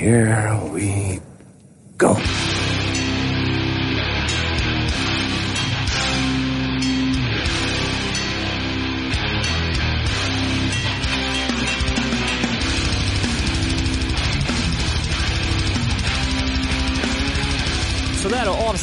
here we go.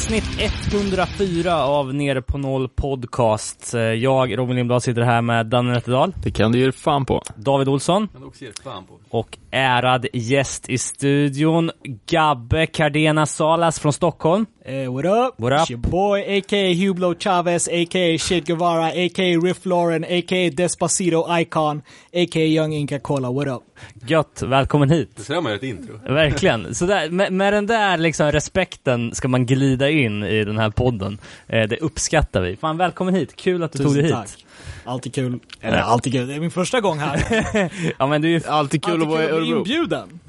Avsnitt 104 av Nere på Noll podcast. Eh, Jag, Robin Lindblad, sitter här med Danne Nätterdal, Det kan du ge fan på. David Olsson Men också ger fan på. och ärad gäst i studion, Gabbe Cardena Salas från Stockholm. Hey, what up? What up? It's your boy, aka Hublo Chavez, aka Shit Guevara, aka Riff Lauren, aka Despacito Icon, aka Young Inca Cola. What up? Gött, välkommen hit. Det sådär man gör ett intro. Verkligen. Så där, med, med den där liksom respekten ska man glida in i den här podden. Eh, det uppskattar vi. Fan, välkommen hit. Kul att du tog dig hit. tack. Alltid kul. Eller alltid kul, det är min första gång här. Ja, men du är ju Alltid kul alltid att vara i kul att bli Örebro. inbjuden.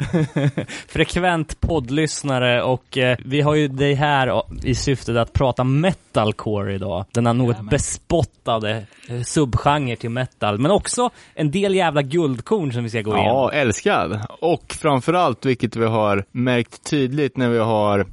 frekvent poddlyssnare och eh, vi har ju dig här i syftet att prata metalcore idag. Denna något Jajamän. bespottade eh, subgenre till metal, men också en del jävla guldkorn som vi ska gå igenom. Ja, älskad. Och framförallt, vilket vi har märkt tydligt när vi har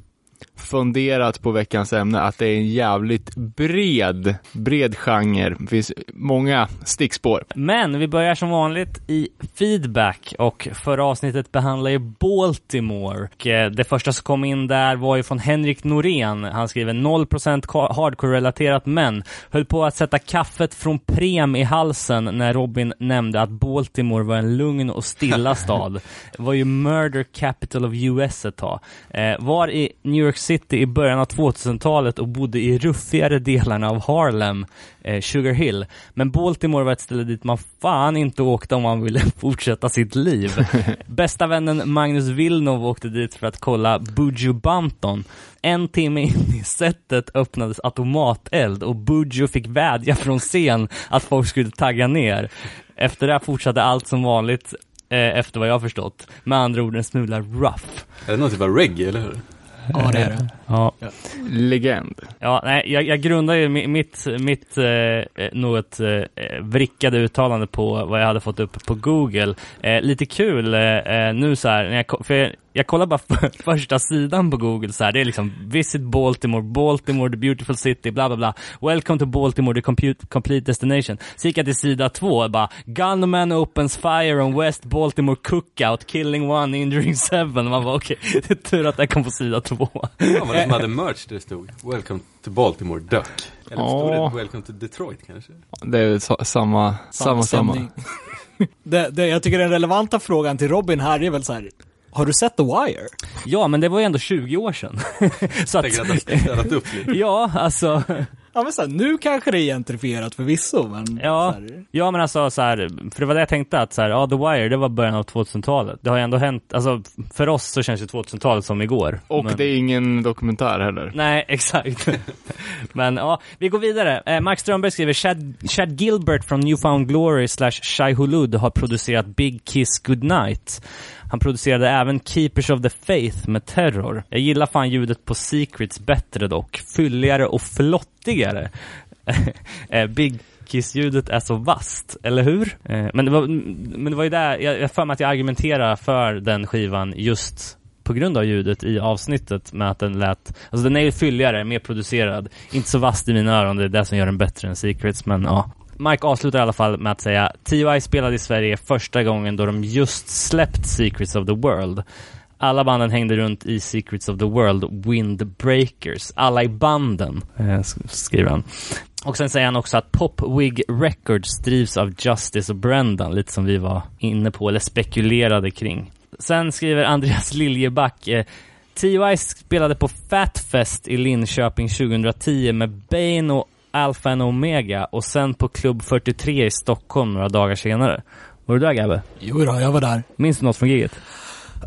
funderat på veckans ämne, att det är en jävligt bred, bred genre. Det finns många stickspår. Men vi börjar som vanligt i feedback och förra avsnittet behandlar ju Baltimore. Och eh, det första som kom in där var ju från Henrik Norén. Han skriver 0% ka- hardcore-relaterat men höll på att sätta kaffet från Prem i halsen när Robin nämnde att Baltimore var en lugn och stilla stad. Det var ju murder capital of US ett tag. Eh, var i New York City i början av 2000-talet och bodde i ruffigare delarna av Harlem, eh, Sugar Hill. Men Baltimore var ett ställe dit man fan inte åkte om man ville fortsätta sitt liv. Bästa vännen Magnus Villeneuve åkte dit för att kolla Buju Banton. En timme in i setet öppnades automateld och Buju fick vädja från scen att folk skulle tagga ner. Efter det fortsatte allt som vanligt, eh, efter vad jag har förstått. Med andra ord en smula rough. Är det någon typ av reggae, eller hur? Ja, det är det. Ja, Legend. ja nej, jag, jag grundar ju mi- mitt, mitt eh, något eh, vrickade uttalande på vad jag hade fått upp på Google. Eh, lite kul eh, eh, nu så här, när jag, för jag, kollar bara för, första sidan på Google så här, det är liksom Visit Baltimore, Baltimore, the beautiful city, bla bla bla. Welcome to Baltimore, the compute, complete destination. Så gick jag till sida två, bara Gunman opens fire on West Baltimore cookout, killing one, injuring seven. Man bara okej, det är tur att jag kom på sida två. Ja, var det som hade merch där det stod Welcome to Baltimore Duck. Eller stod Ja. det Welcome to Detroit kanske? Det är sa- samma, samma, samma. stämning. det, det, jag tycker den relevanta frågan till Robin här är väl så här. Har du sett The Wire? Ja, men det var ju ändå 20 år sedan. så att städat upp lite. ja, alltså, Ja men så här, nu kanske det är gentrifierat förvisso, men ja, så här, ja men alltså så här, för det var det jag tänkte att så här, ja The Wire, det var början av 2000-talet. Det har ju ändå hänt, alltså för oss så känns ju 2000-talet som igår. Och men... det är ingen dokumentär heller. Nej, exakt. Men ja, vi går vidare. Eh, Max Strömberg skriver Chad, Chad Gilbert från Newfound Glory slash Shai Hulud har producerat Big Kiss Goodnight. Han producerade även Keepers of the Faith med Terror. Jag gillar fan ljudet på Secrets bättre dock. Fylligare och flottigare. Eh, Big Kiss-ljudet är så vast, eller hur? Eh, men det var, men det var ju där, jag jag för mig att jag argumenterar för den skivan just på grund av ljudet i avsnittet med att den lät, alltså den är ju fylligare, mer producerad, inte så vass i mina öron, det är det som gör den bättre än Secrets, men ja. Mike avslutar i alla fall med att säga T.O.I. spelade i Sverige första gången då de just släppt Secrets of the World. Alla banden hängde runt i Secrets of the World, Windbreakers. Alla i banden, eh, skriver han. Och sen säger han också att Popwig Records drivs av Justice och Brendan, lite som vi var inne på, eller spekulerade kring. Sen skriver Andreas Liljeback eh, TOI spelade på Fatfest i Linköping 2010 med Bane och Alpha and Omega och sen på Klubb 43 i Stockholm några dagar senare. Var du där Gabbe? Jo då, jag var där. Minns du något från giget?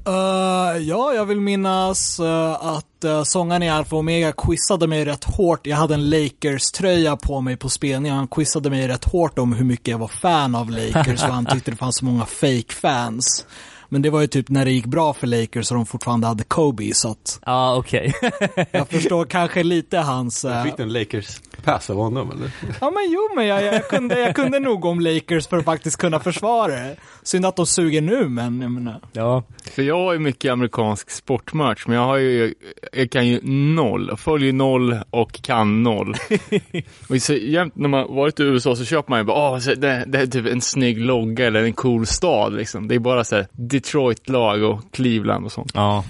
Eh, ja, jag vill minnas eh, att uh, sångaren i Alfa Omega quizade mig rätt hårt. Jag hade en Lakers-tröja på mig på spelningen. Han quizade mig rätt hårt om hur mycket jag var fan av Lakers och han tyckte det fanns så många fake-fans. Men det var ju typ när det gick bra för Lakers och de fortfarande hade Kobe, så att Ja, okej. jag förstår kanske lite hans... eh, Fick du en Lakers backpass av honom eller? Ja men jo, men jag, jag, kunde, jag kunde nog om Lakers för att faktiskt kunna försvara det. Synd att de suger nu, men jag menar. Ja. För jag har ju mycket amerikansk sportmerch, men jag har ju, jag kan ju noll, följer noll och kan noll. och så jämt när man varit i USA så köper man ju bara, åh, det, det är typ en snygg logga eller en cool stad liksom. Det är bara så här Detroit-lag och Cleveland och sånt. Ja.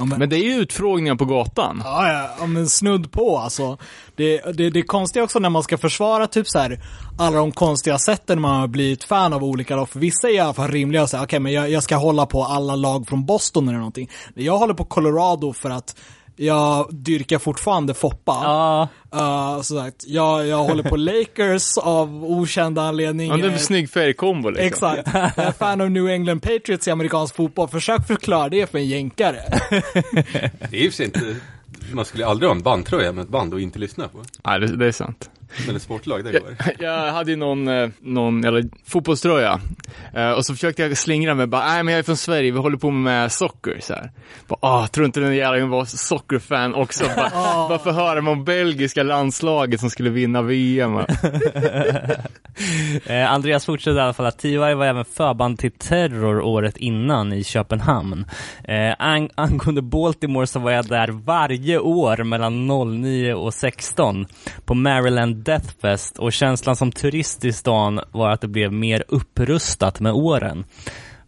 Ja, men, Men det är ju utfrågningar på gatan. ja, ja, ja, men snudd på alltså. Det, det, det är konstigt också när man ska försvara typ så här alla de konstiga sätten man har blivit fan av olika lag. För vissa är i alla fall rimliga och säga, okej men jag, jag ska hålla på alla lag från Boston eller någonting. Jag håller på Colorado för att jag dyrkar fortfarande Foppa. Ja. Uh, så sagt, jag, jag håller på Lakers av okända Ja, anledningar. det är en snygg färgkombo liksom. Exakt. Jag är fan av New England Patriots i amerikansk fotboll. Försök förklara det för en jänkare. Det är ju inte, man skulle aldrig ha en bandtröja med ett band och inte lyssna på. Nej, det, det är sant. Ett sportlag, det går. Jag hade ju någon, eh, någon eller, fotbollströja Eh, och så försökte jag slingra mig bara, nej men jag är från Sverige, vi håller på med socker så här. Bara, ah, tror inte den jäveln var sockerfan också. Bara, bara för att höra om belgiska landslaget som skulle vinna VM. Eh, Andreas fortsätter i alla fall att TY var även förband till Terror året innan i Köpenhamn. Eh, ang angående Baltimore så var jag där varje år mellan 09 och 16 på Maryland Deathfest och känslan som turist i stan var att det blev mer upprustat med åren.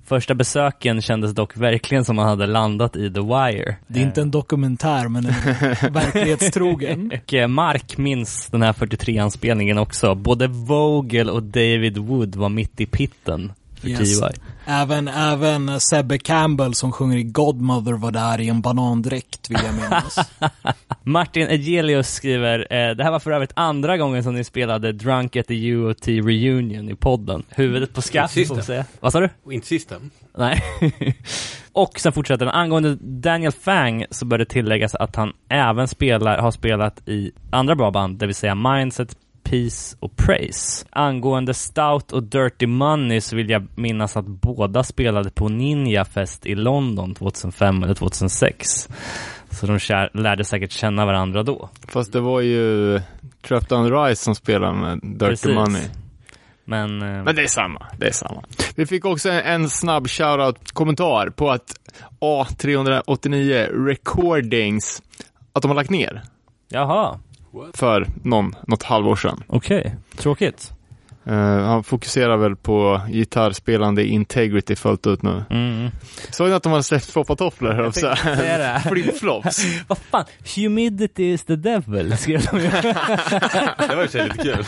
Första besöken kändes dock verkligen som man hade landat i The Wire. Det är inte en dokumentär, men en verklighetstrogen. Och eh, Mark minns den här 43-anspelningen också. Både Vogel och David Wood var mitt i pitten för Yes. TY. Även, även Sebbe Campbell som sjunger i Godmother var där i en banandräkt, vill jag minnas. Martin Egelius skriver, eh, det här var för övrigt andra gången som ni spelade Drunk at the UOT Reunion i podden. Huvudet på skaft, får säga. Vad sa du? Inte sista. Nej. och sen fortsätter den. Angående Daniel Fang så bör det tilläggas att han även spelar, har spelat i andra bra band, det vill säga Mindset, Peace och Praise. Angående Stout och Dirty Money så vill jag minnas att båda spelade på Ninja Fest i London 2005 eller 2006. Så de kär, lärde säkert känna varandra då. Fast det var ju Trapped on Rise som spelade med Dirty Precis. Money. Men, eh, Men det är samma, det är samma. Vi fick också en, en snabb shoutout kommentar på att A389 Recordings, att de har lagt ner jaha, för någon, något halvår sedan. okej. Tråkigt. Eh, han fokuserar väl på gitarrspelande integrity fullt ut nu. Mm. Såg ni att de har släppt foppatofflor? höll jag det. Flipflops. Vad fan, humidity is the devil, skrev de ju. Det var sig lite kul.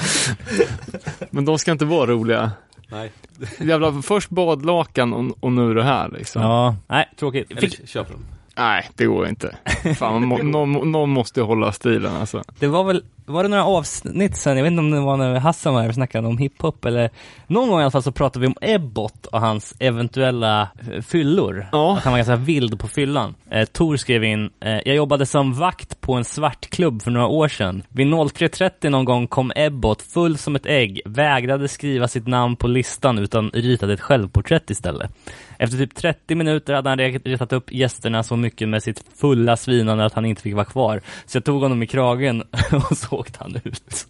Men de ska inte vara roliga. Nej. Jävla, först badlakan och, och nu det här liksom. Ja, nej, tråkigt. Eller Fick, köp dem. Nej, det går inte. Fan, må, någon, någon måste hålla stilen alltså. det var väl, var det några avsnitt sen, jag vet inte om det var när Hassan var här och snackade om hiphop eller någon gång i alla fall så pratade vi om Ebbot och hans eventuella eh, fyllor. Ja. Att han var ganska vild på fyllan. Eh, Tor skrev in, eh, jag jobbade som vakt på en svartklubb för några år sedan. Vid 03.30 någon gång kom Ebbot full som ett ägg, vägrade skriva sitt namn på listan utan ritade ett självporträtt istället. Efter typ 30 minuter hade han retat upp gästerna så mycket med sitt fulla svinande att han inte fick vara kvar. Så jag tog honom i kragen och så åkte han ut.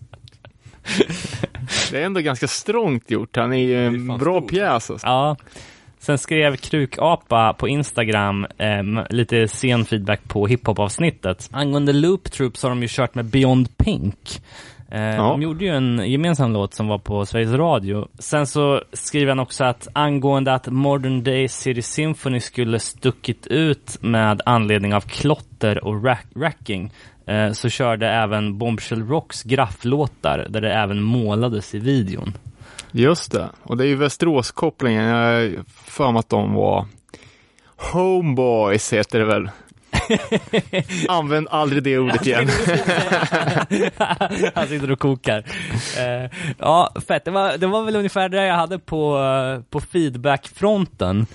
Det är ändå ganska strångt gjort. Han är ju en bra stort. pjäs alltså. Ja. Sen skrev Krukapa på Instagram eh, lite sen feedback på hiphop-avsnittet. Angående Loop Troops har de ju kört med Beyond Pink. Eh, Ja. De gjorde ju en gemensam låt som var på Sveriges Radio. Sen så skriver han också att angående att Modern Day City Symphony skulle stuckit ut med anledning av klotter och rack racking eh, så körde även Bombshell Rocks grafflåtar där det även målades i videon. Just det. Och det är ju Västerås-kopplingen. Jag har för mig att de var Homeboys heter det väl. Använd aldrig det ordet igen. Han sitter och kokar. Eh, ja, fett. Det var, det var väl ungefär det jag hade på, eh, på feedback-fronten.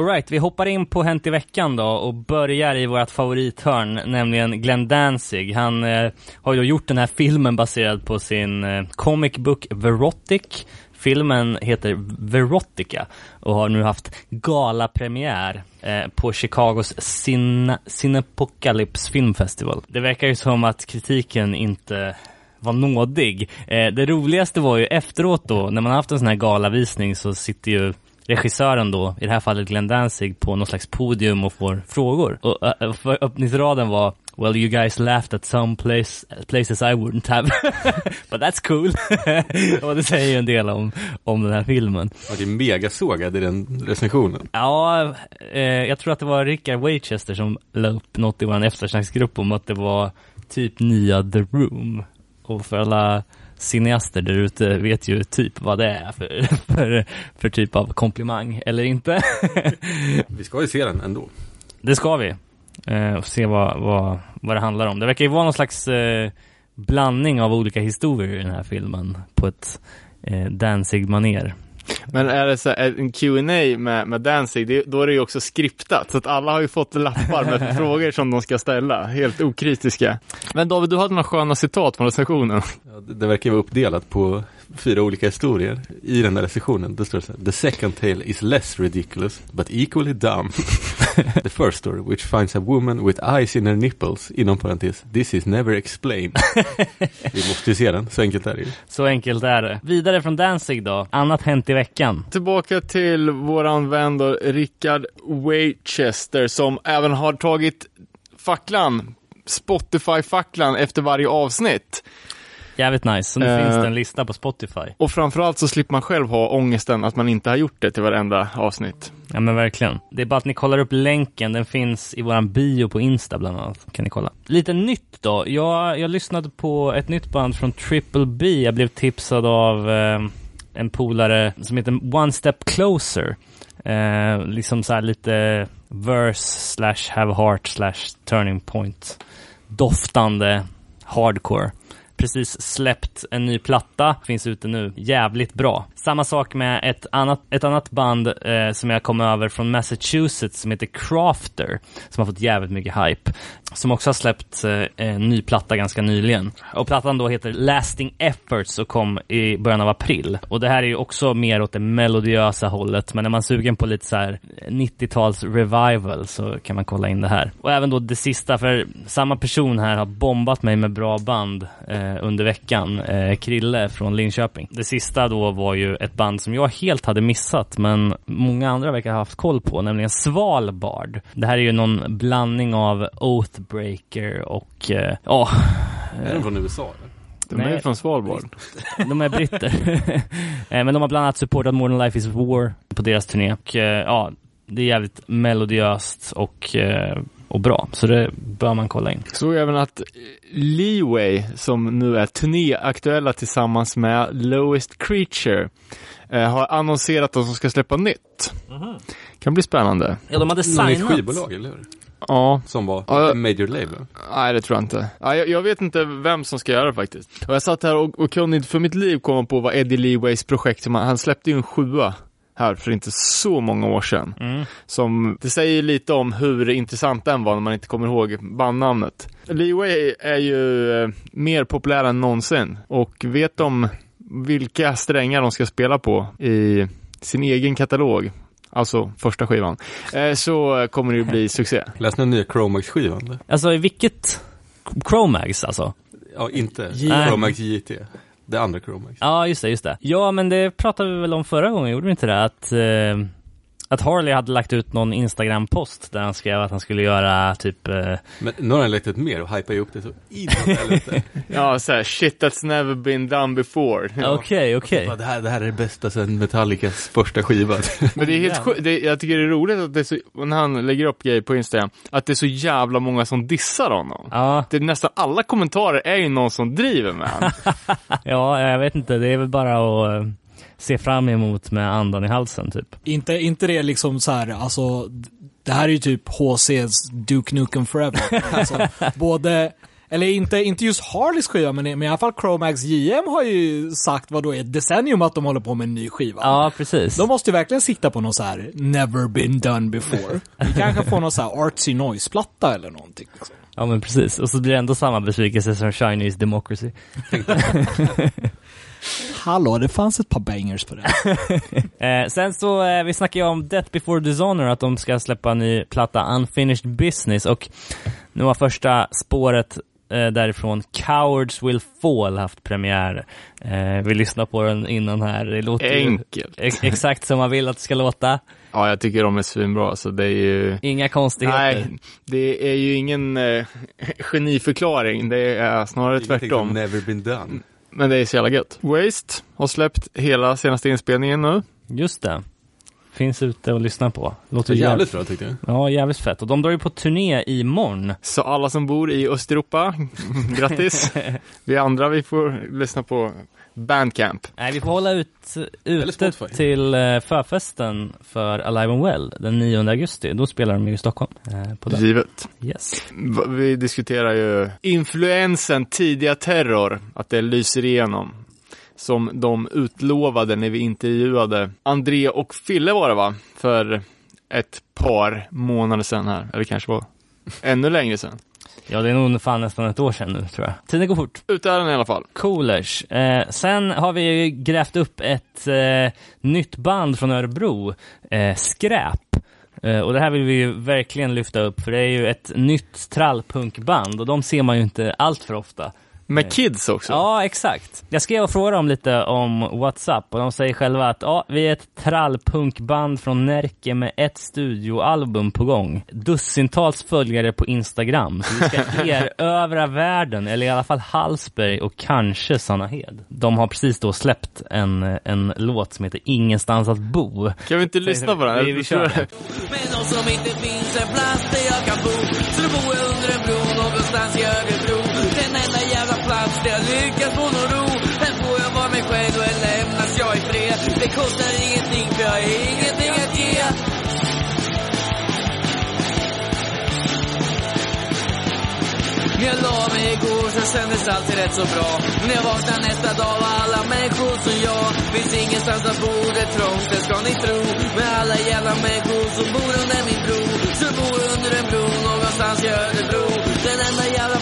Alright, vi hoppar in på Hänt i veckan då och börjar i vårt favorithörn, nämligen Glenn Danzig. Han eh, har ju då gjort den här filmen baserad på sin eh, comic book Verotic Filmen heter Verotica och har nu haft galapremiär eh, på Chicagos Cine Cinepocalypse Film Festival. Det verkar ju som att kritiken inte var nådig. Eh, det roligaste var ju efteråt då, när man haft en sån här galavisning så sitter ju regissören då, i det här fallet Glenn Danzig, på något slags podium och får frågor. Och uh, för öppningsraden var Well you guys laughed at some place, places I wouldn't have. But that's cool. och det säger ju en del om, om den här filmen. Och det är megasågad i den recensionen. Ja, eh, jag tror att det var Richard Wachester som la upp något i vår eftersnacksgrupp om att det var typ nya The Room. Och för alla cineaster där ute vet ju typ vad det är för, för, för typ av komplimang, eller inte. Vi ska ju se den ändå. Det ska vi. Eh, och se vad, vad, vad det handlar om. Det verkar ju vara någon slags eh, blandning av olika historier i den här filmen på ett eh, Danzig-manér. Men är det så här, en Q&A med, med Danzig, det, då är det ju också skriptat. Så att alla har ju fått lappar med frågor som de ska ställa. Helt okritiska. Men David, du hade några sköna citat från recensionen. Ja, det, det verkar vara uppdelat på fyra olika historier. I den där recensionen, då står det så här. The second tale is less ridiculous, but equally dumb. The first story, which finds a woman with eyes in her nipples, inom parentes, this is never explained. Vi måste ju se den, så enkelt är det ju. Så enkelt är det. Vidare från Danzig då. Annat hänt i veckan. Tillbaka till våran vän då, Rickard Wachester, som även har tagit facklan, Spotify-facklan efter varje avsnitt. Jävligt nice. Så nu Eh. finns det en lista på Spotify. Och framförallt så slipper man själv ha ångesten att man inte har gjort det till varenda avsnitt. Ja men verkligen. Det är bara att ni kollar upp länken, den finns i våran bio på Insta bland annat. Kan ni kolla. Lite nytt då. Jag, jag lyssnade på ett nytt band från Triple B. Jag blev tipsad av eh, en polare som heter One Step Closer. Eh, liksom så här lite verse slash have heart slash turning point. Doftande hardcore precis släppt en ny platta, finns ute nu. Jävligt bra. Samma sak med ett annat, ett annat band eh, som jag kom över från Massachusetts som heter Crafter, som har fått jävligt mycket hype. Som också har släppt eh, en ny platta ganska nyligen. Och plattan då heter Lasting Efforts och kom i början av april. Och det här är ju också mer åt det melodiösa hållet, men är man sugen på lite så här 90-tals revival så kan man kolla in det här. Och även då det sista, för samma person här har bombat mig med bra band eh, under veckan, eh, Krille från Linköping. Det sista då var ju ett band som jag helt hade missat, men många andra verkar ha haft koll på, nämligen Svalbard. Det här är ju någon blandning av Oathbreaker och, eh, ja, Är den från USA eller? De är Nej. ju från Svalbard. de är britter. Eh, Men de har bland annat supportat Modern Life is War på deras turné. Och eh, ja, det är jävligt melodiöst och, och bra. Så det bör man kolla in. Såg även att Leeway, som nu är turnéaktuella tillsammans med Lowest Creature, eh, har annonserat att de ska släppa nytt. Kan bli spännande. Ja, de hade signat. skivbolag, eller hur? Ja, Som var Ja. en major label. nej det tror jag inte. Ja, jag, jag vet inte vem som ska göra det faktiskt. Och jag satt här och, och kunde inte för mitt liv komma på vad Eddie Leeways projekt, som han, han släppte ju en sjua här för inte så många år sedan. Mm. Som, det säger lite om hur intressant den var när man inte kommer ihåg bandnamnet. Leeway är ju eh, mer populär än någonsin och vet de vilka strängar de ska spela på i sin egen katalog, alltså första skivan, eh, så kommer det ju bli succé. Läste den nya Chromax-skivan? Alltså i vilket? Chromax alltså? Ja, inte. Chromax JT. Det andra Chromax. Liksom. Ja, just det, just det. Ja, men det pratade vi väl om förra gången, gjorde vi inte det? Att, eh, att Harley hade lagt ut någon Instagram-post där han skrev att han skulle göra typ eh, Men nu har den lagt ut mer och hypar ju upp det så inåt. Ja, såhär, shit that's never been done before. Okej, okej. Bara, Det, här, det här är det bästa sen Metallicas första skiva. Men det är helt sjukt, det, jag tycker det är roligt att det är så, när han lägger upp grejer på Instagram, att det är så jävla många som dissar honom. Ja, Det är nästan alla kommentarer är ju någon som driver med honom. ja, jag vet inte. Det är väl bara att eh, se fram emot med andan i halsen typ. Inte, inte det liksom så här, alltså, det här är ju typ HC's Duke Nukem Forever. Alltså, både, eller inte, inte just Harleys skiva, men, men i alla fall Chromax JM har ju sagt vad då är ett decennium att de håller på med en ny skiva. Ja, precis. De måste ju verkligen sikta på något så här never been done before. Vi kanske får någon så här artsy noise-platta eller någonting. Liksom. Ja, men precis. Och så blir det ändå samma besvikelse som Chinese Democracy. hallå, det fanns ett par bangers på det. Eh, sen så, eh, vi snackade ju om Death before Dishonor, att de ska släppa en ny platta, Unfinished Business, och nu har första spåret eh, därifrån, Cowards Will Fall, haft premiär. Eh, vi lyssnar på den innan här, det låter ju Enkelt. ex- exakt som man vill att det ska låta. Ja, jag tycker de är svinbra, så det är ju... Inga konstigheter. Nej, det är ju ingen eh, geniförklaring, det är snarare Ingenting som tvärtom. never been done. Men det är så jävla gött. Waste har släppt hela senaste inspelningen nu. Just det. Finns ute och lyssna på. Låter jävligt, jävligt bra tyckte jag. ja, jävligt fett. Och de drar ju på turné imorgon. Så alla som bor i Östeuropa, grattis. vi andra, vi får lyssna på Bandcamp. Nej, vi får hålla ut, ute Spotify. till eh, förfesten för Alive and Well den 9 augusti. Då spelar de ju i Stockholm. Eh, på den. Givet. Yes. Vi diskuterar ju influensen tidiga terror, att det lyser igenom. Som de utlovade när vi intervjuade André och Fille var det va? För ett par månader sedan här, eller kanske var ännu längre sedan. Ja, det är nog fan nästan ett år sedan nu, tror jag. Tiden går fort. Ut är den i alla fall. Coolers. Eh, sen har vi ju grävt upp ett eh, nytt band från Örebro, eh, Skräp. Eh, och det här vill vi ju verkligen lyfta upp, för det är ju ett nytt trallpunkband och de ser man ju inte allt för ofta. Med kids också. Ja, exakt. Jag skrev och frågade dem lite om WhatsApp och de säger själva att ja, vi är ett trallpunkband från Närke med ett studioalbum på gång. Dussintals följare på Instagram. Så vi ska erövra världen, eller i alla fall Hallsberg och kanske Sannahed. De har precis då släppt en, en låt som heter Ingenstans att bo. Kan vi inte lyssna på den? Vi- vi kör. Men någon som inte finns en plats där jag kan bo Så då bor jag under en bro kostar ingenting för jag har ingenting att ge. När jag la mig igår så kändes alltid rätt så bra. När jag vaknar nästa dag var alla människor som jag. Finns ingenstans att bo, det är trångt, det ska ni tro. Med alla jävla människor som bor under min bro Så bor under en bro någonstans i Örebro. Den enda jävla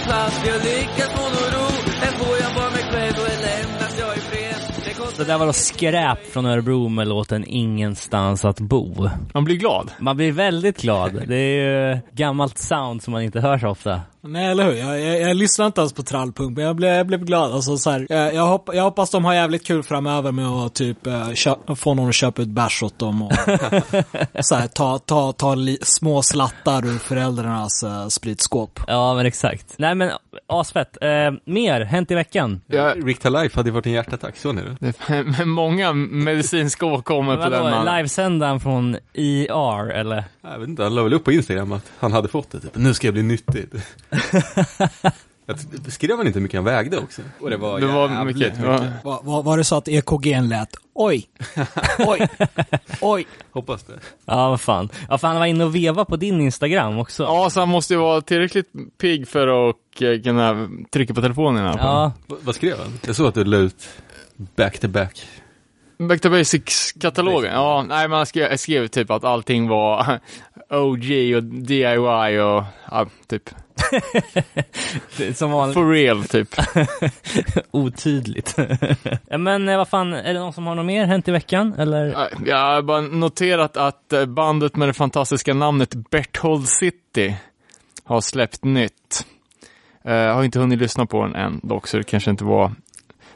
Det där var då Skräp från Örebro med låten Ingenstans att bo. Man blir glad. Man blir väldigt glad. Det är ju gammalt sound som man inte hör så ofta. Nej, eller hur? Jag, jag, jag lyssnar inte ens på trallpunk, men jag blev, jag blev glad. Alltså, så här, jag, jag, hopp, jag hoppas de har jävligt kul framöver med att typ eh, få någon att köpa ut bärs åt dem och så här, ta, ta, ta li, små slattar ur föräldrarnas uh, spritskåp. Ja, men exakt. Nej, men asfett. Eh, mer, hänt i veckan. Ja, Rick Life hade varit en hjärtattack, så ni det? det är många medicinska åkommor på den mannen. livesändaren från ER, eller? Jag vet inte, han la väl upp på Instagram att han hade fått det. Typ. Nu ska jag bli nyttig. Jag skrev han inte hur mycket han vägde också? Och det var, Det var mycket. Ja. Var, var, var det så att EKG'n lät oj, oj, oj? Hoppas det. Ja, vad fan. Ja, fan, han var inne och veva på din Instagram också. ja, så han måste ju vara tillräckligt pigg för att eh, kunna trycka på telefonen fall. Ja, Va, vad skrev han? Jag såg att du la ut back to back. Back to Basics-katalogen. Ja, nej men jag skrev, jag skrev typ att allting var OG och DIY och ja, typ som vanligt for real typ. otydligt. men eh, vad fan, är det någon som har något mer hänt i veckan? Eller? Ja, Jag har bara noterat att eh, bandet med det fantastiska namnet Berthold City har släppt nytt. Eh, Jag har inte hunnit lyssna på den än dock, så det kanske inte var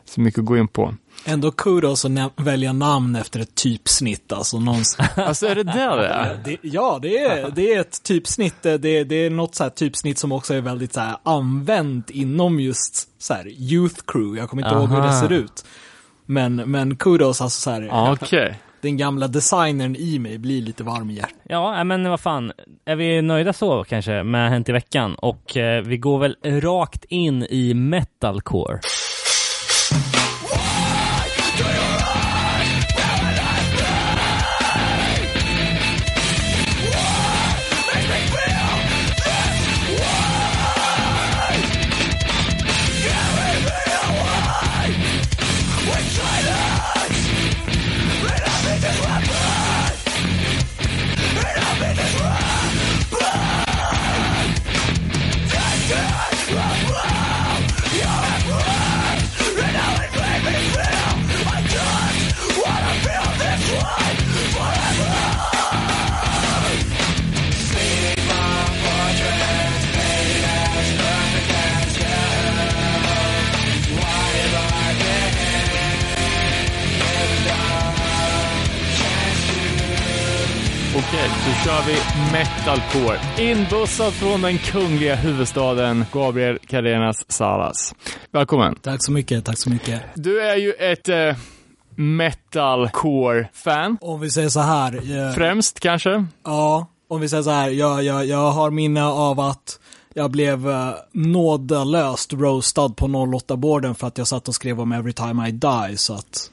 så mycket att gå in på. Ändå kudos att välja namn efter ett typsnitt, alltså någonstans. Alltså är det där det är? Ja, det är, det är ett typsnitt. Det, det är något så här typsnitt som också är väldigt så här använt inom just så här youth crew. Jag kommer inte ihåg hur det Aha. ser ut. Men, men kudos, alltså så här, okej. den gamla designern i mig blir lite varm i hjärtat. Ja, men vad fan. Är vi nöjda så kanske med Hänt i veckan? Och eh, vi går väl rakt in i metalcore. Okej, då kör vi metalcore. Inbussad från den kungliga huvudstaden, Gabriel Cadenas Salas. Välkommen. Tack så mycket, tack så mycket. Du är ju ett eh, metalcore-fan, Om vi säger så här, eh, främst kanske. ja, om vi säger så här, jag, jag, jag har minne av att jag blev eh, nådelöst roastad på 08-borden för att jag satt och skrev om Every time I die, så att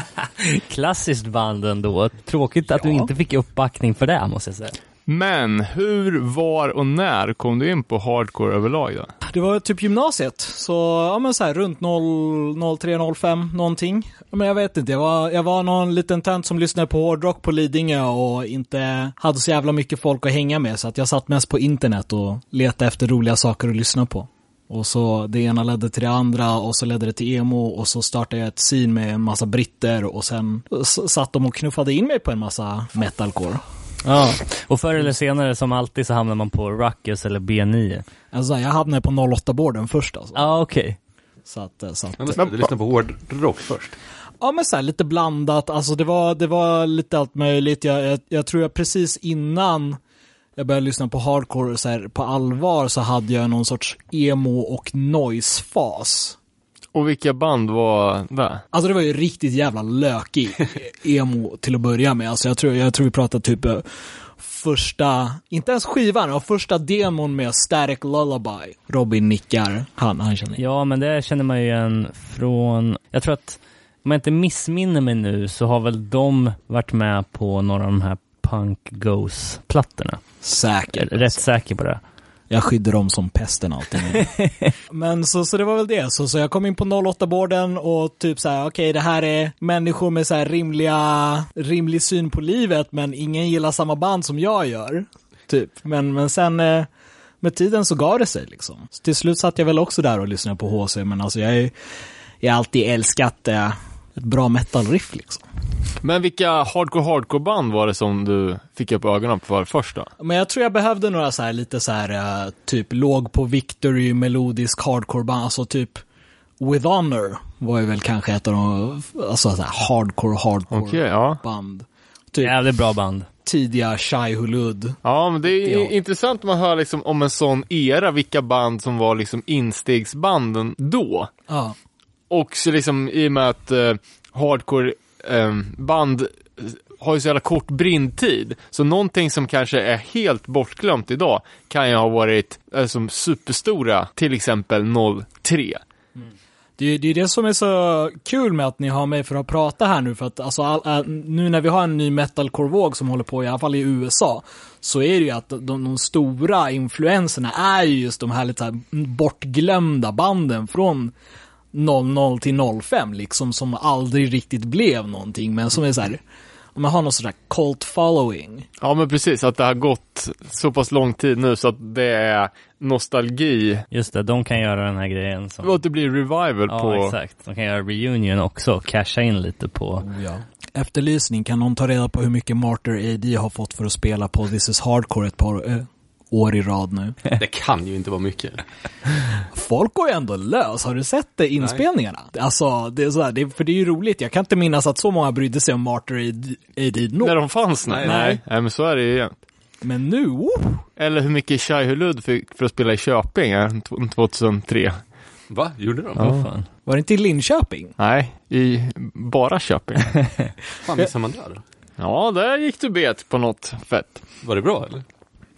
Klassiskt band ändå. Tråkigt att du inte fick uppbackning för det, måste jag säga. Men hur, var och när kom du in på hardcore överlag då? Det var typ gymnasiet, så ja men så här runt 0, 03, 05 någonting. Men jag vet inte, jag var, jag var någon liten tönt som lyssnade på hårdrock på Lidingö och inte hade så jävla mycket folk att hänga med så att jag satt mest på internet och letade efter roliga saker att lyssna på. Och så det ena ledde till det andra och så ledde det till emo och så startade jag ett scene med en massa britter och sen satt de och knuffade in mig på en massa metalcore. Ja, och förr eller senare som alltid så hamnar man på Ruckus eller B9. Alltså jag hamnade på 08-borden först alltså. Ja, okej. Så att, eh, så att Men du lyssnade på hårdrock först. Ja men så här, lite blandat, alltså det var, det var lite allt möjligt. Jag, jag, jag tror jag precis innan jag började lyssna på hardcore så här, på allvar så hade jag någon sorts emo och noise-fas. Och vilka band var det? Alltså det var ju riktigt jävla lökig emo till att börja med. Alltså jag tror, jag tror vi pratade typ eh, första, inte ens skivan, ja, första demon med Static Lullaby. Robin nickar, han, han känner. Ja, men det känner man ju igen från, jag tror att om jag inte missminner mig nu så har väl de varit med på några av de här Punk Goes-plattorna. Säkert. Rätt säker på det. Jag skyddar dem som pesten alltid. Men så, så det var väl det. Så, så jag kom in på 08-borden och typ så här, okej det här är människor med så här rimliga, rimlig syn på livet men ingen gillar samma band som jag gör. Typ. Men, men sen eh, med tiden så gav det sig liksom. Så till slut satt jag väl också där och lyssnade på HC men alltså jag har alltid älskat eh, ett bra metal-riff liksom. Men vilka hardcore hardcore band var det som du fick upp ögonen för först då? Men jag tror jag behövde några så här lite så här eh, typ låg på Victory melodisk hardcore band, alltså typ With Honor var ju väl kanske ett av de, alltså så här hardcore hardcore Okej, ja. band. Typ Jävligt bra band. tidiga Shai Hulud. Ja, men det är Ja. intressant om man hör liksom om en sån era, vilka band som var liksom instegsbanden då. Ja. Och så liksom i och med att eh, hardcore eh, band har ju så jävla kort brintid. Så någonting som kanske är helt bortglömt idag kan ju ha varit eh, som superstora, till exempel 03. Det är ju det som är så kul med att ni har mig för att prata här nu, för att alltså, all, nu när vi har en ny metalcore-våg som håller på, i alla fall i USA, så är det ju att de, de stora influenserna är ju just de här lite så här bortglömda banden från 00 till 05 liksom, som aldrig riktigt blev någonting, men som är så här, om man har någon sån där cult following. Ja, men precis, att det har gått så pass lång tid nu så att det är nostalgi. Just det, de kan göra den här grejen som... Och att det blir revival Ja, på... exakt. De kan göra reunion också, casha in lite på... Ja. Efterlysning, kan någon ta reda på hur mycket Martyr AD har fått för att spela på This is Hardcore ett par eh, år i rad nu? Det kan ju inte vara mycket. Folk går ju ändå lös, har du sett det, inspelningarna? Alltså, det är sådär, det, för det är ju roligt, jag kan inte minnas att så många brydde sig om Martyr AD, nog. När de fanns? Nej, Nej. nej. nej men så är det ju igen. Men nu, oh, Eller hur mycket Shai Hulud fick för att spela i Köping eh, t- 2003? Va? Gjorde de? Vad fan. var det inte i Linköping? Nej, i bara Köping. fan missade man där? ja, där gick du bet på något fett. Var det bra eller?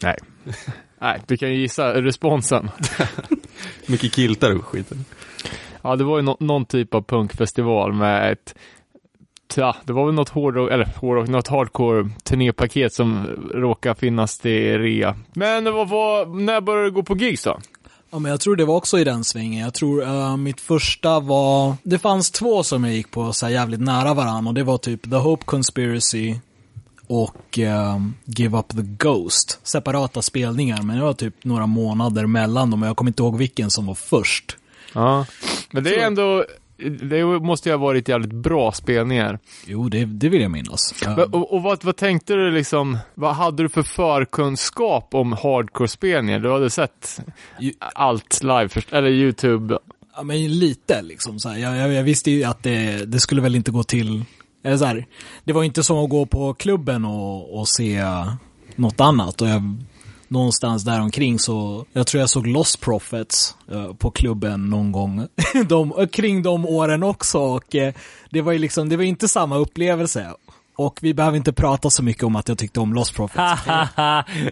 Nej. Nej, du kan ju gissa responsen. Mycket kiltar och skit. Ja, det var ju nå- någon typ av punkfestival med ett Ja, det var väl något hårdrock, eller hårdrock, något hardcore turnépaket som råkar finnas till rea. Men vad var, när började du gå på gigs då? Ja, men jag tror det var också i den svängen. Jag tror eh, mitt första var, det fanns två som jag gick på så här jävligt nära varandra och det var typ The Hope Conspiracy och ehm, Give Up the Ghost. Separata spelningar, men det var typ några månader mellan dem och jag kommer inte ihåg vilken som var först. Ja, men det är ändå, det måste ju ha varit jävligt bra spelningar. Jo, det, det vill jag minnas. Och, och vad, vad tänkte du liksom, vad hade du för förkunskap om hardcore-spelningar? Du hade sett allt live, först, eller YouTube. Ja, men lite liksom så här. Jag, jag, jag visste ju att det, det skulle väl inte gå till Eller så här, det var inte som att gå på klubben och, och se något annat. Och jag, någonstans där omkring så, jag tror jag såg Lost Prophets eh, på klubben någon gång. de, eh, kring de åren också. Och eh, det var ju liksom, det var inte samma upplevelse. Och vi behöver inte prata så mycket om att jag tyckte om Lost Prophets.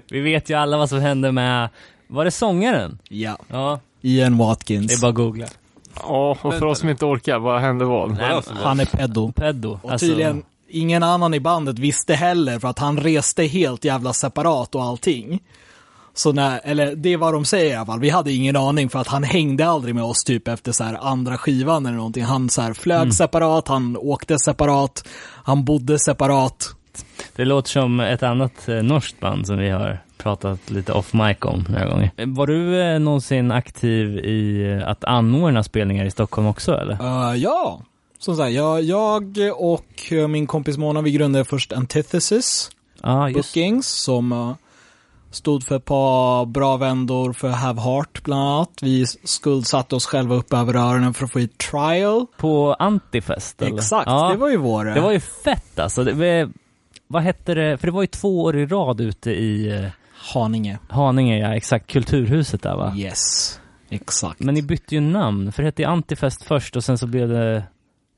Vi vet ju alla vad som hände med, var det sångaren? ja, Ja, Ian Watkins. det är bara att googla. Ja, och för oss som inte orkar, vad hände vad? Nej, Han är pedo. Peddo. Och tydligen, ingen annan i bandet visste heller för att han reste helt jävla separat och allting. Så när, eller det är vad de säger i alla fall, vi hade ingen aning för att han hängde aldrig med oss typ efter så här andra skivan eller någonting. Han så här flög separat, han åkte separat, han bodde separat. Det låter som ett annat eh, norskt band som vi har pratat lite off mic om några gånger. Var du eh, någonsin aktiv i eh, att anordna spelningar i Stockholm också eller? Uh, ja, som sagt, jag, jag och min kompis Mona, vi grundade först Antithesis just Bookings som stod för ett par bra vändor för Have Heart bland annat. Vi skuldsatte oss själva upp över öronen för att få hit Trial. På Antifest eller? Exakt, ja, det var ju vår... det var ju fett alltså. Det, vad hette det? För det var ju två år i rad ute i Haninge. Haninge, ja exakt. Kulturhuset där va? Yes, exakt. Men ni bytte ju namn, för det hette ju Antifest först och sen så blev det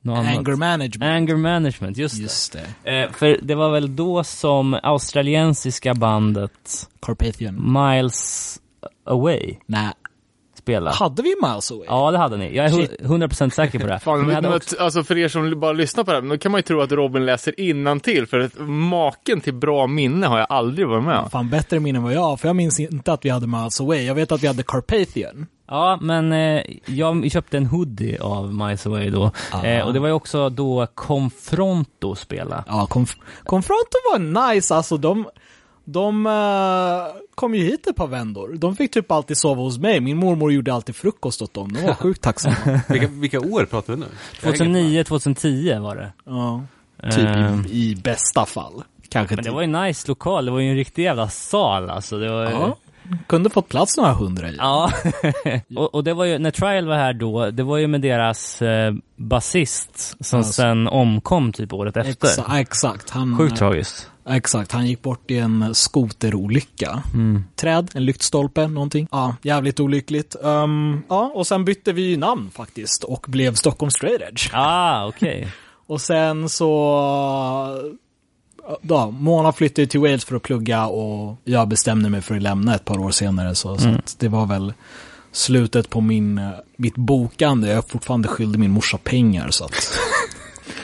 något annat. Anger Management. Anger Management, just, Just det. det. Eh, för det var väl då som australiensiska bandet Carpathian. Miles Away Nej, spelade. hade vi Miles Away? Ja, det hade ni. Jag är hu- Shit. 100% säker på det. Fan, Men också- alltså för er som bara lyssnar på det här, då kan man ju tro att Robin läser innantill för att maken till bra minne har jag aldrig varit med om. Fan bättre minne än vad jag har, för jag minns inte att vi hade Miles Away. Jag vet att vi hade Carpathian. Ja, men eh, jag köpte en hoodie av Miles Away då. Ah. Eh, och det var ju också då Confronto spela. Ja, Conf- Confronto var nice, alltså de, de eh, kom ju hit ett par vändor. De fick typ alltid sova hos mig. Min mormor gjorde alltid frukost åt dem. De var sjukt tacksamma. Vilka, vilka år pratar vi nu? Jag hänger 2009, 2010 var det. ja, typ Eh, i, i bästa fall. Kanske Men det typ. var ju en nice lokal, det var ju en riktig jävla sal alltså. Det var. Ja, kunde fått plats några hundra i. Ja, och, och det var ju, när Trial var här då, det var ju med deras eh, basist som Alltså. sen omkom typ året efter. Exa- exakt. Han, Sjukt tragiskt. Exakt, han gick bort i en skoterolycka. Träd, en lyktstolpe, någonting. Ja, jävligt olyckligt. Ehm, ja, och sen bytte vi namn faktiskt och blev Stockholm Straight Edge. Ah, okej. Och sen så... Ja, Mona flyttade till Wales för att plugga och jag bestämde mig för att lämna ett par år senare. Så, så att det var väl slutet på min, eh, mitt bokande. Jag är fortfarande skyldig min morsa pengar så att...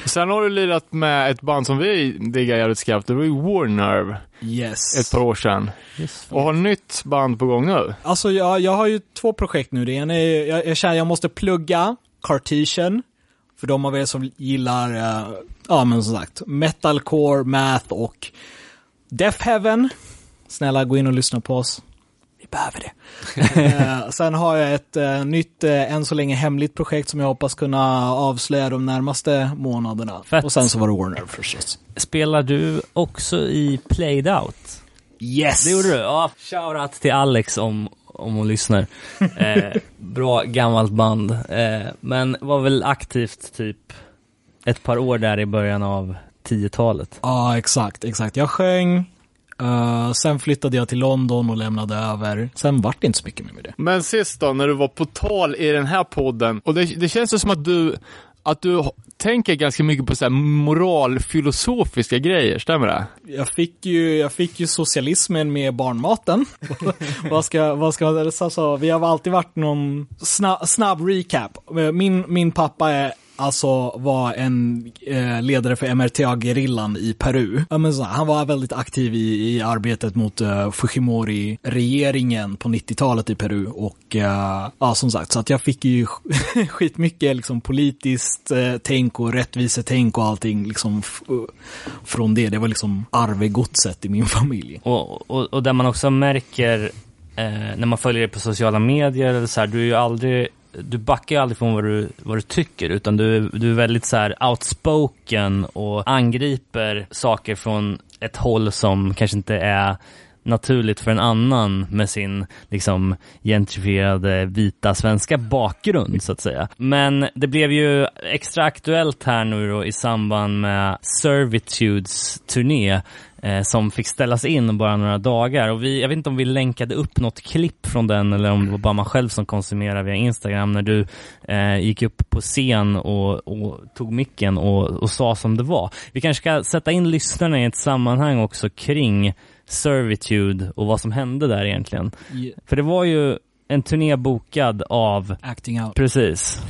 Sen har du lirat med ett band som vi diggar jävligt skarpt, det var ju War Nerve Yes. ett par år sedan. Och har nytt band på gång nu. Alltså jag, jag har ju två projekt nu. Det ena är, jag, jag känner jag måste plugga Cartesian. För de av er som gillar, eh, ja men som sagt, metalcore, math och Death Heaven. Snälla gå in och lyssna på oss. Vi behöver det. Eh, sen har jag ett eh, nytt, eh, än så länge hemligt projekt som jag hoppas kunna avslöja de närmaste månaderna. Fett. Och sen så var det Warner förstås. Spelar du också i Played Out? Yes! Det gjorde du? Ja, shoutout till Alex om, om hon lyssnar. Eh, bra gammalt band. Eh, men var väl aktivt typ ett par år där i början av 10-talet. Ja, exakt, exakt. Jag sjöng, eh, sen flyttade jag till London och lämnade över. Sen vart det inte så mycket mer med det. Men sist då, när du var på tal i den här podden, och det, det känns ju som att du, att du tänker ganska mycket på så här moralfilosofiska grejer, stämmer det? Jag fick ju, jag fick ju socialismen med barnmaten. vad ska, vad ska man säga? Så, vi har alltid varit någon snabb, snabb recap. Min, min pappa är alltså var en eh, ledare för MRTA-gerillan i Peru. Ja, men så, han var väldigt aktiv i, i arbetet mot eh, Fujimori-regeringen på 90-talet i Peru. Och eh, ja, som sagt, så att jag fick ju skitmycket liksom, politiskt eh, tänk och rättvisetänk och allting liksom, från det. Det var liksom arvegodset i min familj. Och, och, och där man också märker eh, när man följer dig på sociala medier eller så här, du är ju aldrig du backar ju aldrig från vad du, vad du tycker utan du, du är väldigt så här outspoken och angriper saker från ett håll som kanske inte är naturligt för en annan med sin liksom gentrifierade vita svenska bakgrund så att säga. Men det blev ju extra aktuellt här nu då i samband med Servitudes turné som fick ställas in bara några dagar och vi, jag vet inte om vi länkade upp något klipp från den eller om det var bara man själv som konsumerade via Instagram när du eh, gick upp på scen och, och tog micken och, och sa som det var. Vi kanske ska sätta in lyssnarna i ett sammanhang också kring Servitude och vad som hände där egentligen. För det var ju en turné bokad av, Acting out. precis,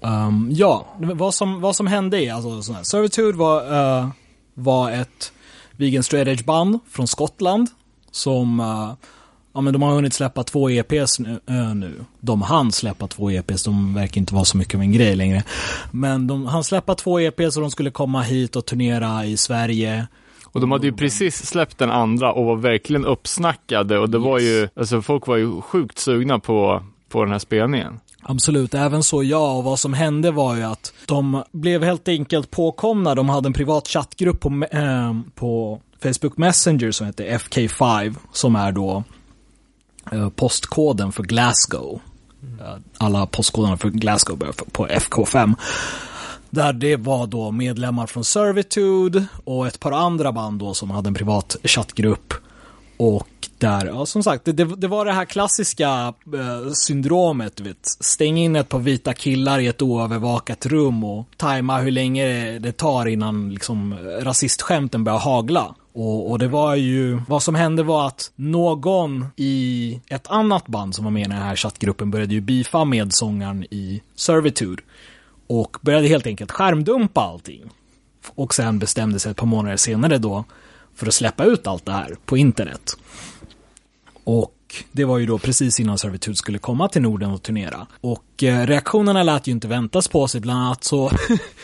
Um, ja, vad som, vad som hände är alltså sån här. Servitude var, uh, var ett vegan straight edge band från Skottland som, uh, ja men de har hunnit släppa två EPs nu. Uh, nu. De hann släppa två EPs, de verkar inte vara så mycket av en grej längre. Men de hann släppa två EPs och de skulle komma hit och turnera i Sverige. Och de hade ju precis släppt den andra och var verkligen uppsnackade och det var ju, alltså folk var ju sjukt sugna på, på den här spelningen. Absolut, även så ja. Och vad som hände var ju att de blev helt enkelt påkomna. De hade en privat chattgrupp på, eh, på Facebook Messenger som heter FK5, som är då eh, postkoden för Glasgow. Eh, alla postkoderna för Glasgow börjar på FK5. Där det var då medlemmar från Servitude och ett par andra band då som hade en privat chattgrupp. Och där, ja som sagt, det, det, var det här klassiska eh, syndromet, du vet. Stäng in ett par vita killar i ett oövervakat rum och tajma hur länge det, tar innan liksom rasistskämten börjar hagla. Och, och det var ju, vad som hände var att någon i ett annat band som var med i den här chattgruppen började ju beefa med sångaren i Servitude. Och började helt enkelt skärmdumpa allting. Och sen bestämde sig ett par månader senare då för att släppa ut allt det här på internet. Och det var ju då precis innan Servitude skulle komma till Norden och turnera. Och eh, reaktionerna lät ju inte väntas på sig, bland annat så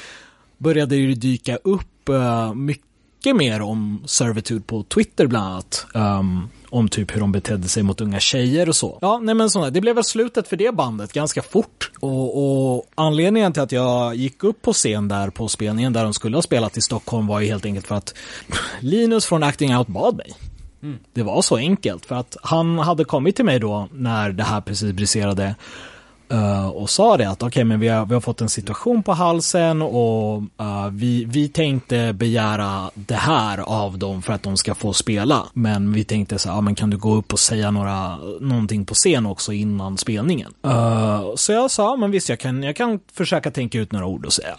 började det ju dyka upp eh, mycket mer om Servitude på Twitter bland annat. Um, om typ hur de betedde sig mot unga tjejer och så. Ja, nej men sådär. Det blev väl slutet för det bandet ganska fort. Och, och anledningen till att jag gick upp på scen där på spelningen där de skulle ha spelat i Stockholm var ju helt enkelt för att Linus från Acting Out bad mig. Det var så enkelt för att han hade kommit till mig då när det här precis briserade. Eh, och sa det att okej men vi har, vi har fått en situation på halsen och uh, vi, vi tänkte begära det här av dem för att de ska få spela. Men vi tänkte så här, ah, men kan du gå upp och säga några, någonting på scen också innan spelningen? Uh, så jag sa, men visst jag kan, jag kan försöka tänka ut några ord och säga.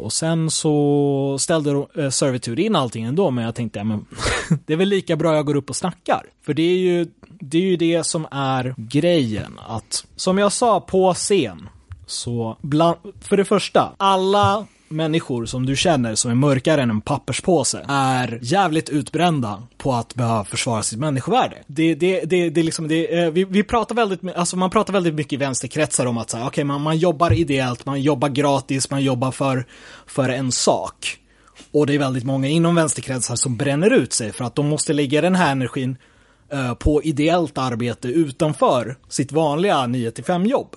Och sen så ställde uh, Servitude in allting ändå, men jag tänkte, ja, men det är väl lika bra jag går upp och snackar. För det är ju det, är ju det som är grejen. Att, som jag sa på scen, så bland, för det första, alla människor som du känner som är mörkare än en papperspåse är jävligt utbrända på att behöva försvara sitt människovärde. Det, det, det, det är liksom, det, eh, vi, vi pratar väldigt, alltså man pratar väldigt mycket i vänsterkretsar om att säga, okej, man, man jobbar ideellt, man jobbar gratis, man jobbar för, för en sak. Och det är väldigt många inom vänsterkretsar som bränner ut sig för att de måste lägga den här energin eh, på ideellt arbete utanför sitt vanliga 9-5 jobb.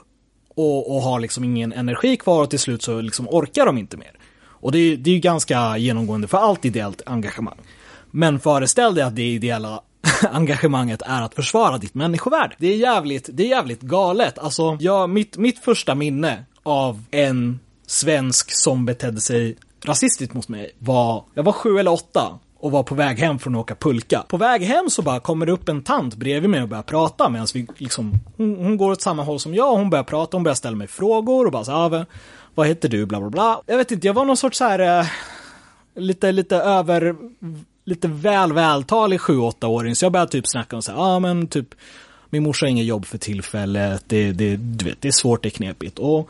Och, och har liksom ingen energi kvar och till slut så liksom orkar de inte mer. Och det, är- det är ju ganska genomgående för allt ideellt engagemang. Men föreställ dig att det ideella engagemanget är att försvara ditt människovärde. Det är jävligt, det är jävligt galet. Alltså, jag, mitt, mitt första minne av en svensk som betedde sig rasistiskt mot mig var, jag var sju eller åtta och var på väg hem från att åka pulka. På väg hem så bara kommer det upp en tant bredvid mig och börjar prata medan vi liksom, hon, hon går åt samma håll som jag, hon börjar prata, hon börjar ställa mig frågor och bara så här, ah, vad heter du, bla bla bla. Jag vet inte, jag var någon sorts så här, eh, lite, lite över, lite väl vältalig 7-8-åring, så jag började typ snacka om så ja ah, men typ, min morsa har inget jobb för tillfället, det, det, du vet, det är svårt, det är knepigt. Och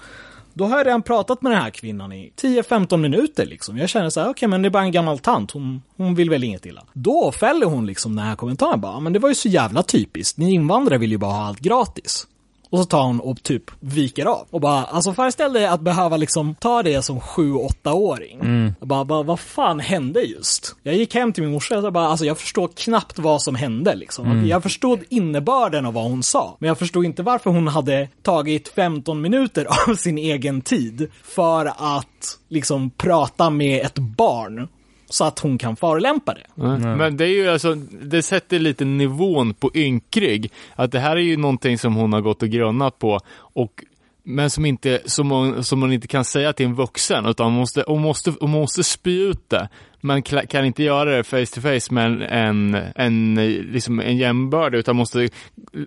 då har jag redan pratat med den här kvinnan i 10-15 minuter liksom. Jag känner så här, okej men det är bara en gammal tant, hon, hon vill väl inget illa. Då fäller hon liksom den här kommentaren bara, "Ja, men det var ju så jävla typiskt, ni invandrare vill ju bara ha allt gratis. Och så tar hon och typ viker av. Och bara, alltså föreställ dig att behöva liksom ta det som 7-8-åring. Jag bara, bara, vad fan hände just? Jag gick hem till min morsa och bara, alltså jag förstår knappt vad som hände liksom. Jag förstod innebörden av vad hon sa. Men jag förstod inte varför hon hade tagit 15 minuter av sin egen tid för att liksom prata med ett barn så att hon kan förolämpa det. Men det är ju alltså, det sätter lite nivån på ynkrig. Att det här är ju någonting som hon har gått och grunnat på och men som, inte, som, hon, som hon inte kan säga till en vuxen, utan hon måste, hon måste, hon måste spy ut det. Kla- kan inte göra det face to face med en, en, liksom en jämbördig, utan måste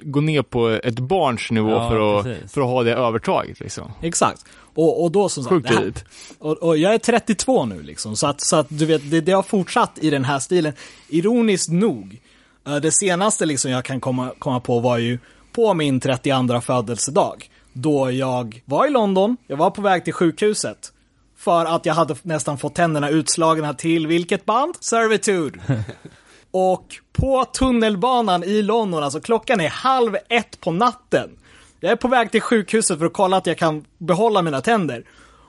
gå ner på ett barns nivå Ja, för, att, precis. för att ha det övertaget. Liksom. Exakt. Och, och då som sagt, det här- tidigt. och, och jag är 32 nu liksom, så att, så att du vet, det, det har fortsatt i den här stilen. Ironiskt nog, eh, det senaste liksom jag kan komma, komma på var ju på min 32 födelsedag. Då jag var i London, jag var på väg till sjukhuset. För att jag hade nästan fått tänderna utslagna till vilket band? Servitude. Och på tunnelbanan i London, alltså klockan är halv ett på natten. Jag är på väg till sjukhuset för att kolla att jag kan behålla mina tänder.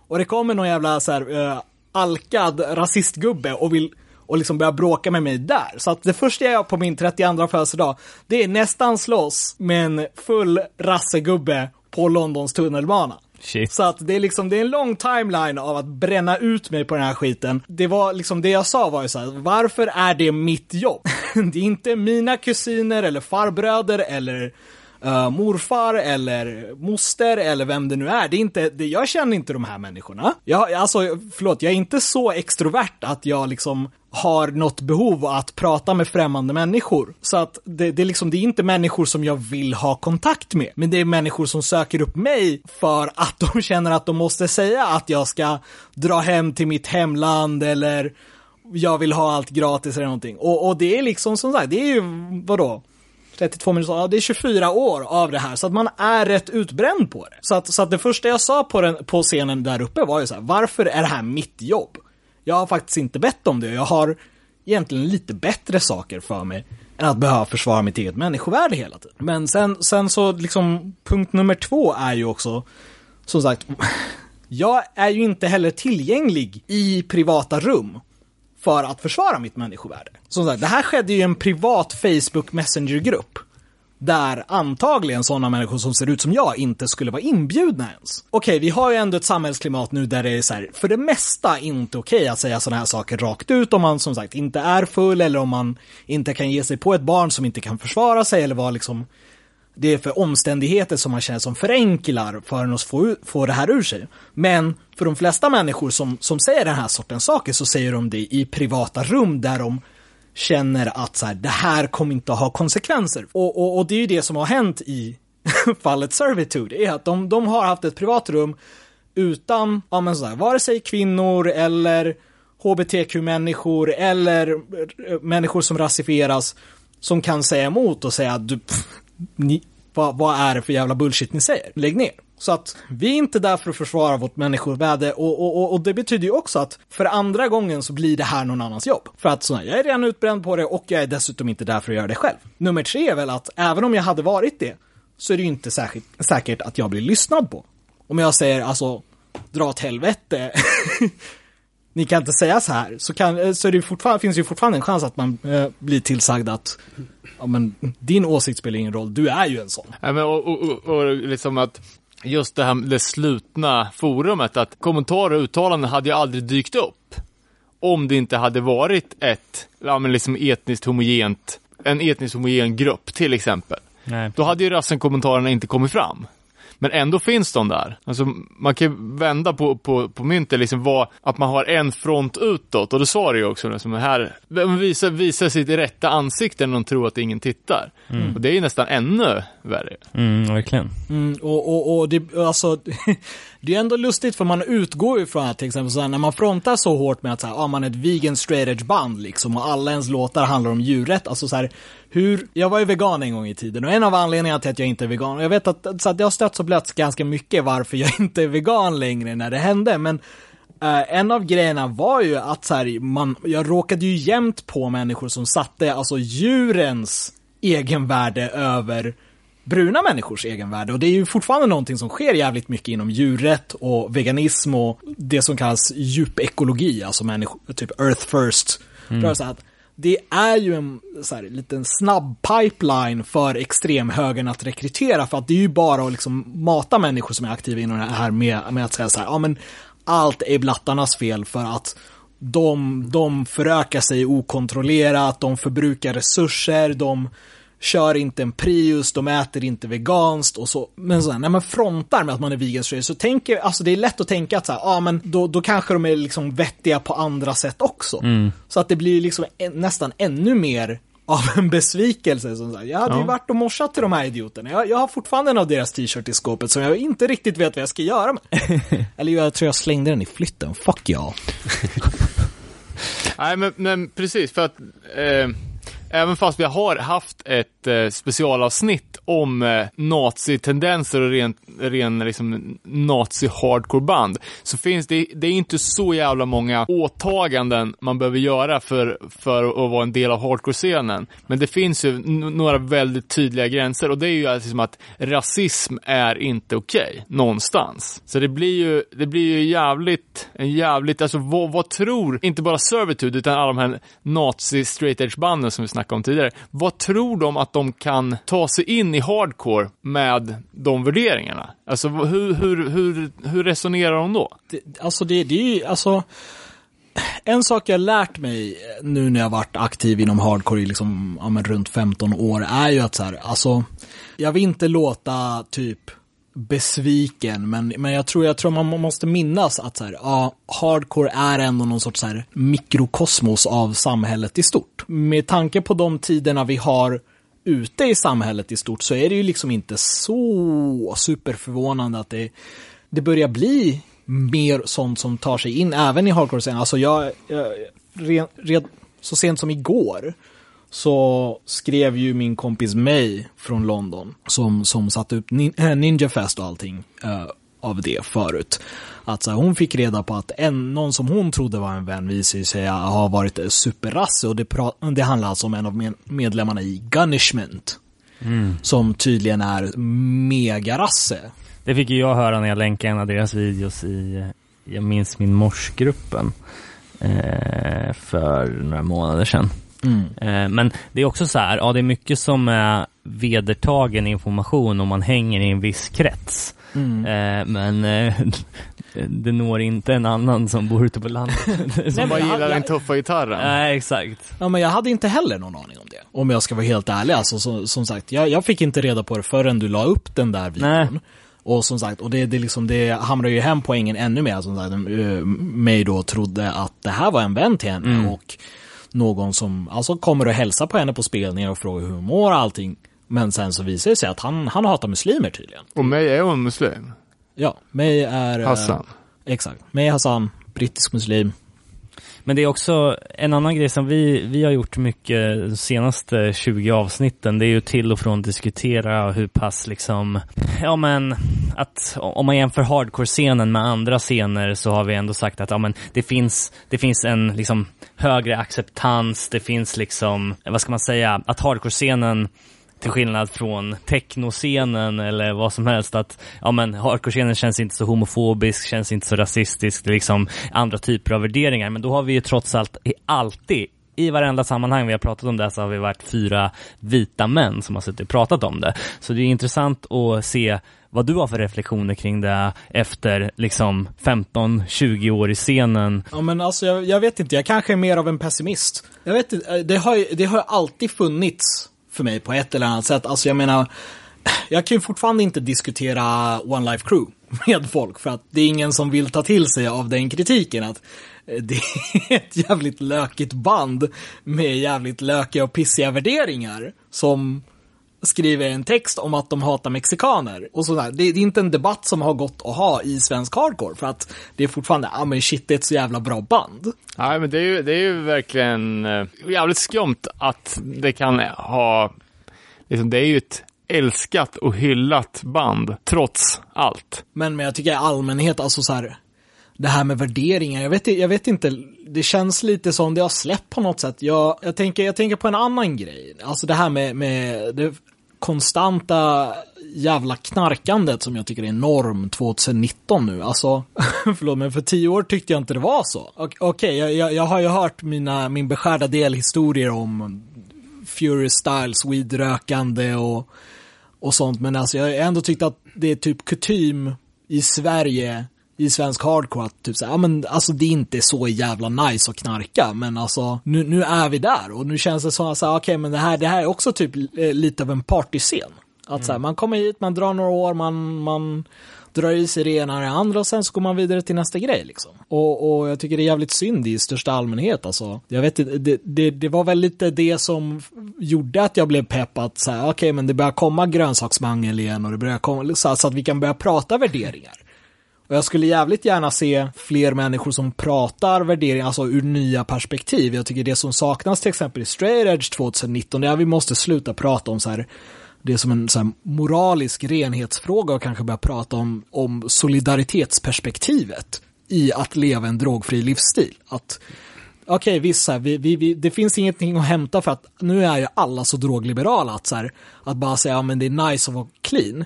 Och det kommer någon jävla så här, eh, alkad rasistgubbe och vill och liksom börja bråka med mig där. Så att det första jag gör på min 32 födelsedag, det är nästan slåss med en full rassegubbe på Londons tunnelbana. Shit. Så att det är liksom, det är en lång timeline av att bränna ut mig på den här skiten. Det var liksom, det jag sa var ju så här, varför är det mitt jobb? det är inte mina kusiner eller farbröder eller uh, morfar eller moster eller vem det nu är. Det är inte, det, jag känner inte de här människorna. Jag, alltså, förlåt, jag är inte så extrovert att jag liksom har något behov att prata med främmande människor. Så att det, det, är liksom, det är inte människor som jag vill ha kontakt med, men det är människor som söker upp mig för att de känner att de måste säga att jag ska dra hem till mitt hemland eller jag vill ha allt gratis eller någonting. Och, och det är liksom som sagt, det är ju, vadå? 32 minuter, ja, det är 24 år av det här, så att man är rätt utbränd på det. Så att, så att det första jag sa på, den, på scenen där uppe var ju så här, varför är det här mitt jobb? Jag har faktiskt inte bett om det, jag har egentligen lite bättre saker för mig än att behöva försvara mitt eget människovärde hela tiden. Men sen, sen så liksom, punkt nummer två är ju också, som sagt, jag är ju inte heller tillgänglig i privata rum för att försvara mitt människovärde. Som sagt, det här skedde ju i en privat Facebook Messenger-grupp. Där antagligen sådana människor som ser ut som jag inte skulle vara inbjudna ens. Okej, vi har ju ändå ett samhällsklimat nu där det är så här, för det mesta inte okej att säga sådana här saker rakt ut om man som sagt inte är full eller om man inte kan ge sig på ett barn som inte kan försvara sig eller vara liksom det är för omständigheter som man känner som förenklar för en att få, få det här ur sig. Men för de flesta människor som, som säger den här sortens saker så säger de det i privata rum där de känner att så här, det här kommer inte att ha konsekvenser. Och, och, och det är ju det som har hänt i fallet Servitude, är att de, de har haft ett privat rum utan, ja men så här, vare sig kvinnor eller hbtq-människor eller eh, människor som rasifieras som kan säga emot och säga att du, pff, ni, vad, vad är det för jävla bullshit ni säger? Lägg ner. Så att vi är inte där för att försvara vårt människovärde och, och, och, och det betyder ju också att för andra gången så blir det här någon annans jobb. För att så, jag är redan utbränd på det och jag är dessutom inte där för att göra det själv. Nummer tre är väl att även om jag hade varit det så är det ju inte särskilt säkert att jag blir lyssnad på. Om jag säger alltså, dra åt helvete. Ni kan inte säga så här, så, kan, så är det finns det ju fortfarande en chans att man eh, blir tillsagd att ja, men, din åsikt spelar ingen roll, du är ju en sån. Ja, men, och, och, och, och liksom att just det här det slutna forumet, att kommentarer och uttalanden hade ju aldrig dykt upp om det inte hade varit ett, ja men liksom etniskt homogent, en etniskt homogen grupp till exempel. Nej. Då hade ju rassen-kommentarerna inte kommit fram. Men ändå finns de där. Alltså, man kan ju vända på, på, på myntet, liksom vad, att man har en front utåt. Och det sa du ju också, som här, visa, visa sitt rätta ansikte när de tror att ingen tittar. Och det är ju nästan ännu värre. Mm, verkligen. Mm, och, och, och det, alltså, det är ändå lustigt för man utgår ju från att till exempel så här, när man frontar så hårt med att så här, ah, man är ett vegan straight edge band liksom och alla ens låtar handlar om djurrätt, alltså så här, hur, jag var ju vegan en gång i tiden och en av anledningarna till att jag inte är vegan, och jag vet att, så att det har stötts och blötts ganska mycket varför jag inte är vegan längre när det hände, men Uh, en av grejerna var ju att så här, man, jag råkade ju jämt på människor som satte alltså djurens egenvärde över bruna människors egenvärde. Och det är ju fortfarande någonting som sker jävligt mycket inom djurrätt och veganism och det som kallas djupekologi, alltså människor, typ earth first. rörelse. Att det är ju en så här, liten snabb pipeline för extremhögern att rekrytera för att det är ju bara att liksom mata människor som är aktiva inom det här med, med att säga så här, ja men allt är blattarnas fel för att de, de förökar sig okontrollerat, de förbrukar resurser, de kör inte en Prius, de äter inte veganskt och så. Men så här, när man frontar med att man är vegan så tänker, alltså det är lätt att tänka att så här, ja men då, då kanske de är liksom vettiga på andra sätt också. Så att det blir liksom en, nästan ännu mer av en besvikelse. Som sagt. Jag hade ju Ja. varit och morsat till de här idioterna. Jag, jag har fortfarande en av deras t-shirt i skåpet som jag inte riktigt vet vad jag ska göra med. Eller jag tror jag slängde den i flytten. Fuck ja. Nej, men, men precis, för att eh, även fast vi har haft ett eh, specialavsnitt om eh, nazi-tendenser och ren, ren liksom, nazi-hardcore-band, så finns det, det är inte så jävla många åtaganden man behöver göra för, för att vara en del av hardcore-scenen. Men det finns ju några väldigt tydliga gränser och det är ju liksom att rasism är inte okej någonstans. Så det blir ju, det blir ju jävligt, en jävligt, alltså vad, vad tror, inte bara Servitude utan alla de här nazi straight edge banden som vi snackade om tidigare. Vad tror de att de kan ta sig in i hardcore med de värderingarna? Alltså hur, hur, hur, hur resonerar de då? det, alltså det, det är ju, alltså en sak jag lärt mig nu när jag varit aktiv inom hardcore i liksom, ja, men runt 15 år är ju att så här, alltså, jag vill inte låta typ besviken, men, men jag tror, jag tror man måste minnas att så här, ja, hardcore är ändå någon sorts så här mikrokosmos av samhället i stort. Med tanke på de tiderna vi har ute i samhället i stort så är det ju liksom inte så superförvånande att det, det börjar bli mer sånt som tar sig in även i hardcore-scenen. Alltså jag, jag red, red, så sent som igår så skrev ju min kompis May från London som, som satte upp nin, äh, Ninja Fest och allting eh, av det förut. Att så här, hon fick reda på att en, någon som hon trodde var en vän visade sig ha varit superrasse och det, det handlar alltså om en av med, medlemmarna i Gunishment. Som tydligen är megarasse. Det fick ju jag höra när jag länkade en av deras videos i, jag minns min morsgruppen, eh, för några månader sedan. Eh, men det är också så här, ja det är mycket som är vedertagen information om man hänger i en viss krets. Eh, men eh, det når inte en annan som bor ute på landet. Som bara jag- gillar jag- den tuffa gitarren? Nej, exakt. Ja, men jag hade inte heller någon aning om det. Om jag ska vara helt ärlig. Alltså, så, som sagt, jag, jag fick inte reda på det förrän du la upp den där videon. Nej. Och som sagt, och det, det, liksom, det hamrar ju hem poängen ännu mer. Som sagt, mig då trodde att det här var en vän till henne och någon som alltså kommer och hälsar på henne på spelningar och frågar hur hon mår och allting. Men sen så visar det sig att han, han hatar muslimer tydligen. Och mig är hon muslim? Ja, mig är... eh, Hassan? exakt. Mig är Hassan, brittisk muslim. Men det är också en annan grej som vi, vi har gjort mycket de senaste 20 avsnitten. Det är ju till och från diskutera hur pass liksom, ja men, att om man jämför hardcore-scenen med andra scener så har vi ändå sagt att ja men det finns, det finns en liksom högre acceptans, det finns liksom, vad ska man säga, att hardcore-scenen till skillnad från technoscenen eller vad som helst att ja men hardcore-scenen känns inte så homofobisk, känns inte så rasistisk, liksom andra typer av värderingar. Men då har vi ju trots allt alltid i varenda sammanhang vi har pratat om det så har vi varit fyra vita män som har suttit och pratat om det. Så det är intressant att se vad du har för reflektioner kring det efter liksom 15-20 år i scenen. Ja men alltså jag, jag vet inte, jag kanske är mer av en pessimist. Jag vet inte, eh, det har ju det har ju alltid funnits för mig på ett eller annat sätt. Alltså jag menar, jag kan ju fortfarande inte diskutera One Life Crew med folk för att det är ingen som vill ta till sig av den kritiken att eh, det är ett jävligt lökigt band med jävligt lökiga och pissiga värderingar som skriver en text om att de hatar mexikaner. Och sådär. Det, är inte en debatt som har gått att ha i svensk hardcore för att det är fortfarande, ja ah, men shit det är ett så jävla bra band. Nej, men det är ju, det är ju verkligen eh, jävligt skumt att det kan ha, liksom, det är ju ett älskat och hyllat band, trots allt. Men, men jag tycker i allmänhet, alltså så här, det här med värderingar, jag vet, jag vet inte, det känns lite som det har släppt på något sätt. Jag, jag, tänker, jag tänker på en annan grej, alltså det här med, med det konstanta jävla knarkandet som jag tycker är norm 2019 nu. Alltså, förlåt, men för tio år tyckte jag inte det var så. Okej, Okej, jag, jag, jag har ju hört mina, min beskärda del historier om Fury Styles, weedrökande och, och sånt. Men alltså jag har ändå tyckt att det är typ kutym i Sverige i svensk hardcore att typ så här, ja men alltså det är inte så jävla nice att knarka, men alltså nu, nu är vi där och nu känns det som att okej men det här, det här är också typ eh, lite av en partyscen. Att så här, man kommer hit, man drar några år, man, man drar i sig det ena och det andra och sen så går man vidare till nästa grej liksom. Och, och jag tycker det är jävligt synd i största allmänhet alltså. Jag vet inte, det, det, det var väl lite det som gjorde att jag blev pepp att säga, okej men det börjar komma grönsaksmangel igen och det börjar komma, så, så att vi kan börja prata värderingar. Och jag skulle jävligt gärna se fler människor som pratar värderingar, alltså ur nya perspektiv. Jag tycker det som saknas till exempel i Straight Edge 2019, det är att vi måste sluta prata om så här det är som en så här, moralisk renhetsfråga och kanske börja prata om, om solidaritetsperspektivet i att leva en drogfri livsstil. Att okej, okay, visst, så här, vi, vi, vi, det finns ingenting att hämta för att nu är ju alla så drogliberala att, så här, att bara säga ja, men det är nice att vara clean.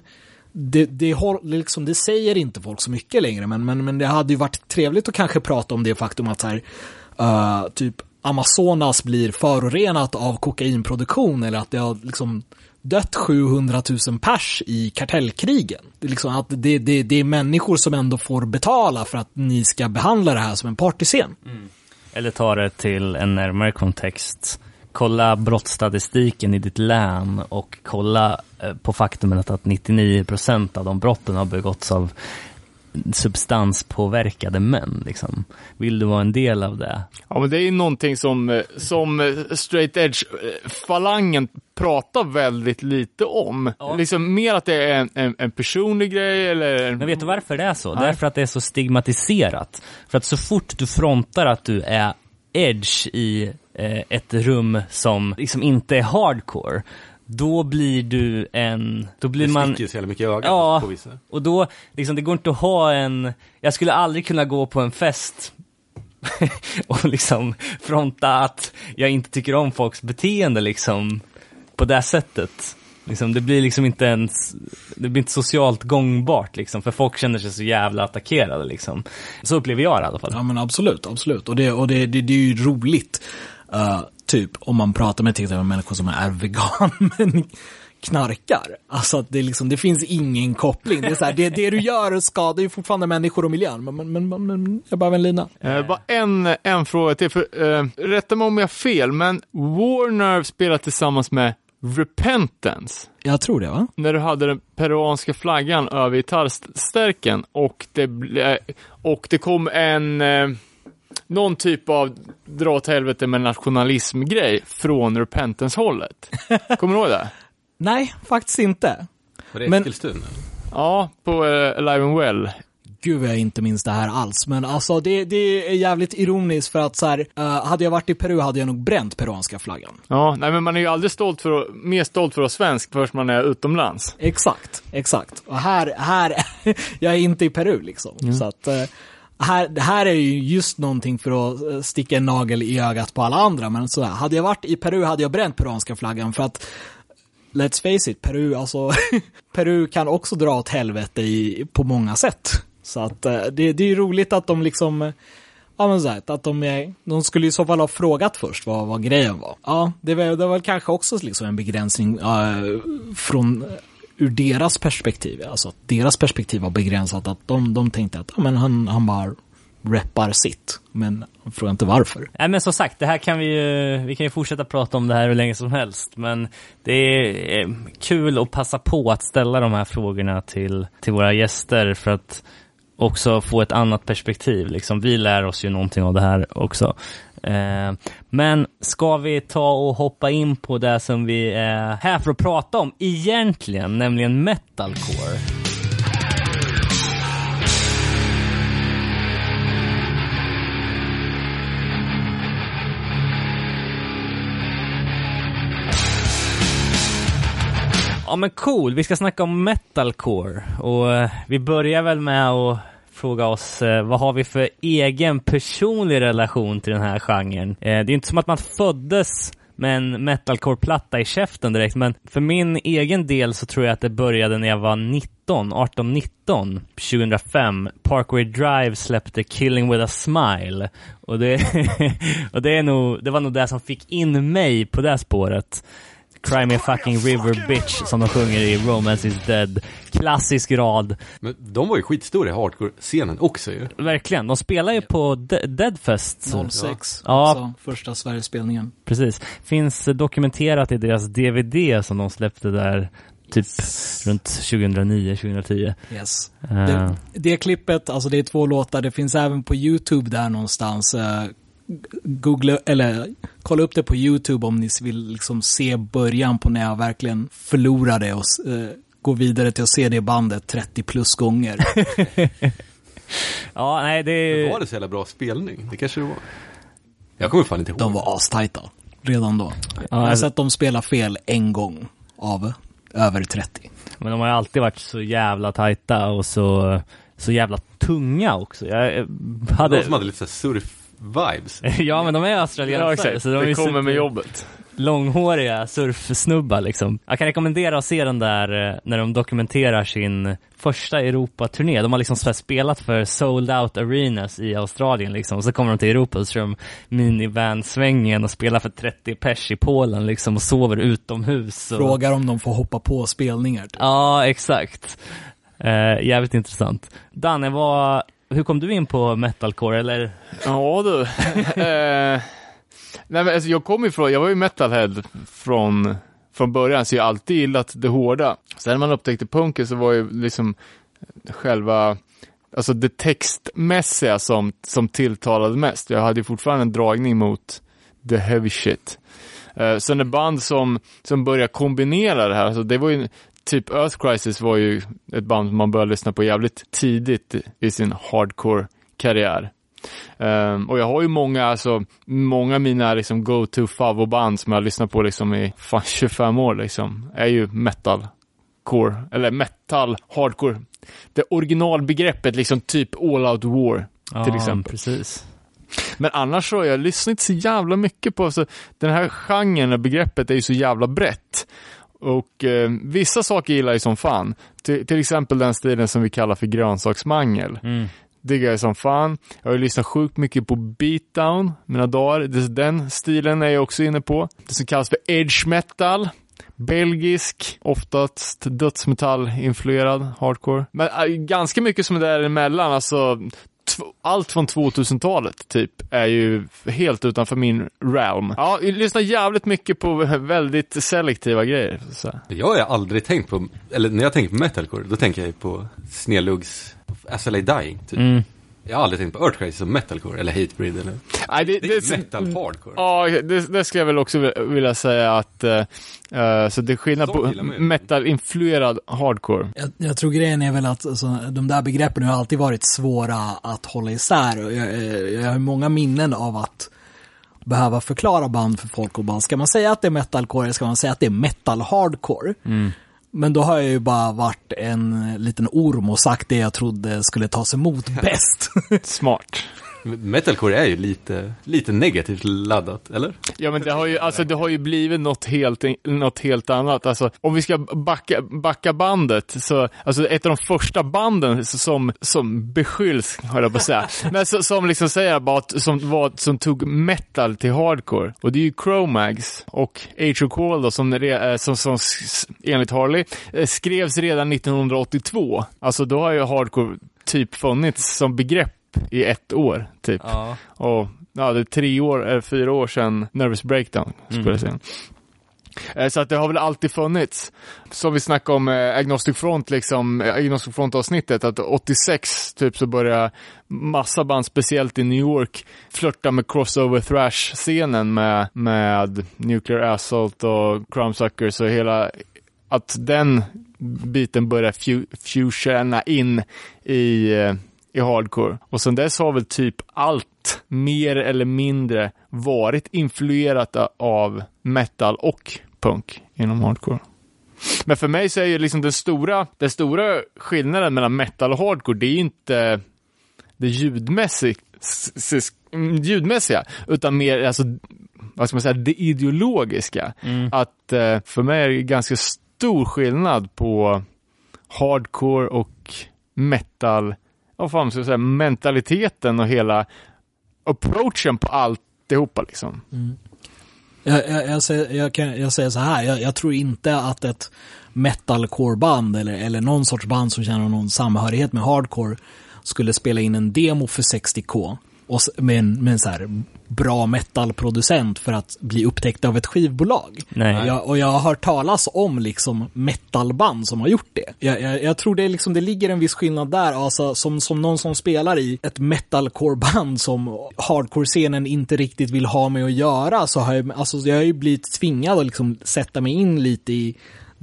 Det, det, liksom, det säger inte folk så mycket längre, men, men, men det hade ju varit trevligt att kanske prata om det faktum att så här, uh, typ Amazonas blir förorenat av kokainproduktion eller att det har liksom dött 700 000 pers i kartellkrigen. Det är, liksom att det, det, det är människor som ändå får betala för att ni ska behandla det här som en partyscen. Mm. Eller ta det till en närmare kontext. Kolla brottsstatistiken i ditt län och kolla eh, på faktumet att 99% av de brotten har begåtts av substanspåverkade män liksom. Vill du vara en del av det? Ja, men det är ju någonting som, som straight edge-falangen pratar väldigt lite om. Ja. Liksom mer att det är en, en, en, personlig grej eller... Men vet du varför det är så? Nej. Därför att det är så stigmatiserat. För att så fort du frontar att du är edge i eh, ett rum som liksom inte är hardcore, då blir du en... Då blir det man... ju så jävla mycket i ögat ja, på vissa. och då, liksom det går inte att ha en... Jag skulle aldrig kunna gå på en fest och liksom fronta att jag inte tycker om folks beteende liksom på det sättet. Liksom, det blir liksom inte ens, det blir inte socialt gångbart liksom, för folk känner sig så jävla attackerade liksom. Så upplever jag det i alla fall. Ja men absolut, absolut. Och det, och det, det, det är ju roligt. Uh, typ om man pratar med till exempel människor som är vegan men knarkar. Alltså att det, liksom, det finns ingen koppling. Det, är så här, det, det du gör skadar ju fortfarande människor och miljön. Men, men, men, men jag behöver en lina. Eh, bara en, en fråga till. För, eh, rätta mig om jag har fel, men Warner spelar tillsammans med Repentance. Jag tror det va? När du hade den peruanska flaggan över gitarrstärken och det, och det kom en eh, någon typ av dra åt helvete med nationalism-grej från Repentance-hållet. Kommer du ihåg det? Nej, faktiskt inte. Var det Eskilstuna? Ja, på uh, Alive and Well. Gud jag inte minns det här alls, men alltså det, det är jävligt ironiskt för att så här, uh, hade jag varit i Peru hade jag nog bränt peruanska flaggan. Ja, nej men man är ju aldrig stolt för att, mer stolt för att vara svensk först man är utomlands. Exakt, exakt. Och här, här, jag är inte i Peru liksom. Mm. Så att, uh, här, det här är ju just någonting för att eh, sticka en nagel i ögat på alla andra, men så här, hade jag varit i Peru hade jag bränt peruanska flaggan för att Let's face it, Peru, alltså Peru kan också dra åt helvete i, på många sätt. Så att eh, det, det är ju roligt att de liksom eh, Ja men så här, att de, är, de skulle i så fall ha frågat först vad, vad grejen var. Ja, det var, det var kanske också liksom en begränsning äh, från eh, ur deras perspektiv, alltså att deras perspektiv var begränsat, att de, de tänkte att ja, men han, han bara reppar sitt, men frågar inte varför. Nej men som sagt, det här kan vi ju, vi kan ju fortsätta prata om det här hur länge som helst, men det är kul att passa på att ställa de här frågorna till, till våra gäster för att också få ett annat perspektiv. Liksom, vi lär oss ju någonting av det här också. Eh, men ska vi ta och hoppa in på det som vi är här för att prata om egentligen, nämligen metalcore. Ja men cool, vi ska snacka om metalcore och eh, vi börjar väl med att fråga oss eh, vad har vi för egen personlig relation till den här genren? Eh, det är inte som att man föddes med en metalcore-platta i käften direkt, men för min egen del så tror jag att det började när jag var 19, 18-19, 2005. Parkway Drive släppte Killing with a Smile. Och det, och det, är nog, det var nog det som fick in mig på det spåret. Cry me a fucking river bitch som de sjunger i Romance is dead. Klassisk rad. Men de var ju skitstora i hardcore-scenen också ju. Verkligen. De spelar ju på De- Deadfest. 06, Ja. alltså första Sverigespelningen. Precis. Finns dokumenterat i deras DVD som de släppte där typ runt 2009-2010. Yes. Eh, Det, det klippet, alltså det är två låtar, det finns även på YouTube där någonstans. Eh, Googla, eller kolla upp det på YouTube om ni vill liksom se början på när jag verkligen förlorade och eh, gå vidare till att se det bandet 30 plus gånger. ja, nej det är... Var det så jävla bra spelning? Det kanske det var. Jag kommer fan inte ihåg. De var astajta redan då. Jag har alltså- sett dem spela fel en gång av över 30. Men de har ju alltid varit så jävla tajta och så, så jävla tunga också. Jag eh, hade... De som hade lite såhär surf-vibes. ja, men de är Ja, australiensare. exakt. så de Det kommer med jobbet. långhåriga surfsnubbar liksom. Jag kan rekommendera att se den där eh, när de dokumenterar sin första Europaturné. De har liksom spelat för sold out arenas i Australien liksom. Och så kommer de till Europa och så kör de minivan-svängen och spelar för 30 pers i Polen liksom och sover utomhus. Och... Frågar om de får hoppa på spelningar. Typ. Ja, exakt. Eh, jävligt intressant. Danne, vad, hur kom du in på metalcore eller? Ja du. eh, nej men alltså jag kom ifrån, jag var ju metalhead från, från början, så jag har alltid gillat det hårda. Sen när man upptäckte punken så var ju liksom själva, alltså det textmässiga som, som tilltalade mest. Jag hade ju fortfarande en dragning mot the heavy shit. Eh, sen ett band som, som började kombinera det här, alltså det var ju typ Earth Crisis var ju ett band man började lyssna på jävligt tidigt i sin hardcore-karriär. Ehm, och jag har ju många, alltså, många av mina liksom go-to favoritband som jag har lyssnat på liksom i fan 25 år liksom, är ju metal core, eller metal, hardcore. Det originalbegreppet liksom typ all out war till Ja, exempel. precis. Men annars så har jag lyssnat så jävla mycket på, alltså, den här genren och begreppet är ju så jävla brett. Och eh, vissa saker gillar jag som fan. Till, till exempel den stilen som vi kallar för grönsaksmangel. Mm. Diggar jag som fan. Jag har ju lyssnat sjukt mycket på beatdown mina dagar. Den stilen är jag också inne på. Det som kallas för edge metal. Belgisk, oftast dödsmetall-influerad hardcore. Men äh, ganska mycket som är däremellan, alltså allt från 2000-talet typ är ju helt utanför min realm. Ja, jag lyssnar jävligt mycket på väldigt selektiva grejer. Så. Jag har aldrig tänkt på, eller när jag tänker på metalcore, då tänker jag ju på I Lay Dying, typ. Mm. Jag har aldrig tänkt på Earth Crisis som metalcore, eller Hatebreed, eller... Nej, det, Det är metal hardcore. Ja, det, det skulle jag väl också vilja säga att, eh, eh, så det är skillnad på metal-influerad hardcore. Jag, jag tror grejen är väl att alltså, de där begreppen har alltid varit svåra att hålla isär. Och Jag, jag, jag har många minnen av att behöva förklara band för folk och bara, ska man säga att det är metalcore eller ska man säga att det är metal hardcore? Men då har jag ju bara varit en liten orm och sagt det jag trodde skulle tas emot bäst. Smart. Metalcore är ju lite, lite negativt laddat, eller? Ja men det har ju, alltså det har ju blivit något helt, något helt annat. Alltså om vi ska backa, backa bandet så, alltså ett av de första banden som, som beskylls, höll jag på att säga, men så, som liksom säger bara att, som, var, som tog metal till hardcore. Och det är ju Chromags och of Call då, som, eh, som, som enligt Harley eh, skrevs redan 1982. Alltså då har ju hardcore typ funnits som begrepp i ett år, typ. Ja. Och ja, det är tre år, eller fyra år sedan Nervous Breakdown, skulle jag säga. Eh, Så att det har väl alltid funnits. Som vi snackade om eh, Agnostic Front, liksom, Agnostic Front-avsnittet, att 86 typ så började massa band, speciellt i New York, flörta med crossover thrash-scenen med, med Nuclear Assault och Crumbsuckers och hela, att den biten började fu- fusiona in i, i hardcore. Och sen dess har väl typ allt mer eller mindre varit influerat av metal och punk inom hardcore. Men för mig så är ju liksom den stora, den stora skillnaden mellan metal och hardcore, det är inte det ljudmässigt, mm, ljudmässiga, utan mer alltså, vad ska man säga, det ideologiska. Att eh, för mig är det ganska stor skillnad på hardcore och metal, vad fan ska jag säga, mentaliteten och hela approachen på alltihopa liksom. Mm. Jag, jag, jag, säger, jag, kan, jag säger så här, jag, jag tror inte att ett metalcore-band eller, eller någon sorts band som känner någon samhörighet med hardcore skulle spela in en demo för 60k och med en, med en så här bra metalproducent för att bli upptäckt av ett skivbolag. Jag, och jag har hört talas om liksom metalband som har gjort det. Jag, jag, jag tror det, liksom, det ligger en viss skillnad där, alltså som, som någon som spelar i ett metalcore-band som hardcore-scenen inte riktigt vill ha med att göra, så har jag, alltså, jag har ju blivit tvingad att liksom sätta mig in lite i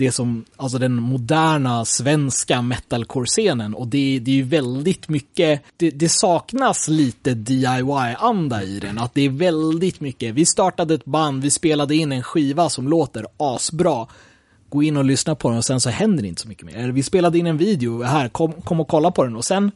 det som, alltså den moderna svenska metalcore-scenen. Och det, det är ju väldigt mycket, det, det saknas lite DIY-anda i den, att det är väldigt mycket, vi startade ett band, vi spelade in en skiva som låter asbra, gå in och lyssna på den och sen så händer det inte så mycket mer. Eller vi spelade in en video, här, kom, kom och kolla på den och sen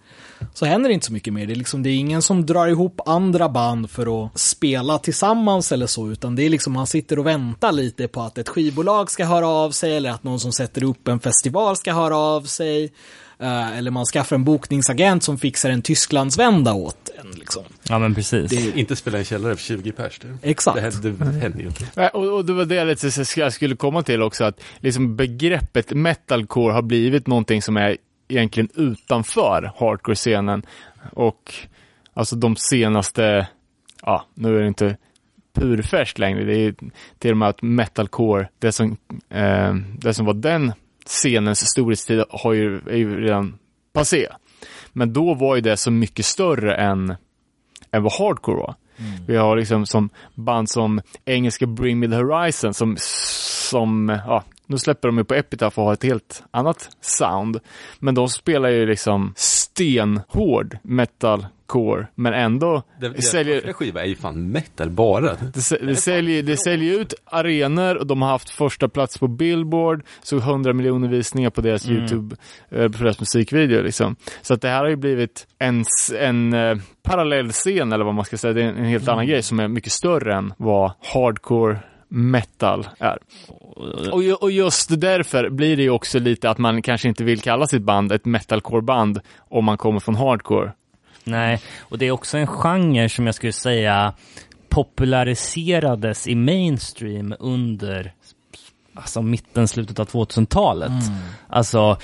så händer det inte så mycket mer. Det är liksom, det är ingen som drar ihop andra band för att spela tillsammans eller så, utan det är liksom, man sitter och väntar lite på att ett skivbolag ska höra av sig eller att någon som sätter upp en festival ska höra av sig. Eh, eller man skaffar en bokningsagent som fixar en Tysklandsvända åt en. Liksom. Ja, men precis. Inte spela i en källare för 20 pers. Det, Exakt. det, händer- det händer ju inte. Nej, Och, och det var det jag lite så jag skulle komma till också, att liksom begreppet metalcore har blivit någonting som är egentligen utanför hardcore-scenen. Och alltså de senaste, ja, nu är det inte purfärskt längre, det är till och med att metalcore, det som, eh, det som var den scenens storhetstid har ju, är ju redan passé. Men då var ju det så mycket större än, än vad hardcore var. Vi har liksom som band som engelska Bring Me The Horizon som, som ja, nu släpper de ju på Epitaph och har ett helt annat sound. Men de spelar ju liksom stenhård metalcore, men ändå Det, det säljer, skiva är ju fan metal bara. det, det, säljer, det säljer ut arenor och de har haft första plats på Billboard, så 100 miljoner visningar på deras YouTube, eh, på deras musikvideo liksom. Så att det här har ju blivit en, en eh, parallellscen eller vad man ska säga, det är en, en helt annan grej som är mycket större än vad hardcore metal är. Och, och just därför blir det ju också lite att man kanske inte vill kalla sitt band ett metalcore-band om man kommer från hardcore. Nej, och det är också en genre som jag skulle säga populariserades i mainstream under alltså mitten, slutet av 2000-talet. Alltså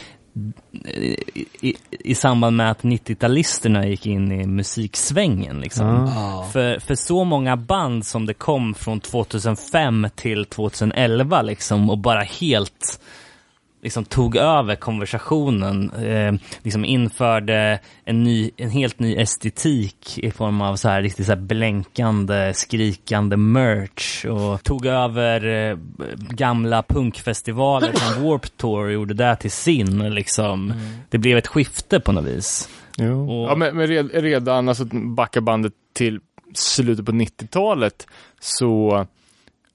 i, i, i samband med att 90-talisterna gick in i musiksvängen liksom. Ja. För, för så många band som det kom från 2005 till 2011 liksom och bara helt liksom tog över konversationen, eh, liksom införde en, ny, en helt ny estetik i form av så här riktigt så här blänkande, skrikande merch och tog över eh, gamla punkfestivaler som Warp Tour och gjorde det till sin liksom. Det blev ett skifte på något vis. Och- Ja, men, men red, redan, alltså backa bandet till slutet på 90-talet, så,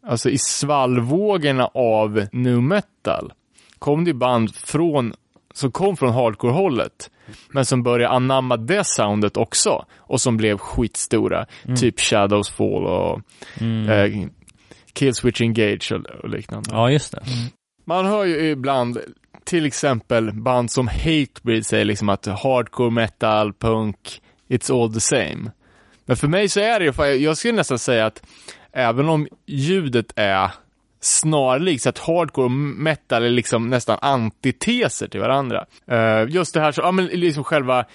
alltså i svallvågorna av nu metal, kom det ju band från, som kom från hardcore-hållet, men som började anamma det soundet också, och som blev skitstora, typ Shadows Fall och eh, Killswitch Engage och, och liknande. Ja, just det. Man hör ju ibland till exempel band som Hatebreed säger liksom att hardcore metal, punk, it's all the same. Men för mig så är det ju, jag skulle nästan säga att även om ljudet är snarlikt, så att hardcore och metal är liksom nästan antiteser till varandra. Eh, just det här så, ja men liksom själva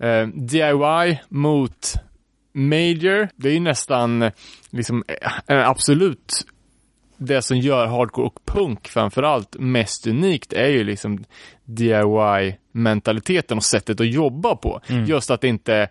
eh, DIY mot Major, det är ju nästan liksom eh, absolut det som gör hardcore och punk framförallt mest unikt är ju liksom DIY-mentaliteten och sättet att jobba på. Just att det inte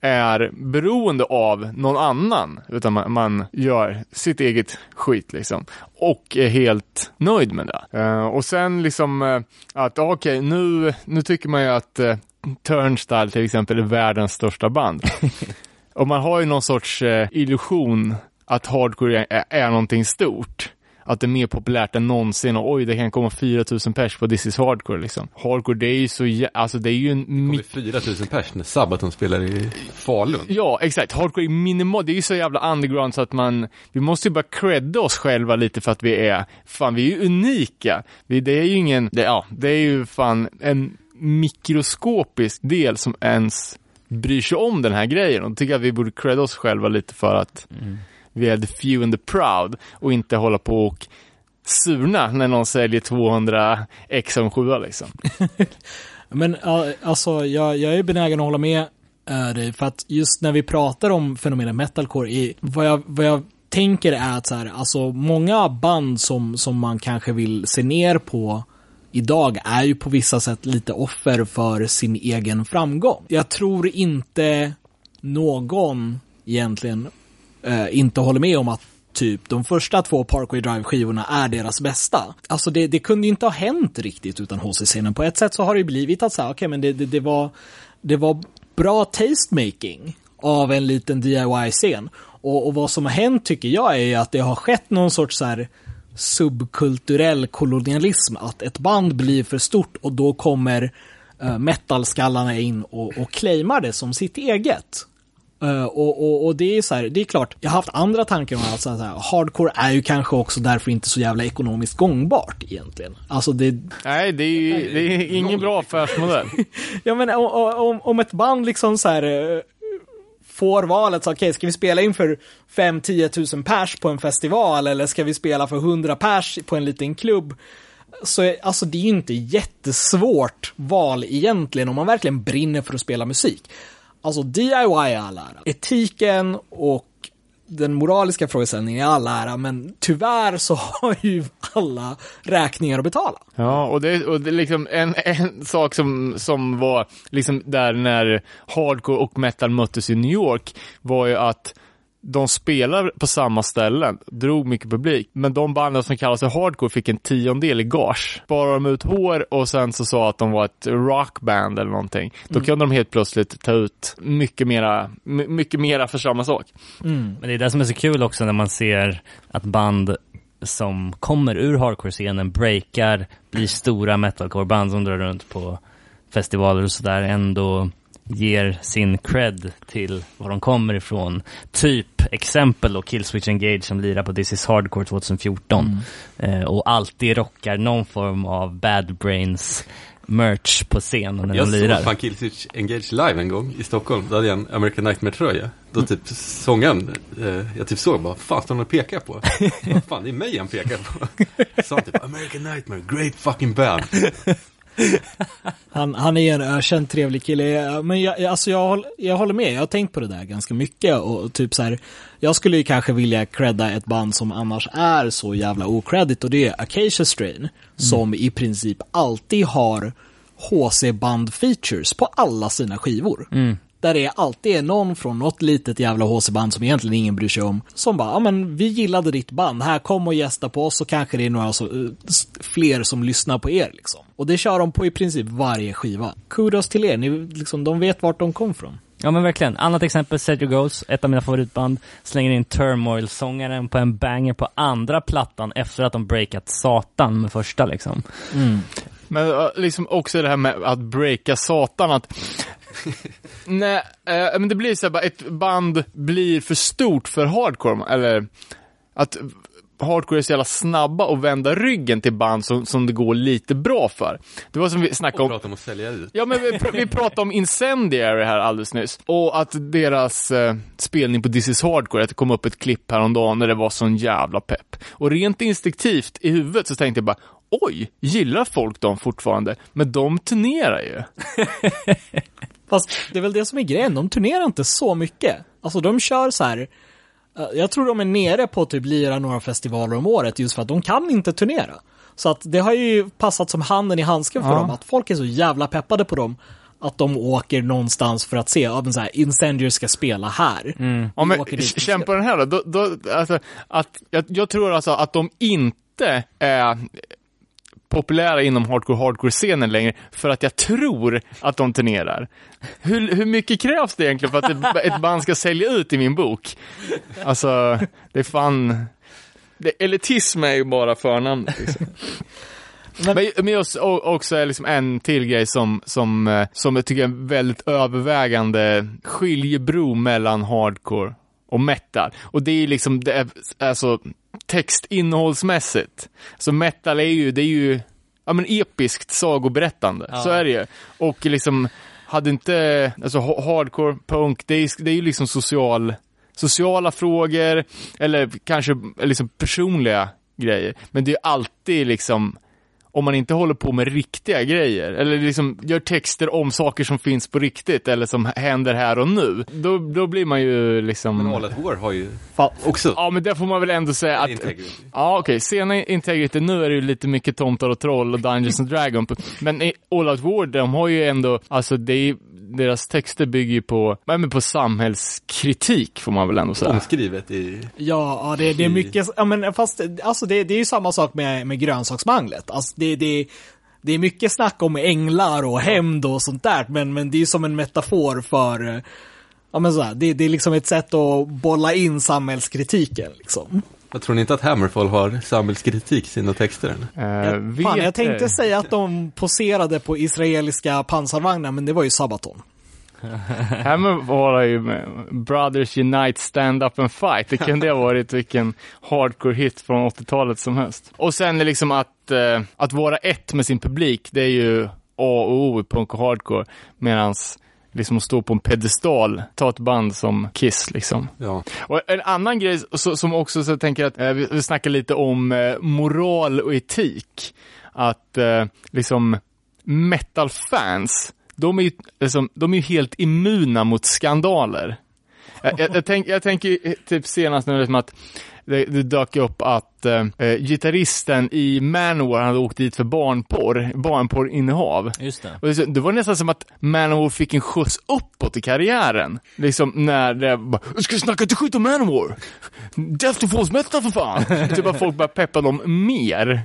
är beroende av någon annan, utan man, man gör sitt eget skit liksom. Och är helt nöjd med det. Eh, och sen liksom eh, att, okej, nu, nu tycker man ju att uh, Turnstile till exempel är världens största band. Och man har ju någon sorts eh, illusion att hardcore är, är någonting stort. Att det är mer populärt än någonsin och oj, det kan komma 4000 pers på This is hardcore liksom. Hardcore, det är ju så, jä- alltså det är ju en Det kommer mi- 4000 pers när Sabaton spelar i Falun. Ja, exakt. Hardcore är minimal, det är ju så jävla underground så att man, vi måste ju bara credda oss själva lite för att vi är, fan vi är ju unika. Vi, det är ju ingen, det, ja, det är ju fan en mikroskopisk del som ens bryr sig om den här grejen och tycker att vi borde credda oss själva lite för att vi är the few and the proud och inte hålla på och surna när någon säljer 200 x en 7 liksom. Men alltså, jag, jag är benägen att hålla med eh, dig, för att just när vi pratar om fenomenet metalcore, i, vad, jag, vad jag tänker är att så här, alltså många band som, som man kanske vill se ner på idag är ju på vissa sätt lite offer för sin egen framgång. Jag tror inte någon egentligen eh, inte håller med om att typ de första två Parkway Drive-skivorna är deras bästa. Alltså det, det kunde ju inte ha hänt riktigt utan HC-scenen. På ett sätt så har det ju blivit att säga, okej okay, men det, det, det, var, det var bra tastemaking av en liten DIY-scen. Och, och, vad som har hänt tycker jag är ju att det har skett någon sorts så här subkulturell kolonialism. Att ett band blir för stort och då kommer uh, metalskallarna in och, och claimar det som sitt eget. Uh, och, och, och, det är så här, det är klart, jag har haft andra tankar om att så här, hardcore är ju kanske också därför inte så jävla ekonomiskt gångbart egentligen. Alltså det... Nej, det är ju det är ingen bra affärsmodell. ja men om, om ett band liksom så här uh, får valet, så okej, okay, ska vi spela in för 5-10 tusen pers på en festival eller ska vi spela för 100 pers på en liten klubb? Så alltså det är ju inte jättesvårt val egentligen om man verkligen brinner för att spela musik. Alltså DIY är all ära. Etiken och den moraliska frågeställningen är all ära, men tyvärr så har ju alla räkningar att betala. Ja, och det, och det är liksom en, en sak som, som var liksom där när hardcore och metal möttes i New York var ju att de spelar på samma ställen, drog mycket publik, men de banden som kallar sig hardcore fick en tiondel i gage. Sparade de ut hår och sen så sa att de var ett rockband eller någonting. Då mm. kunde de helt plötsligt ta ut mycket mera, mycket mera för samma sak. Mm. Men det är det som är så kul också när man ser att band som kommer ur hardcore-scenen breakar, blir stora metalcore-band som drar runt på festivaler och sådär ändå ger sin cred till var de kommer ifrån. Typ exempel då Killswitch Engage som lirar på This is Hardcore 2014 mm. eh, och alltid rockar någon form av Bad Brains merch på scen när jag de lirar. Jag såg fan Killswitch Engage live en gång i Stockholm. Då hade jag en American Nightmare-tröja. Då typ sångaren, eh, jag typ såg bara, fan står han och pekar på? fan, det är mig han pekar på. Så han typ, American Nightmare, great fucking band. Han, han är en ökänd trevlig kille. Men jag, alltså jag, jag håller med, jag har tänkt på det där ganska mycket och typ så här, jag skulle ju kanske vilja credda ett band som annars är så jävla okredit och det är Acacia Strain, mm. som i princip alltid har HC-band features på alla sina skivor. Mm. Där det alltid är någon från något litet jävla HC-band som egentligen ingen bryr sig om. Som bara, ja men vi gillade ditt band, här kom och gästa på oss så kanske det är några så, uh, fler som lyssnar på er liksom. Och det kör de på i princip varje skiva. Kudos till er, ni, liksom, de vet vart de kom från. Ja men verkligen. Annat exempel, Set Your Goals, ett av mina favoritband, slänger in Turmoil-sångaren på en banger på andra plattan efter att de breakat Satan med första liksom. Mm. Men liksom också det här med att breaka Satan, att Nej, äh, men det blir så här, ett band blir för stort för hardcore, eller att hardcore är så jävla snabba och vända ryggen till band som, som det går lite bra för. Det var som vi snackade om. Och prata om att sälja ut. Ja, men vi, vi pratade om Incendiary här alldeles nyss. Och att deras eh, spelning på This is Hardcore, att det kom upp ett klipp häromdagen när det var sån jävla pepp. Och rent instinktivt i huvudet så tänkte jag bara, oj, gillar folk dem fortfarande? Men de turnerar ju. Fast det är väl det som är grejen, de turnerar inte så mycket. Alltså de kör så här, eh, jag tror de är nere på typ lira några festivaler om året just för att de kan inte turnera. Så att det har ju passat som handen i handsken för ja. dem, att folk är så jävla peppade på dem att de åker någonstans för att se, ja men så här, Incendier ska spela här. Mm. Ja, men känn på den här då, då, då alltså, att, jag, jag tror alltså att de inte är populära inom hardcore-hardcore-scenen längre för att jag tror att de turnerar. Hur, hur mycket krävs det egentligen för att ett, ett band ska sälja ut i min bok? Alltså, det är fan... Det, elitism är ju bara förnamnet. Liksom. Men, men just också är liksom en till grej som, som, eh, som jag tycker är en väldigt övervägande skiljebro mellan hardcore och metal. Och det är liksom, det är, alltså textinnehållsmässigt. Så metal är ju, det är ju, ja men episkt sagoberättande. Ja. Så är det ju. Och liksom, hade inte, alltså hardcore, punk, det är, det är ju liksom social sociala frågor eller kanske liksom personliga grejer. Men det är alltid liksom om man inte håller på med riktiga grejer, eller liksom gör texter om saker som finns på riktigt, eller som händer här och nu, då, då blir man ju liksom... Men All At War har ju Fa- också Ja, men det får man väl ändå säga att... Integrity. Ja, okej. Sena Integrity, nu är det ju lite mycket tomtar och troll och Dungeons and Dragons. Men All Out War, de har ju ändå, alltså det är, deras texter bygger ju på, men på samhällskritik, får man väl ändå säga. omskrivet i... Ja, ja det, det är mycket, ja men fast alltså det, det är ju samma sak med, med grönsaksmanglet. Alltså det, det, det är mycket snack om änglar och hämnd och sånt där, men, men det är ju som en metafor för, eh, ja men sådär, det, det är liksom ett sätt att bolla in samhällskritiken liksom. Jag tror ni inte att Hammerfall har samhällskritik i sina texter? Eller? Eh, Jag, vet fan, jag tänkte det. säga att de poserade på israeliska pansarvagnar, men det var ju Sabaton. Hammer var ju med Brothers Unite Stand Up and Fight. Det kunde ha varit vilken hardcore hit från 80-talet som helst. Och sen är liksom att, eh, att vara ett med sin publik, det är ju A och O i punk och hardcore. Medans liksom att stå på en pedestal, ta ett band som Kiss liksom. Ja. Och en annan grej så, som också så tänker att eh, vi, vi snackar lite om eh, moral och etik. Att eh, liksom metal-fans, de är ju liksom, de är helt immuna mot skandaler. Jag, jag, jag, tänk, jag tänker eh, typ senast nu liksom att det, det dök upp att eh, eh, gitarristen i Manowar hade åkt dit för barnporr, barnporrinnehav. Just det. Och det, det var nästan som att Manowar fick en skjuts uppåt i karriären. Liksom när det bara, ska vi snacka inte skit om Manowar? Death to Falls Metal för fan! typ att folk börjar peppa dem mer.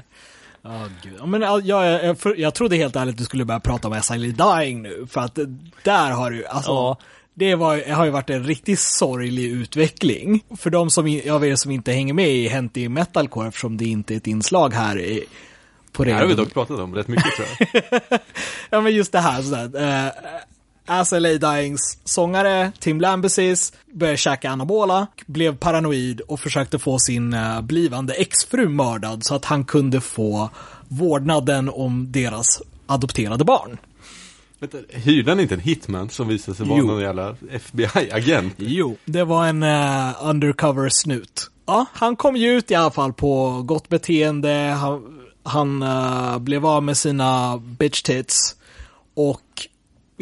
Ja, gud. Men ja, jag, jag, för, jag trodde helt ärligt att du skulle börja prata om SIL Dying nu, för att eh, där har du, alltså, Ja. det var, har ju varit en riktigt sorglig utveckling. För de som, av er som inte hänger med i Hänt i Metalcore, eftersom det inte är ett inslag här i, på Det här har vi dock pratat om rätt mycket tror jag. Ja men just det här sådär. Uh, As LA Dyings sångare Tim Lambesis började käka anabola, blev paranoid och försökte få sin eh, blivande exfru mördad så att han kunde få vårdnaden om deras adopterade barn. Hyrde han inte en hitman som visade sig vara Jo. någon jävla FBI-agent? Jo. Det var en eh, undercover snut. Ja, han kom ju ut i alla fall på gott beteende. Han, han eh, blev av med sina bitch tits. Och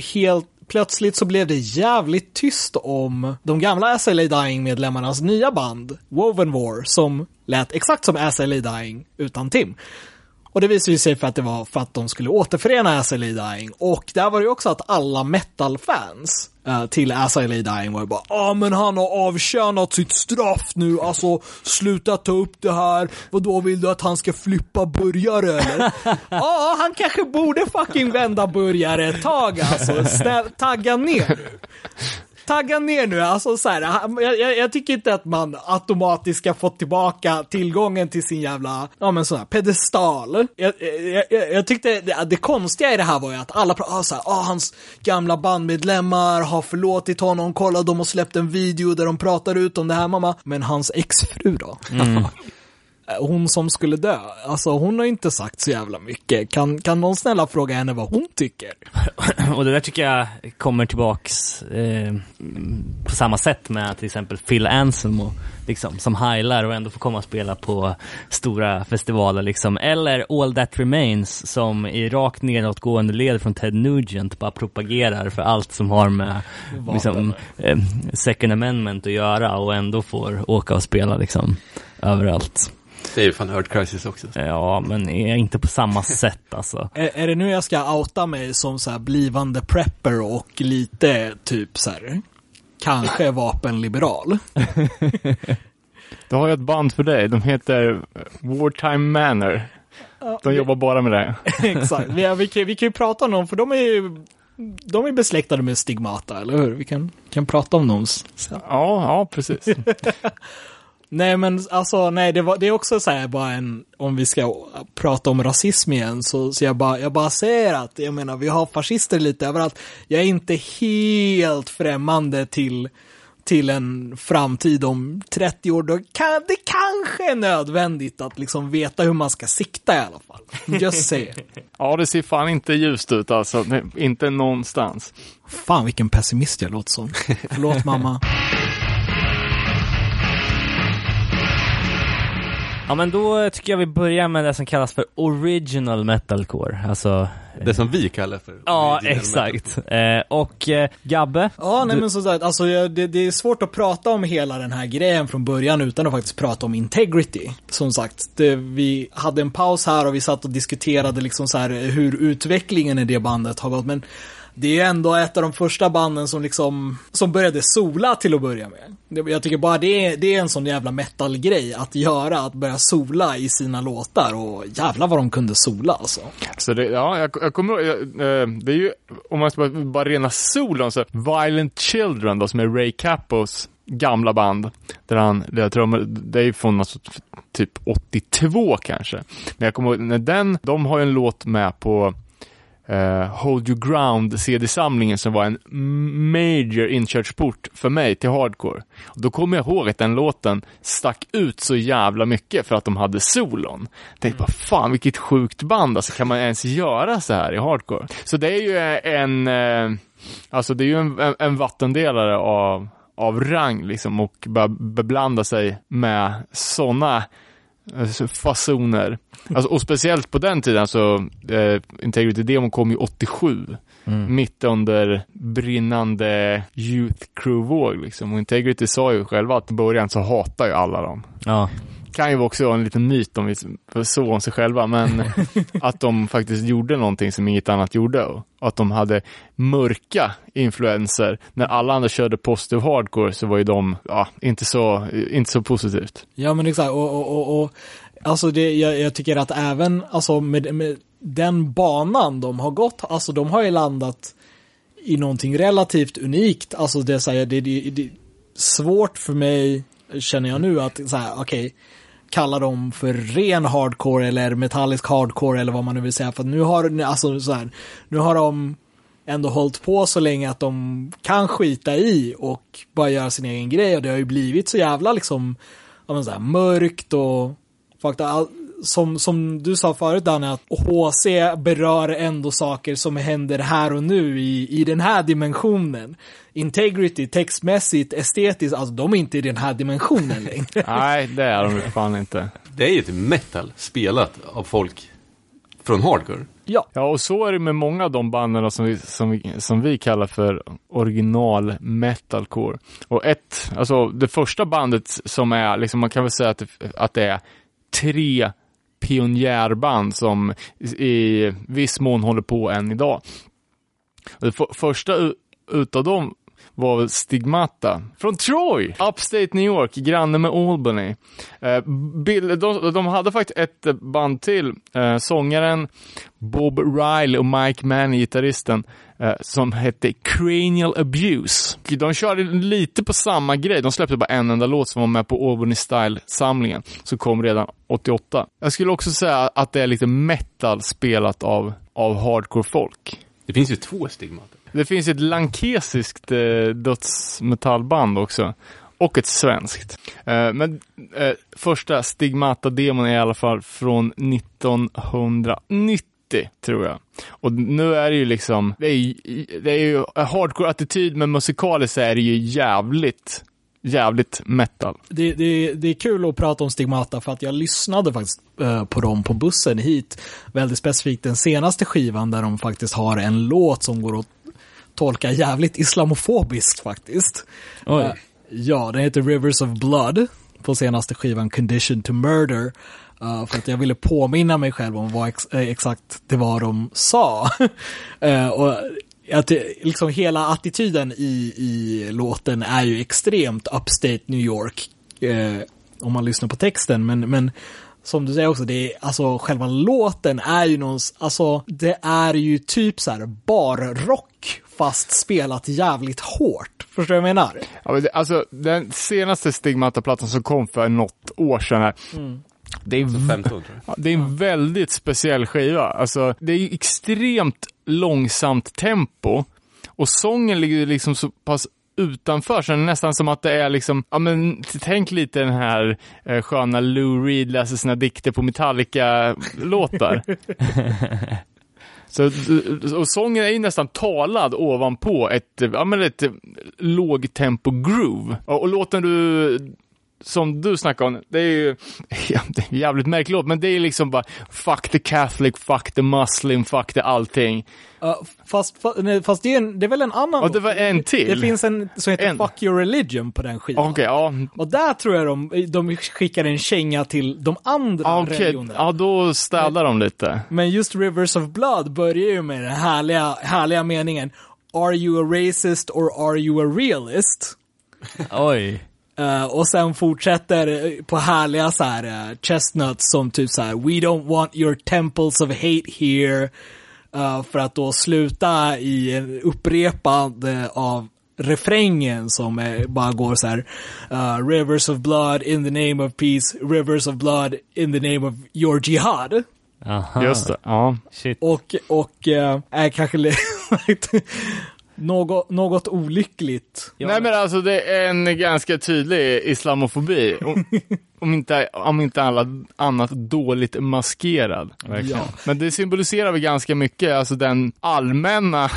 helt plötsligt så blev det jävligt tyst om de gamla SLA Dying-medlemmarnas nya band, Woven War, som lät exakt som SLA Dying utan Tim. Och det visade ju sig för att det var för att de skulle återförena SLA Dying. Och där var det ju också att alla metal-fans eh, till SLA Dying var ju bara ah, men han har avtjänat sitt straff nu, alltså sluta ta upp det här. Vad då vill du att han ska flippa burgare eller? Ja, han kanske borde fucking vända burgare ett tag alltså. Snäll, tagga ner nu. Tagga ner nu, alltså så här, jag, jag, jag tycker inte att man automatiskt ska få tillbaka tillgången till sin jävla, ja men sån här pedestal. Jag, jag, tyckte det, det konstiga i det här var ju att alla pratade, ah, så här, ah, hans gamla bandmedlemmar har förlåtit honom, kolla de har släppt en video där de pratar ut om det här mamma. Men hans exfru då? Hon som skulle dö, alltså hon har inte sagt så jävla mycket. Kan, kan någon snälla fråga henne vad hon tycker? Och det där tycker jag kommer tillbaks eh, på samma sätt med till exempel Phil Anselmo, liksom, som heilar och ändå får komma och spela på stora festivaler liksom. Eller All That Remains som i rakt nedåtgående led från Ted Nugent bara propagerar för allt som har med liksom, eh, Second Amendment att göra och ändå får åka och spela liksom överallt. Det är ju fan Earth Crisis också. Ja, men är inte på samma sätt alltså. Är, är det nu jag ska outa mig som så här blivande prepper och lite typ så här kanske vapenliberal? Då har jag ett band för dig. De heter Wartime Manor. De jobbar bara med det. Exakt. Vi, vi, kan, vi kan ju prata om dem för de är ju de är besläktade med stigmata, eller hur? Vi kan, kan prata om dem. s- sen. Ja, ja precis. Nej men alltså, nej det, var, det är också så här bara en, om vi ska prata om rasism igen, så, så jag, bara, jag bara säger att, jag menar vi har fascister lite överallt. Jag är inte helt främmande till, till en framtid om 30 år, då kan, det kanske är nödvändigt att liksom veta hur man ska sikta i alla fall. Just say. Ja, det ser fan inte ljust ut alltså. Inte någonstans. Fan vilken pessimist jag låter som. Förlåt mamma. Ja men då tycker jag vi börjar med det som kallas för original metalcore. Alltså, Det som vi kallar för ja exakt. Eh, och eh, Gabbe? Ja, nej du- men som sagt, alltså det, det är svårt att prata om hela den här grejen från början utan att faktiskt prata om integrity. Som sagt, det, vi hade en paus här och vi satt och diskuterade liksom så här hur utvecklingen i det bandet har gått, men det är ju ändå ett av de första banden som liksom, som började sola till att börja med. Jag tycker bara det är, det är en sån jävla metal-grej att göra, att börja sola i sina låtar och jävlar vad de kunde sola alltså. Så det, ja, jag, jag kommer ihåg, jag, eh, det är ju, om man ska bara, bara rena solon, så Violent Children då, som är Ray Capos gamla band. Där han, det jag tror, det är ju från alltså, typ 82 kanske. Men jag kommer ihåg, när den, de har ju en låt med på eh, Hold Your Ground CD-samlingen som var en major inkörsport för mig till hardcore. Och då kommer jag ihåg att den låten stack ut så jävla mycket för att de hade solon. Jag tänkte bara, fan vilket sjukt band, alltså kan man ens göra så här i hardcore? Så det är ju eh, en, eh, alltså det är ju en, en, en vattendelare av, av rang liksom och bara beblanda sig med sådana Alltså, fasoner. Alltså, och speciellt på den tiden, så eh, Integrity Demo kom ju 87. Mitt under brinnande Youth Crew-våg liksom. Och Integrity sa ju själva att i början så hatar ju alla dem. Ja. Kan ju också vara en liten myt om vi så om sig själva, men att de faktiskt gjorde någonting som inget annat gjorde. Och att de hade mörka influenser. När alla andra körde positive hardcore så var ju de, ja, inte så, inte så positivt. Ja men exakt, och, och, och, och alltså det, jag, jag tycker att även, alltså med, med den banan de har gått, alltså de har ju landat i någonting relativt unikt, alltså det är så här, det, det, det är svårt för mig, känner jag nu, att så här, okej, kalla dem för ren hardcore eller metallisk hardcore eller vad man nu vill säga, för att nu har, alltså så här, nu har de ändå hållit på så länge att de kan skita i och bara göra sin egen grej. Och det har ju blivit så jävla liksom, ja men så här, mörkt och som, som du sa förut Danne, att HC berör ändå saker som händer här och nu i, i den här dimensionen. Integrity, textmässigt, estetiskt, alltså de är inte i den här dimensionen längre. Nej, det är de fan inte. Det är ju typ metal spelat av folk från hardcore. ja. Ja, och så är det med många av de banden som vi, som vi, som vi kallar för original metalcore. Och ett, alltså det första bandet som är, liksom man kan väl säga att det, att det är tre pionjärband som i, viss mån håller på än idag. Det för, första utav dem var väl Stigmata från Troy, Upstate New York, granne med Albany. Eh, Bill, de, de hade faktiskt ett band till, eh, sångaren Bob Riley och Mike Mann, gitarristen, som hette Cranial Abuse. De körde lite på samma grej, de släppte bara en enda låt som var med på Albany Style-samlingen, som kom redan 88. Jag skulle också säga att det är lite metal spelat av, av hardcore-folk. Det finns ju två stigmater. Det finns ett lankesiskt eh, dödsmetallband också. Och ett svenskt. Eh, men eh, första Stigmata-demon är i alla fall från 1990, tror jag. Och nu är det ju liksom, det är, ju- det är ju hardcore-attityd, men musikaliskt är det ju jävligt, jävligt metal. Det, det, det är kul att prata om Stigmata för att jag lyssnade faktiskt eh, på dem på bussen hit. Väldigt specifikt den senaste skivan där de faktiskt har en låt som går att tolka jävligt islamofobiskt faktiskt. Oj. Eh, ja, den heter Rivers of Blood på senaste skivan Condition to Murder. Eh, för att jag ville påminna mig själv om vad ex- eh, exakt det var de sa. Eh, och att liksom hela attityden i, i låten är ju extremt upstate New York. Eh, om man lyssnar på texten, men, men som du säger också, det är, alltså själva låten är ju någons, alltså det är ju typ så här barrock fast spelat jävligt hårt. Förstår du vad jag menar? Ja, men det, alltså, den senaste Stigmata-plattan som kom för något år sedan här, det är 15 tror jag. Ja, det är en väldigt speciell skiva. Alltså, det är ju extremt långsamt tempo och sången ligger liksom så pass utanför så det är nästan som att det är liksom, ja men tänk lite den här eh, sköna Lou Reed läser sina dikter på Metallica-låtar. Så, och sången är ju nästan talad ovanpå ett, ja men ett lågtempo groove. Och, och låten du som du snackade om, det är ju ja, det är en jävligt märklig låt, men det är liksom bara fuck the Catholic, fuck the Muslim, fuck the allting. Ja, fast, fa- nej, fast det, är en, det är väl en annan Och det var en till. Det finns en som heter En. Fuck Your Religion på den skivan. Okej, ja. Och där tror jag de, de skickar en känga till de andra Okej, religionerna. ja då städar de lite. Men just Rivers of Blood börjar ju med den härliga, härliga meningen Are you a racist or are you a realist? Oj. Eh, och sen fortsätter på härliga så här uh, chestnuts som typ så här We don't want your temples of hate here. Eh, för att då sluta i en upprepande av refrängen som eh, bara går så här Rivers of blood in the name of peace, rivers of blood in the name of your jihad. Aha. Just det, ja. Shit. Och, och är kanske något, något olyckligt. Ja, Nej men alltså det är en ganska tydlig islamofobi. Om, om inte, om inte alla, annat dåligt maskerad. Ja. Men det symboliserar väl ganska mycket, alltså den allmänna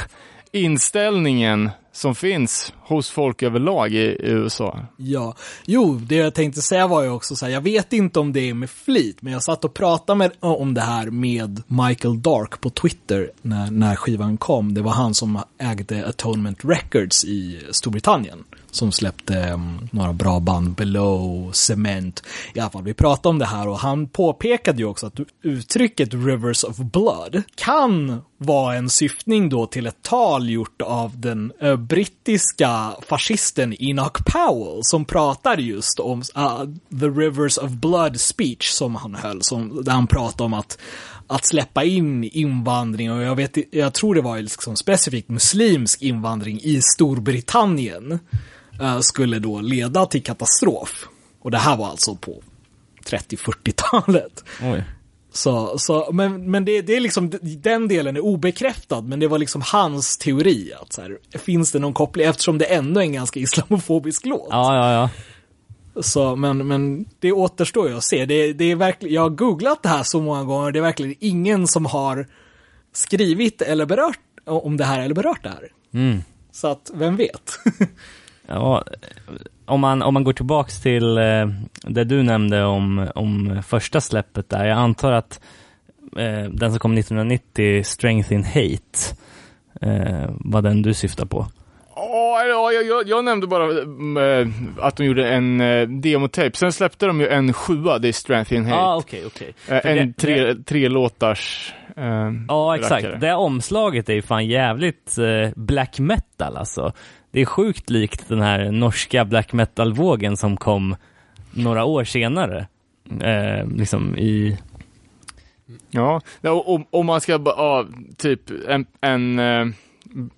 inställningen som finns hos folk överlag i, i USA. Ja, jo, det jag tänkte säga var ju också så här, jag vet inte om det är med flit, men jag satt och pratade med, eh, om det här med Michael Dark på Twitter när, när skivan kom. Det var han som ägde Atonement Records i Storbritannien. Som släppte mm, några bra band, Below, Cement. I alla fall, vi pratade om det här och han påpekade ju också att uttrycket Rivers of Blood kan vara en syftning då till ett tal gjort av den brittiska fascisten Enoch Powell som pratade just om uh, the Rivers of Blood speech som han höll, som, där han pratade om att att släppa in invandring och jag vet, jag tror det var liksom specifikt muslimsk invandring i Storbritannien skulle då leda till katastrof. Och det här var alltså på 30-40-talet. Oj. Så, så, men men det, det är liksom, den delen är obekräftad, men det var liksom hans teori. Att så här, finns det någon koppling, eftersom det ändå är en ganska islamofobisk låt. Ja, ja, ja. Så, men, men det återstår ju att se. Det, det är verkligen, jag har googlat det här så många gånger, det är verkligen ingen som har skrivit eller berört om det här eller berört det här. Mm. Så att, vem vet? Ja, om man, om man går tillbaks till eh, det du nämnde om, om första släppet där. Jag antar att eh, den som kom 1990, Strength in Hate, eh, var den du syftar på. Ja, ja, jag, jag, jag nämnde bara eh, att de gjorde en uh, demotape. Sen släppte de ju en sjua, det är Strength in Hate. Okej, okej. Eh, för en det- tre, tre låtars Ja, exakt. rackare. Det omslaget är ju fan jävligt black metal alltså. Det är sjukt likt den här norska black metal-vågen som kom några år senare. Eh, liksom i, Ja, om, man ska ja, typ en, en eh,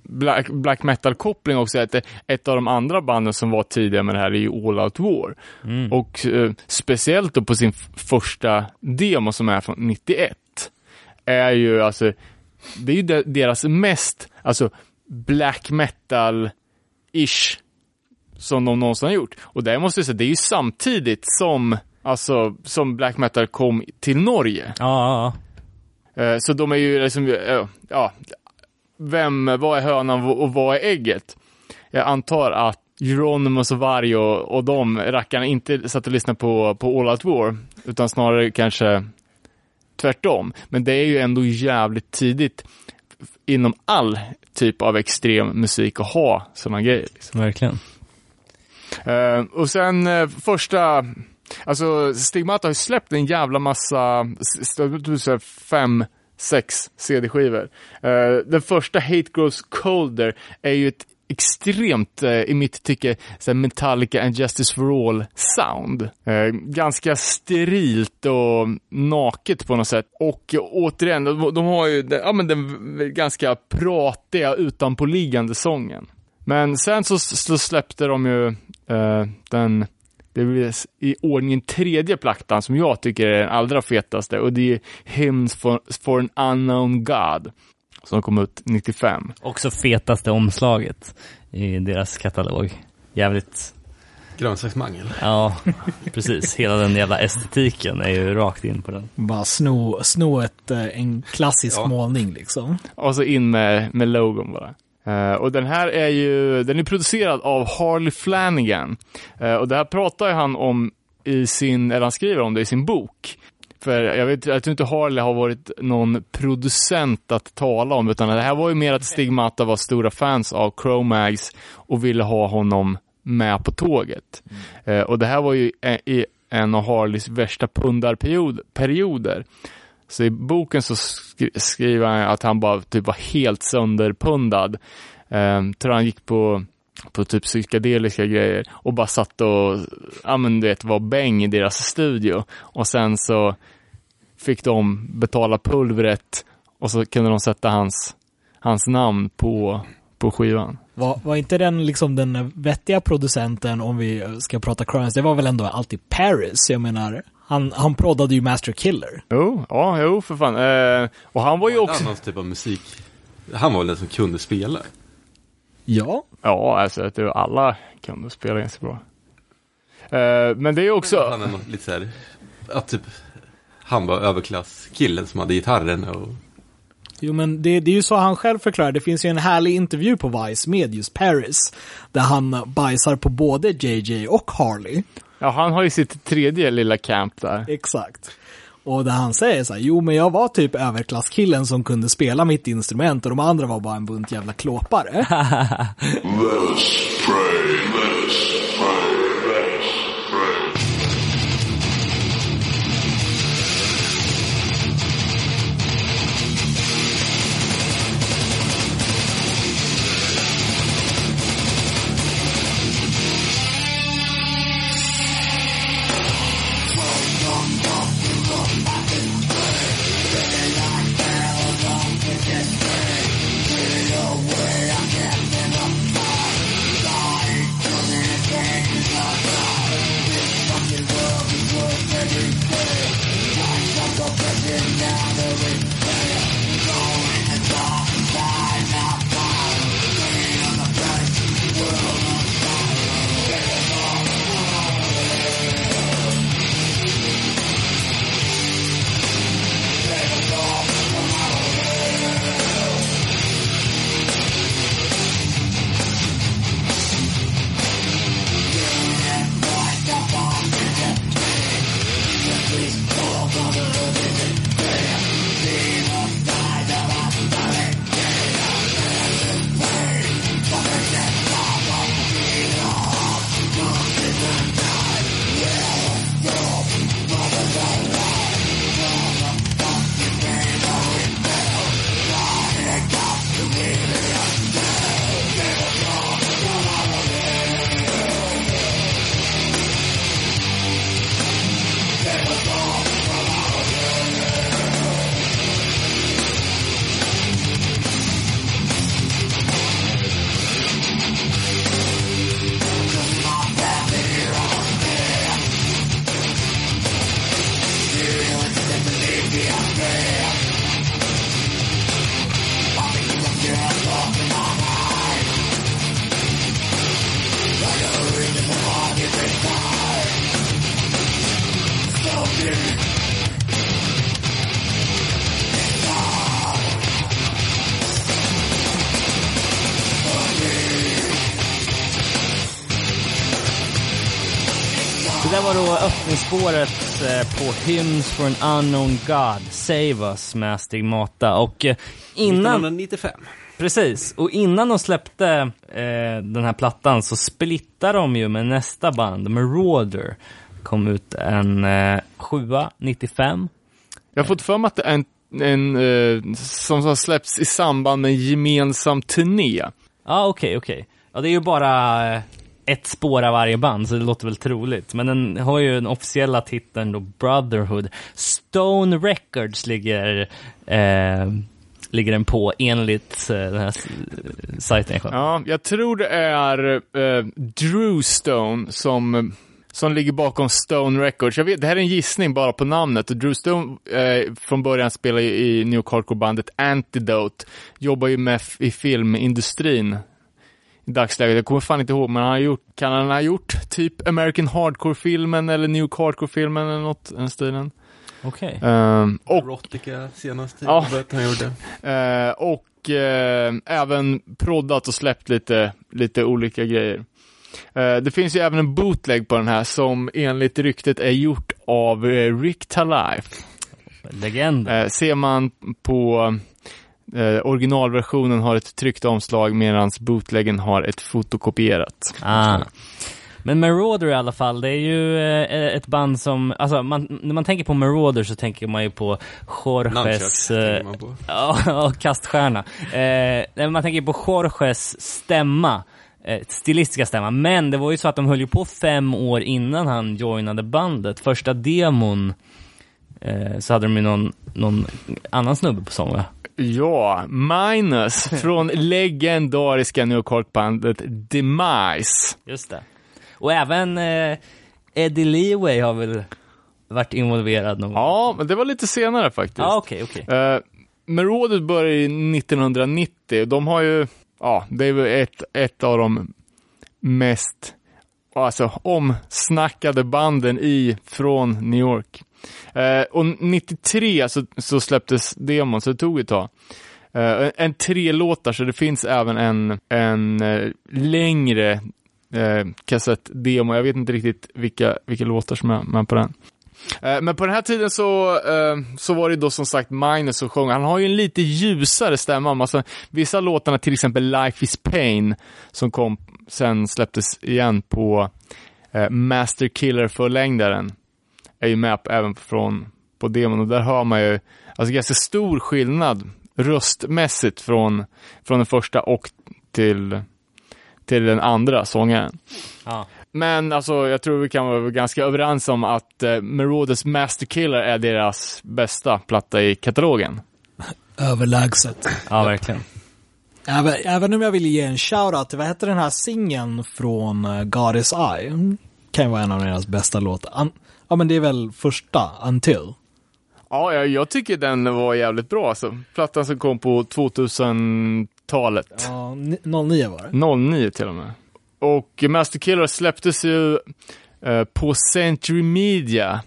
black, black metal-koppling också, att ett av de andra banden som var tidiga med det här är ju All Out War. mm. Och eh, speciellt då på sin första demo som är från 91, är ju alltså, det är ju de, deras mest, alltså black metal-ish som de någonsin har gjort. Och det måste jag säga, det är ju samtidigt som, alltså, som black metal kom till Norge. ja, ja, Eh, Så de är ju liksom, eh, ja, vem, vad är hönan och vad är ägget? Jag antar att Euronymous och Varg och, och de rackarna inte satt och lyssnade på, på All Out War, utan snarare kanske tvärtom. Men det är ju ändå jävligt tidigt inom all typ av extrem musik att ha sådana grejer. Liksom. verkligen. Eh, och sen eh, första, alltså Stigmata har ju släppt en jävla massa, fem, sex CD-skivor. Eh, den första Hate Grows Colder är ju ett extremt, eh, i mitt tycke, så Metallica and Justice for All sound. Eh, ganska sterilt och naket på något sätt. Och återigen, de, de har ju den, ja, men den ganska pratiga utanpåliggande sången. Men sen så, så släppte de ju eh, den, det blir i ordningen tredje plattan som jag tycker är den allra fetaste och det är Hymns for, for an unknown God. Som kom ut 95. Också fetaste omslaget i deras katalog. Jävligt, Grönsaksmangel. ja, precis. Hela den jävla estetiken är ju rakt in på den. Bara sno, sno ett, eh, en klassisk Ja. målning liksom. Och så in med, med logon bara. Eh, och den här är ju, den är producerad av Harley Flanagan. Eh, och det här pratar ju han om i sin, eller han skriver om det i sin bok. För jag, vet, jag tror inte Harley har varit någon producent att tala om, utan det här var ju mer att Stigmata var stora fans av Chromags och ville ha honom med på tåget. Eh, och det här var ju e- i en av Harleys värsta pundarperioder. Så i boken så skri skriver han att han bara typ var helt sönderpundad. Eh, tror han gick på, på typ psykedeliska grejer och bara satt och, ja men du vet, var bäng i deras studio. Och sen så fick de betala pulvret och så kunde de sätta hans, hans namn på, på skivan. Var, var inte den liksom den vettiga producenten om vi ska prata Crimes, det var väl ändå alltid Paris, jag menar. Han, han proddade ju Master Killer. Jo, ja, jo för fan. Eh, och han var ju också... annan typ av musik. Han var väl den som kunde spela. Ja. Ja, alltså att det- alla kunde spela ganska bra. Eh, men det är ju också... Han är något lite så här, att typ, han var överklasskillen som hade gitarren och Jo men det, det är ju så han själv förklarar. Det finns ju en härlig intervju på Vice med just Paris. Där han bajsar på både JJ och Harley. Ja, han har ju sitt tredje lilla camp där. Exakt. Och där han säger så här, jo men jag var typ överklasskillen som kunde spela mitt instrument och de andra var bara en bunt jävla klåpare. öppningsspåret eh, på Hymns for an unknown God, Save Us med Stigmata. Och eh, innan, 1995. precis, och innan de släppte eh, den här plattan så splittade de ju med nästa band, Marauder. Kom ut en eh, sjua, 95. Jag har fått för mig att det är en, en eh, som har släppts i samband med en gemensam turné. Ja, ah, okej, okej. Ja, det är ju bara eh, ett spår av varje band, så det låter väl troligt. Men den har ju den officiella titeln då Brotherhood. Stone Records ligger, eh, ligger den på enligt eh, den här sajten jag. Ja, jag tror det är eh, Drew Stone som, som ligger bakom Stone Records. Jag vet, det här är en gissning bara på namnet. Drew Stone eh, från början spelar ju i New York Hardcore-bandet Antidote. Jobbar ju med i filmindustrin i dagsläget. Jag kommer fan inte ihåg, men han har gjort, kan han ha gjort typ American Hardcore-filmen eller New Hardcore-filmen eller något den stilen. Okej. Ehm, och Erotica senast Ja. han gjorde. Eh, och eh, även proddat och släppt lite, lite olika grejer. Eh, det finns ju även en bootleg på den här som enligt ryktet är gjort av eh, Rick Talife. Legend. Ser man på eh, originalversionen har ett tryckt omslag medan bootleggen har ett fotokopierat. Ah. Men Marauder i alla fall, det är ju eh, ett band som, alltså man, när man tänker på Marauder så tänker man ju på Jorges, eh, och kaststjärna. Eh, när man tänker på Jorges stämma, eh, stilistiska stämma, men det var ju så att de höll ju på fem år innan han joinade bandet. Första demon eh, så hade de ju någon, någon annan snubbe på sång va? Ja, Minus från legendariska New York-bandet Demise. Just det. Och även eh, Eddie Leeway har väl varit involverad någon gång? Ja, men det var lite senare faktiskt. Ja, okej, okej. Uh, Marauder började i 1990. De har ju, ja, det är väl ett, ett av de mest alltså, omsnackade banden i från New York. Eh, och 93 så, så släpptes demon, så det tog ett tag. Eh, en tre låtar, så det finns även en, en eh, längre eh, kassettdemo. Jag vet inte riktigt vilka, vilka låtar som är med på den. Eh, men på den här tiden så, eh, så var det då som sagt Minus som sjöng. Han har ju en lite ljusare stämma. Alltså, vissa låtarna, till exempel Life is Pain, som kom sen släpptes igen på eh, Master Killer-förlängdaren, är ju med på, även från på demon och där hör man ju alltså ganska stor skillnad röstmässigt från, från den första och till, till den andra sångaren. Ja. Men alltså, jag tror vi kan vara ganska överens om att eh, Marauders Master Killer är deras bästa platta i katalogen. Överlägset. ja, verkligen. Även, även om jag vill ge en shoutout till, vad heter den här singeln från God is I? Kan ju vara en av deras bästa låtar. An- ja men det är väl första, Until. Ja, jag, jag tycker den var jävligt bra alltså. Plattan som kom på 2000-talet. Ja, ni- 09 var det. 09 till och med. Och Master Killer släpptes ju eh, på Century Media,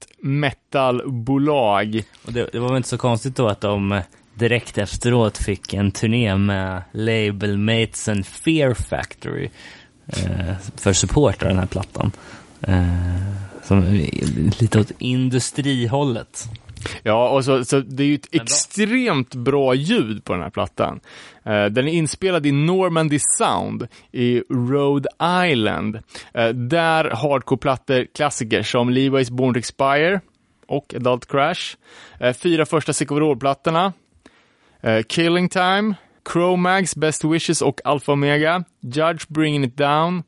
ett metalbolag. Och det, det var väl inte så konstigt då att de eh, direkt efteråt fick en turné med labelmatesen Fear Factory eh, för support av den här plattan. Eh, som är lite åt industrihållet. Ja, och så, så det är ju ett extremt bra ljud på den här plattan. Eh, den är inspelad i Normandy Sound i Rhode Island. Eh, där hardcore-plattor klassiker som Levi's Born to Expire och Adult Crash. Eh, fyra första Sick of plattorna eh, Killing Time, Chromags, Best Wishes och Alpha Omega, Judge Bringing It Down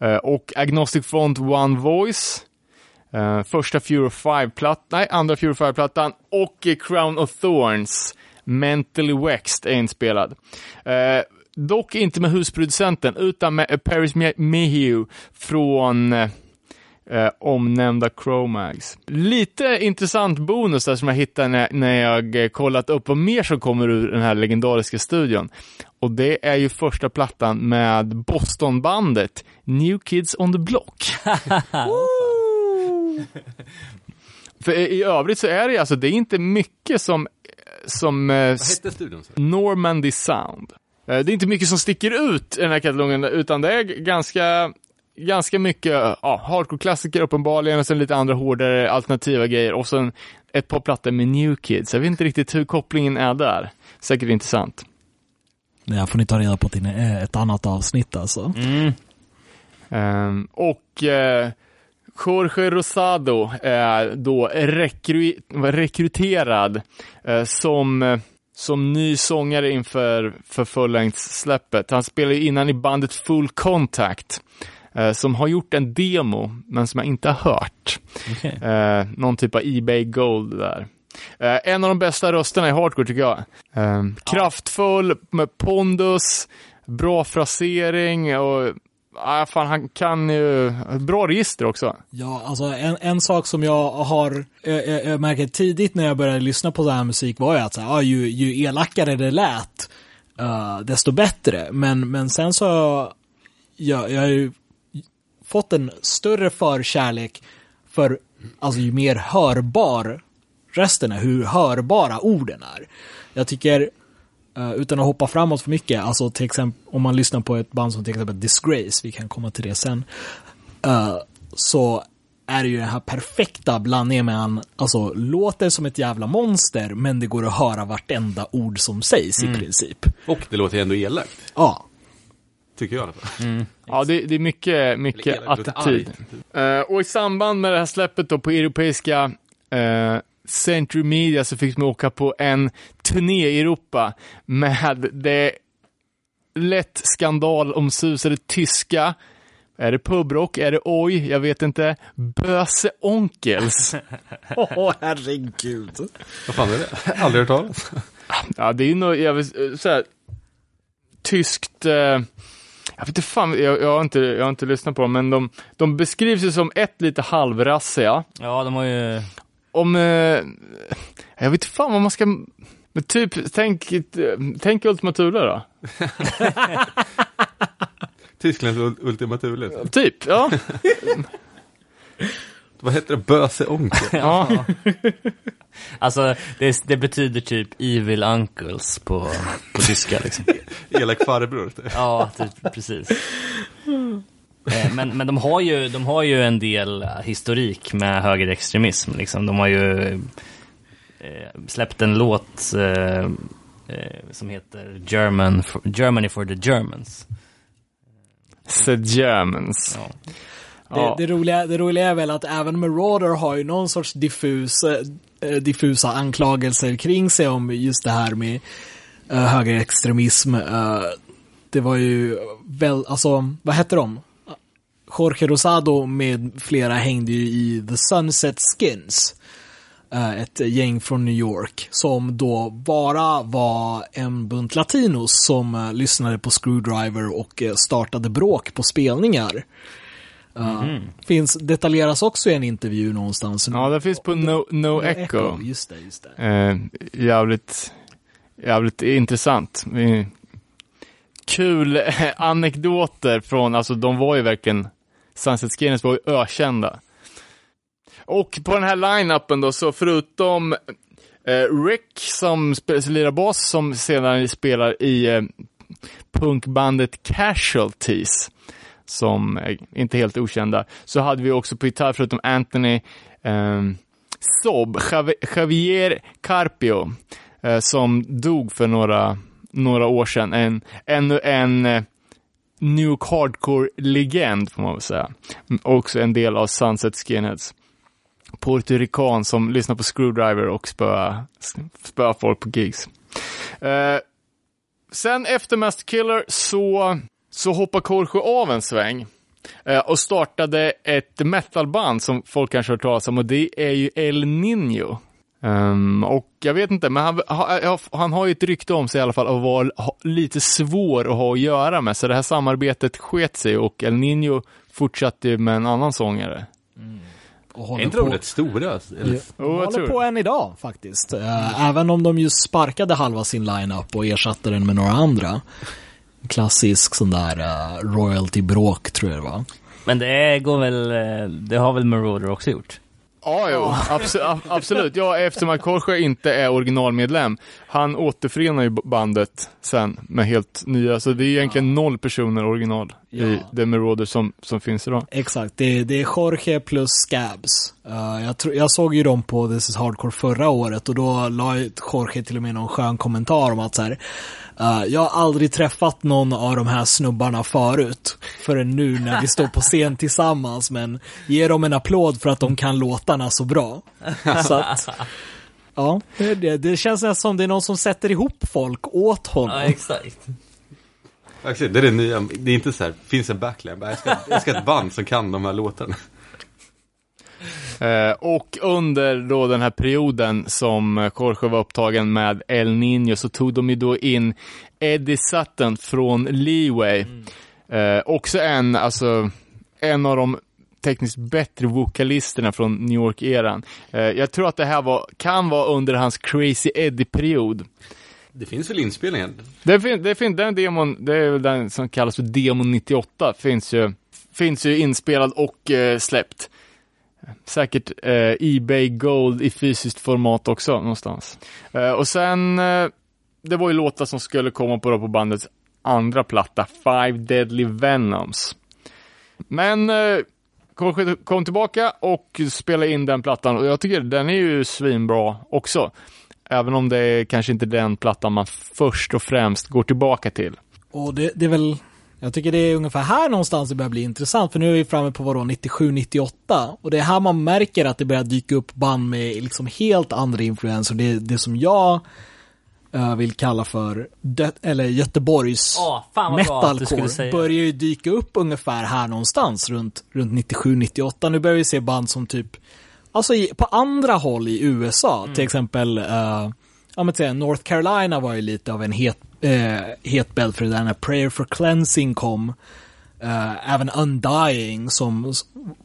eh, och Agnostic Front One Voice. Eh, första Fury 5-plattan, nej, andra Fury 5-plattan och Crown of Thorns, Mentally Vexed är inspelad. Eh, dock inte med husproducenten, utan med Paris Mayhew från eh, eh, omnämnda Chromags. Lite intressant bonus där som jag hittade när, när jag eh, kollat upp vad mer som kommer ur den här legendariska studion. Och det är ju första plattan med Bostonbandet New Kids on the Block. För i övrigt så är det alltså, det är inte mycket som, som eh, Vad hette studion? Normandy Sound. Eh, Det är inte mycket som sticker ut i den här katalogen, utan det är ganska, ganska mycket ja, hardcore-klassiker uppenbarligen, och sen lite andra hårdare alternativa grejer, och sen ett par plattor med New Kids. Jag vet inte riktigt hur kopplingen är där. Säkert intressant. Det här får ni ta reda på till eh, ett annat avsnitt alltså. Mm. Ehm, och eh, Jorge Rosado är då rekry rekryterad eh, som, eh, som ny sångare inför för fullängdssläppet. Han spelade innan i bandet Full Contact, eh, som har gjort en demo, men som jag inte har hört. Okej. Eh, någon typ av Ebay Gold där. Eh, en av de bästa rösterna i hardcore tycker jag. Eh, kraftfull, med pondus, bra frasering och ah, fan, han kan ju, bra register också. Ja, alltså en, en sak som jag har äh, märkt tidigt när jag började lyssna på sån här musik var ju att så här, ah, ju, ju elakare det lät, uh, desto bättre. Men, men sen så ja, jag har ju fått en större förkärlek för alltså ju mer hörbar rösten är, hur hörbara orden är. Jag tycker utan att hoppa framåt för mycket, alltså till exempel om man lyssnar på ett band som till exempel Disgrace, vi kan komma till det sen, eh, så är det ju den här perfekta blandningen med han, alltså låter som ett jävla monster, men det går att höra vartenda ord som sägs i princip. Och det låter ändå elakt, Ja, tycker jag i alla fall. Ja, det, det är mycket, mycket elakt, attityd. Eh, och i samband med det här släppet då på europeiska uh, Century Media så fick man åka på en turné i Europa med det lätt skandal omsusade tyska är det pubrock? Är det oj? Jag vet inte. Böse Onkels. åh herregud. Vad fan är det? Aldrig hört talas. Ja, det är ju något, jag vill, så här, tyskt, eh, jag vet inte fan, jag, jag, har inte, jag har inte lyssnat på dem, men de, de beskrivs ju som ett lite halvrassiga. Ja, de har ju... Om, eh, jag vet inte fan vad man ska, men typ, tänk, tänk Ultima Thule då. Tysklands ul- Ultima Thule. Typ, ja. Vad heter det? Böse onkel? ja. Alltså, det, det betyder typ evil uncles på, på tyska liksom. Elak farbror. Ja, typ, precis. Eh, Men, men de, har ju, de har ju en del historik med högerextremism. Liksom. De har ju eh, släppt en låt eh, eh, som heter German for, Germany for the Germans. The Germans. Ja. Ja. Det, det, roliga, det roliga är väl att även Marauder har ju någon sorts diffus, eh, diffusa anklagelser kring sig om just det här med högerextremism. Det var ju väl, alltså, vad hette de? Jorge Rosado med flera hängde ju i The Sunset Skins. eh, Ett gäng från New York som då bara var en bunt latinos som eh, lyssnade på Screwdriver och eh, startade bråk på spelningar. Uh, finns, detaljeras också i en intervju någonstans. ja, det finns på No, no Echo. Just det, just det. Eh, jävligt, jävligt intressant. Kul anekdoter från, alltså de var ju verkligen, Sunset Skinners var ju ökända. Och på den här line-upen då, så förutom eh, Rick som lirar bas, som sedan spelar i eh, punkbandet Casualties, som är inte helt okända, så hade vi också på gitarr förutom Anthony eh, Sob, Javier Carpio, eh, som dog för några, några år sedan. En, ännu en eh, New York Hardcore-legend, får man väl säga. Också en del av Sunset Skinheads. Puerto som lyssnar på Screwdriver och spöar folk på gigs. Eh, sen efter Master Killer så, så hoppar Korsjö av en sväng eh, och startade ett metalband som folk kanske har hört talas om och det är ju El Nino. Ehm, och jag vet inte, men han, ha- han har ju ett rykte om sig i alla fall att vara lite svår att ha att göra med, så det här samarbetet sket sig och El Nino fortsatte ju med en annan sångare. Och Är inte de på, rätt stora? Eller? de Jo, jag håller tror på än idag faktiskt. Eh, även om de ju sparkade halva sin lineup och ersatte den med några andra. Klassisk sån där uh, royalty-bråk tror jag det var. Men det går väl, eh, det har väl Marauder också gjort? Ja, jo, abso- ab- absolut. Ja, eftersom att Jorge inte är originalmedlem. Han återförenar ju bandet sen med helt nya, så det är egentligen noll personer original i Ja. The Marauder som, som finns idag. Exakt, det, det är Jorge plus Scabs. Eh, jag, jag såg ju dem på This is Hardcore förra året och då la Jorge till och med någon skön kommentar om att så här, eh, jag har aldrig träffat någon av de här snubbarna förut förrän nu när vi står på scen tillsammans men ge dem en applåd för att de kan låtarna så bra. Så att, ja, det, det känns nästan som det är någon som sätter ihop folk åt honom. exakt. Verkligen, det är det nya. Det är inte så här, finns en backline. Jag ska, jag ska ett band som kan de här låtarna. Eh, och under då den här perioden som Jorge var upptagen med El Nino så tog de ju då in Eddie Sutton från Leeway. Eh, också en, alltså, en av de tekniskt bättre vokalisterna från New York-eran. Eh, jag tror att det här var, kan vara under hans Crazy Eddie-period. Det finns väl inspelningar? Det finns, det finns, den demon, det är väl den som kallas för Demon 98, finns ju, finns ju inspelad och eh, släppt. Säkert eh, Ebay Gold i fysiskt format också någonstans. Eh, och sen, eh, det var ju låtar som skulle komma på, då på bandets andra platta, Five Deadly Venoms. Men eh, kom, kom tillbaka och spelade in den plattan och jag tycker den är ju svinbra också. Även om det är kanske inte den plattan man först och främst går tillbaka till. Och det, det är väl, jag tycker det är ungefär här någonstans det börjar bli intressant, för nu är vi framme på vadå, 97-98. Och det är här man märker att det börjar dyka upp band med liksom helt andra influenser. Det, det som jag eh, vill kalla för, dö- eller Göteborgs skulle metalcore säga börjar ju dyka upp ungefär här någonstans runt, runt 97-98. Nu börjar vi se band som typ, alltså i, på andra håll i USA, Mm. till exempel, uh, ja men exempel North Carolina var ju lite av en het, uh, het bädd för det där när Prayer for Cleansing kom. Eh, även Undying som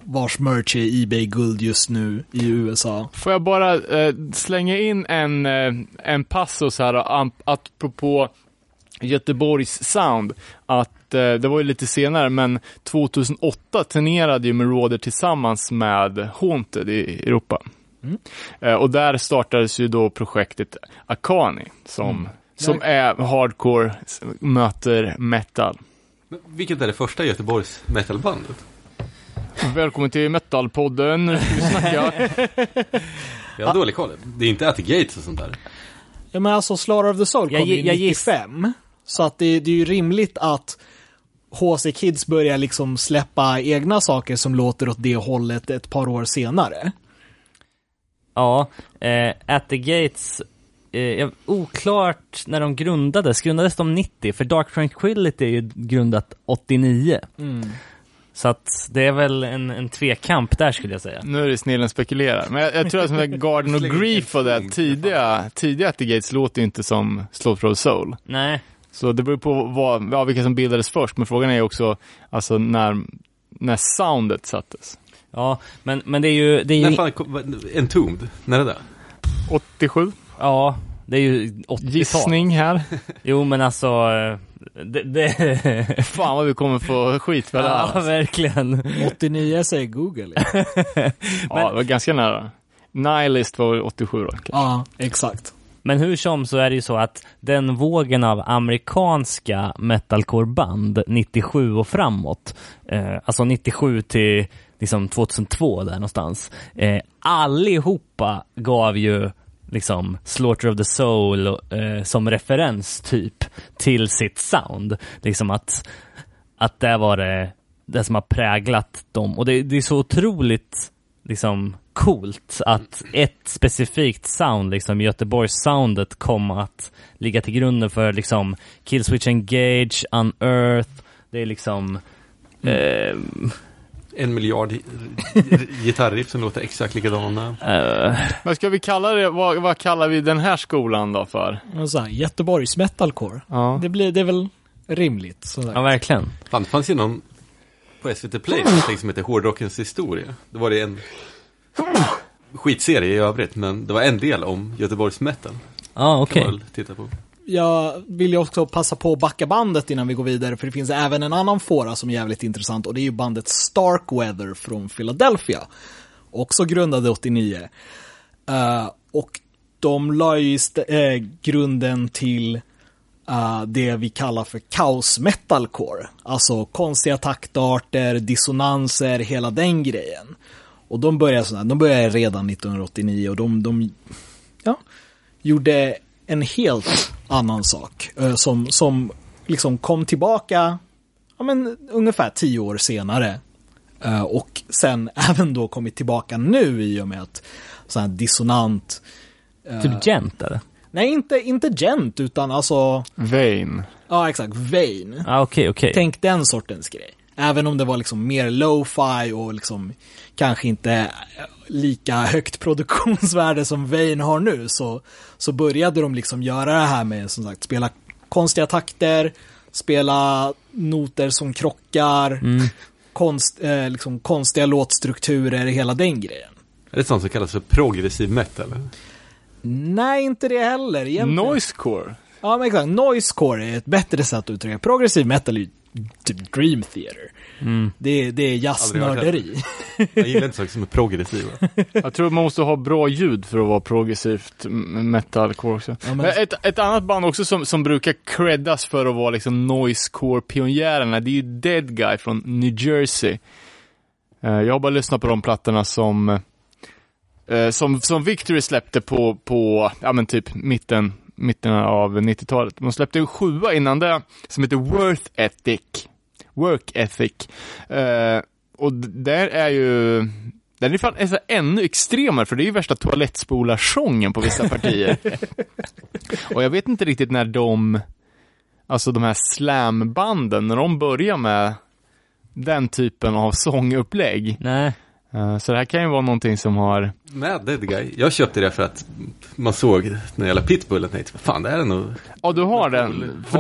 vars merch är Ebay-guld just nu i USA. Får jag bara eh, slänga in en, eh, en passus här, apropå Göteborgs sound, att eh, det var ju lite senare, men 2008 turnerade ju Marauder tillsammans med Haunted i Europa. Eh, och där startades ju då projektet Akani, som, som är hardcore möter metal. Men Vilket är det första Göteborgs metalbandet? Välkommen till Metalpodden, nu ska vi snacka. Jag har dålig koll. Det är inte At the Gates och sånt där. Ja men alltså Slaughter of the Soul Jag kom ju jag giss- 95. Så att det, det är ju rimligt att HC Kids börjar liksom släppa egna saker som låter åt det hållet ett par år senare. Ja, eh, At the Gates, eh, oklart när de grundades. Grundades de 90? För Dark Tranquility är ju grundat 89. Så att det är väl en, en tvekamp där skulle jag säga. Nu är det snillen spekulerar. Men jag, jag tror att som Garden of Grief och det tidiga, tidiga At the Gates låter ju inte som Slaughter of Soul. Nej, Så det beror på vad, ja, vilka som bildades först. Men frågan är ju också alltså, när, när soundet sattes. ja, men, men det är ju, det är När ju, fan kom, Entombed? När är det där? 87, ja, det är ju 80-tal. gissning här. Jo, men alltså, eh, det, det Fan vad vi kommer få skit för det här. ja, alltså. verkligen. 89 säger Google. Ja, det var ganska nära. Nihilist var väl 87 då. kanske. ja, exakt. Men hur som så är det ju så att den vågen av amerikanska metalcore-band 97 och framåt, eh, alltså 97 till liksom 2002 där någonstans, eh, allihopa gav ju liksom Slaughter of the Soul eh, som referens typ till sitt sound. Liksom att, att det var det, det som har präglat dem. Och det, det är så otroligt liksom coolt att ett specifikt sound, liksom Göteborgs-soundet kom att ligga till grunden för liksom Killswitch Engage, Unearth, det är liksom eh, En miljard gi- gi- gitarriff som låter exakt likadana. eh, Vad ska vi kalla det? Vad, vad kallar vi den här skolan då för? Och Så här, Göteborgs metalcore. Ja. Det, blir, det är väl rimligt. Så ja verkligen. Fan, det fanns ju någon på SVT Play som heter Hårdrockens historia. Då var det en skitserie i övrigt, men det var en del om Göteborgs metal. Ja okej. Kan man väl titta på. Jag vill ju också passa på att backa bandet innan vi går vidare, för det finns även en annan fåra som är jävligt intressant och det är ju bandet Starkweather från Philadelphia. Också grundade 89. Uh, eh, och de la ju äh, grunden till uh, det vi kallar för kaos metalcore. Alltså konstiga taktarter, dissonanser, hela den grejen. Och de började sådär, de började redan 1989 och de, de ja, gjorde en helt annan sak eh, som, som liksom kom tillbaka ja, men, ungefär tio år senare. Eh, och sen även då kommit tillbaka nu i och med att sån här dissonant, Typ gent eller? nej inte, inte gent utan alltså, Vain. ja exakt, vain. Ja okej okej. Tänk den sortens grej. Även om det var liksom mer lo-fi och liksom kanske inte lika högt produktionsvärde som Vain har nu så, så började de liksom göra det här med som sagt spela konstiga takter, spela noter som krockar, konst, eh, liksom konstiga låtstrukturer, hela den grejen. Är det sånt som kallas för progressiv metal? eller? Nej, inte det heller egentligen. Noisecore. Ja, men exakt. Noisecore är ett bättre sätt att uttrycka. Progressiv metal är typ Dream Theater. Mm. Det, det är jazznörderi. Jag gillar inte saker som är progressiva. Jag tror man måste ha bra ljud för att vara progressivt metalcore också. Ja, men- men ett, ett annat band också som, som brukar creddas för att vara liksom noisecore-pionjärerna, det är ju Dead Guy från New Jersey. Eh, jag har bara lyssnat på de plattorna som, eh, som, som Victory släppte på, på, ja men typ mitten, mitten av 90-talet. De släppte en sjua innan det, som heter Worth Ethic. Work Ethic. Eh, och där är ju, den är fan är så ännu extremare, för det är ju värsta toalettspolar-sången på vissa partier. och jag vet inte riktigt när de, alltså de här slambanden, när de börjar med den typen av sångupplägg. Nej. Eh, Så det här kan ju vara någonting som har, Med Dead Guy. Jag köpte det för att man såg den jävla pitbullen tänkte, fan det här är nog ja du har den. För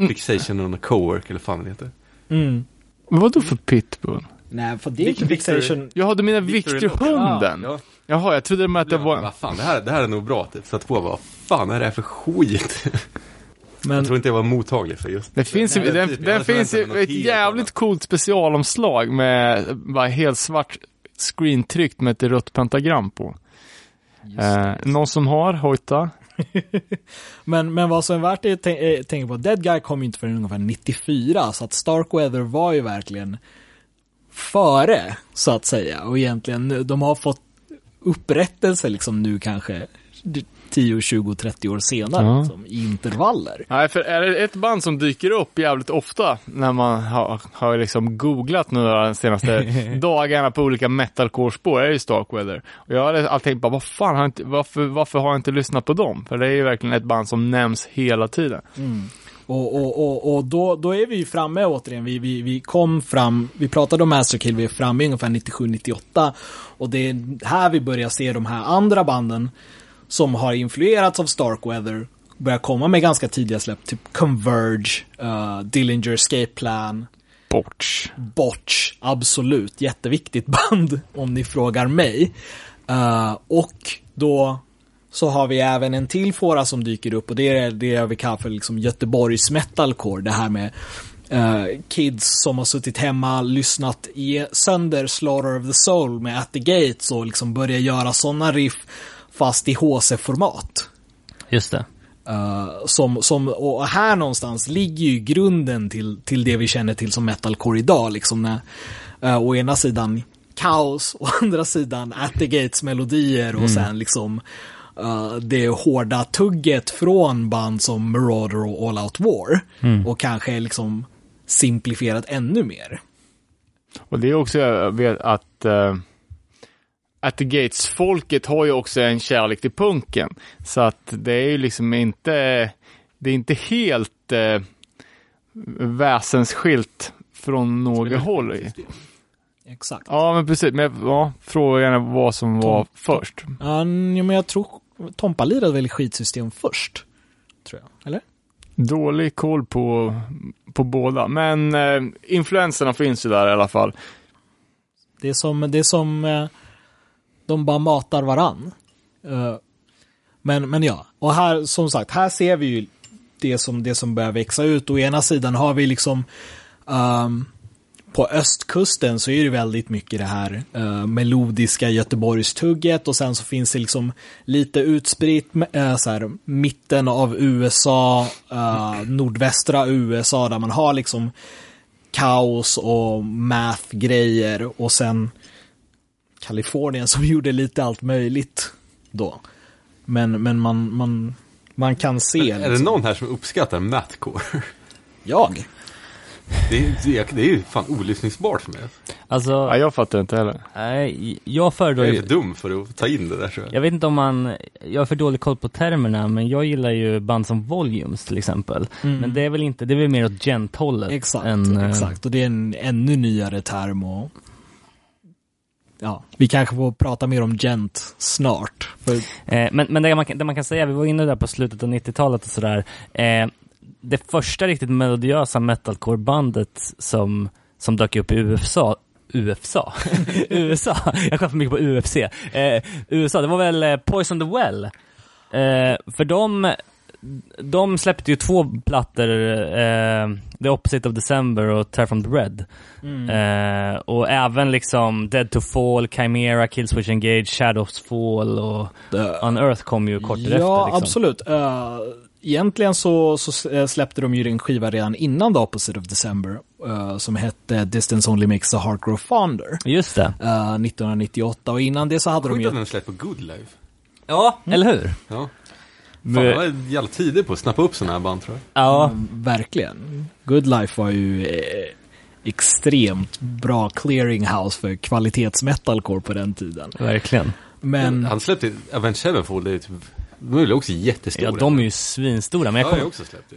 det. Fixation on a cowork eller fan det heter. Mm. vadå för pitbull? Nej, för det är inte fixation. Jaha, du menar Victor Victor-hunden? Ja. Jaha, jag trodde med att det Ja, var... vad fan, det här, det här är nog bra typ. Så att på vad fan är det här för skit? Men Jag tror inte jag var mottaglig för just Det finns ju, Nej, den, typ, den finns ju ett jävligt annat. coolt specialomslag med bara helt svart screentryckt med ett rött pentagram på. Eh, någon som har hojta? Men, men vad som är värt att eh, tänka på, Dead Guy kom ju inte förrän ungefär 94, så att Starkweather var ju verkligen före, så att säga. Och egentligen, nu- de har fått upprättelse liksom nu kanske 10, 20, 30 år senare, Ja. liksom, i intervaller. Nej, för är det ett band som dyker upp jävligt ofta när man har, har liksom googlat nu de senaste dagarna på olika metalcore-spår, är det ju Starkweather. Och jag hade alltid tänkt bara, vad fan, har inte, varför, varför har jag inte lyssnat på dem? För det är ju verkligen ett band som nämns hela tiden. Och, och, och, och då, då är vi ju framme återigen, vi, vi, vi kom fram, vi pratade om Masterkill, vi är framme ungefär 97-98 och det är här vi börjar se de här andra banden som har influerats av Starkweather börjar komma med ganska tidiga släpp, typ Converge, uh, Dillinger Escape Plan, Botch. Botch, absolut, jätteviktigt band om ni frågar mig. Eh, och då så har vi även en till fåra som dyker upp och det är det jag vill kalla för liksom Göteborgs metalcore. Det här med eh, kids som har suttit hemma, lyssnat i sönder Slaughter of the Soul med At the Gates och liksom börjar göra sådana riff fast i HC-format. Just det. Uh, som, som, och här någonstans ligger ju grunden till, till det vi känner till som metalcore idag. Liksom när, uh, å ena sidan kaos, å andra sidan At the Gates melodier och sen liksom uh, det hårda tugget från band som Marauder och All Out War. Och kanske liksom simplifierat ännu mer. Och det är också, jag vet att uh, At the Gates-folket har ju också en kärlek till punken. Så att det är ju liksom inte, det är inte helt uh, väsensskilt från något håll. Exakt. Ja, men precis. Men ja, frågan är vad som var först. Ja, men jag tror Tompa lirade väl skitsystem först. Tror jag, eller? Dålig koll på, på båda, men eh, influenserna finns ju där i alla fall. Det är som, det är som eh, de bara matar varann. Eh, men, men ja, och här som sagt, här ser vi ju det som, det som börjar växa ut. Å ena sidan har vi liksom um, på östkusten så är det väldigt mycket det här uh, melodiska Göteborgstugget och sen så finns det liksom lite utspritt uh, så här, mitten av USA, uh, nordvästra USA där man har liksom kaos och math-grejer och sen Kalifornien som gjorde lite allt möjligt då. Men, men man, man, man kan se. Är det liksom. någon här som uppskattar mathcore? Jag? Det är, det är, det är ju fan olyssningsbart för mig. Alltså, Ja, jag fattar inte heller. nej, jag föredrar Jag är ju... för dum för att ta in det där tror jag. Jag vet inte om man, jag har för dålig koll på termerna, men jag gillar ju band som Volumes till exempel. Men det är väl inte, det är väl mer åt gent-hållet. Exakt, än, eh, exakt. Och det är en ännu nyare term och ja, vi kanske får prata mer om gent snart. För, Eh, men men det, man, kan- det man kan säga, vi var inne där på slutet av 90-talet och sådär. Eh, det första riktigt melodiösa metalcore-bandet som, som dök upp i USA, USA? USA? Jag kollar för mycket på UFC. Eh, USA, det var väl eh, Poison the Well. Eh, för de, de släppte ju två plattor, eh, The Opposite of December och Tear from the Red. Eh, och även liksom Dead to Fall, Chimera, Killswitch Engage, Shadows Fall och Unearth kom ju kort därefter. Ja, liksom. absolut. Uh, egentligen så, så eh, släppte de ju en skiva redan innan The Opposite of December, eh, som hette Distance Only Makes the Heart Grow Fonder, Just det. eh, 1998. Och innan det så hade de Sjukt ju... att den släppt på Good Life. Ja, eller hur? Ja. Fan, jag var jävla tidig på att snappa upp sådana här band tror jag. Ja, Verkligen. Good Life var ju eh, extremt bra clearinghouse för kvalitetsmetalcore på den tiden. verkligen. Men Han släppte Avenged Sevenfold, det är typ, de är också jättestora. Ja, de är ju svinstora, men jag Ja, kom, jag har också släppt det.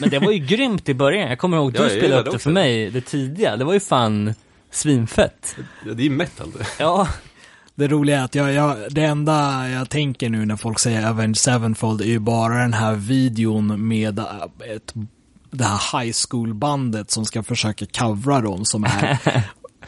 Men det var ju grymt i början. Jag kommer ihåg, du Ja, spelade upp det också för mig, det tidiga. Det var ju fan svinfett. Ja, det är metal det. Ja, det roliga är att jag, jag, det enda jag tänker nu när folk säger Avenged Sevenfold är ju bara den här videon med äh, ett, det här high school-bandet som ska försöka covra dem som är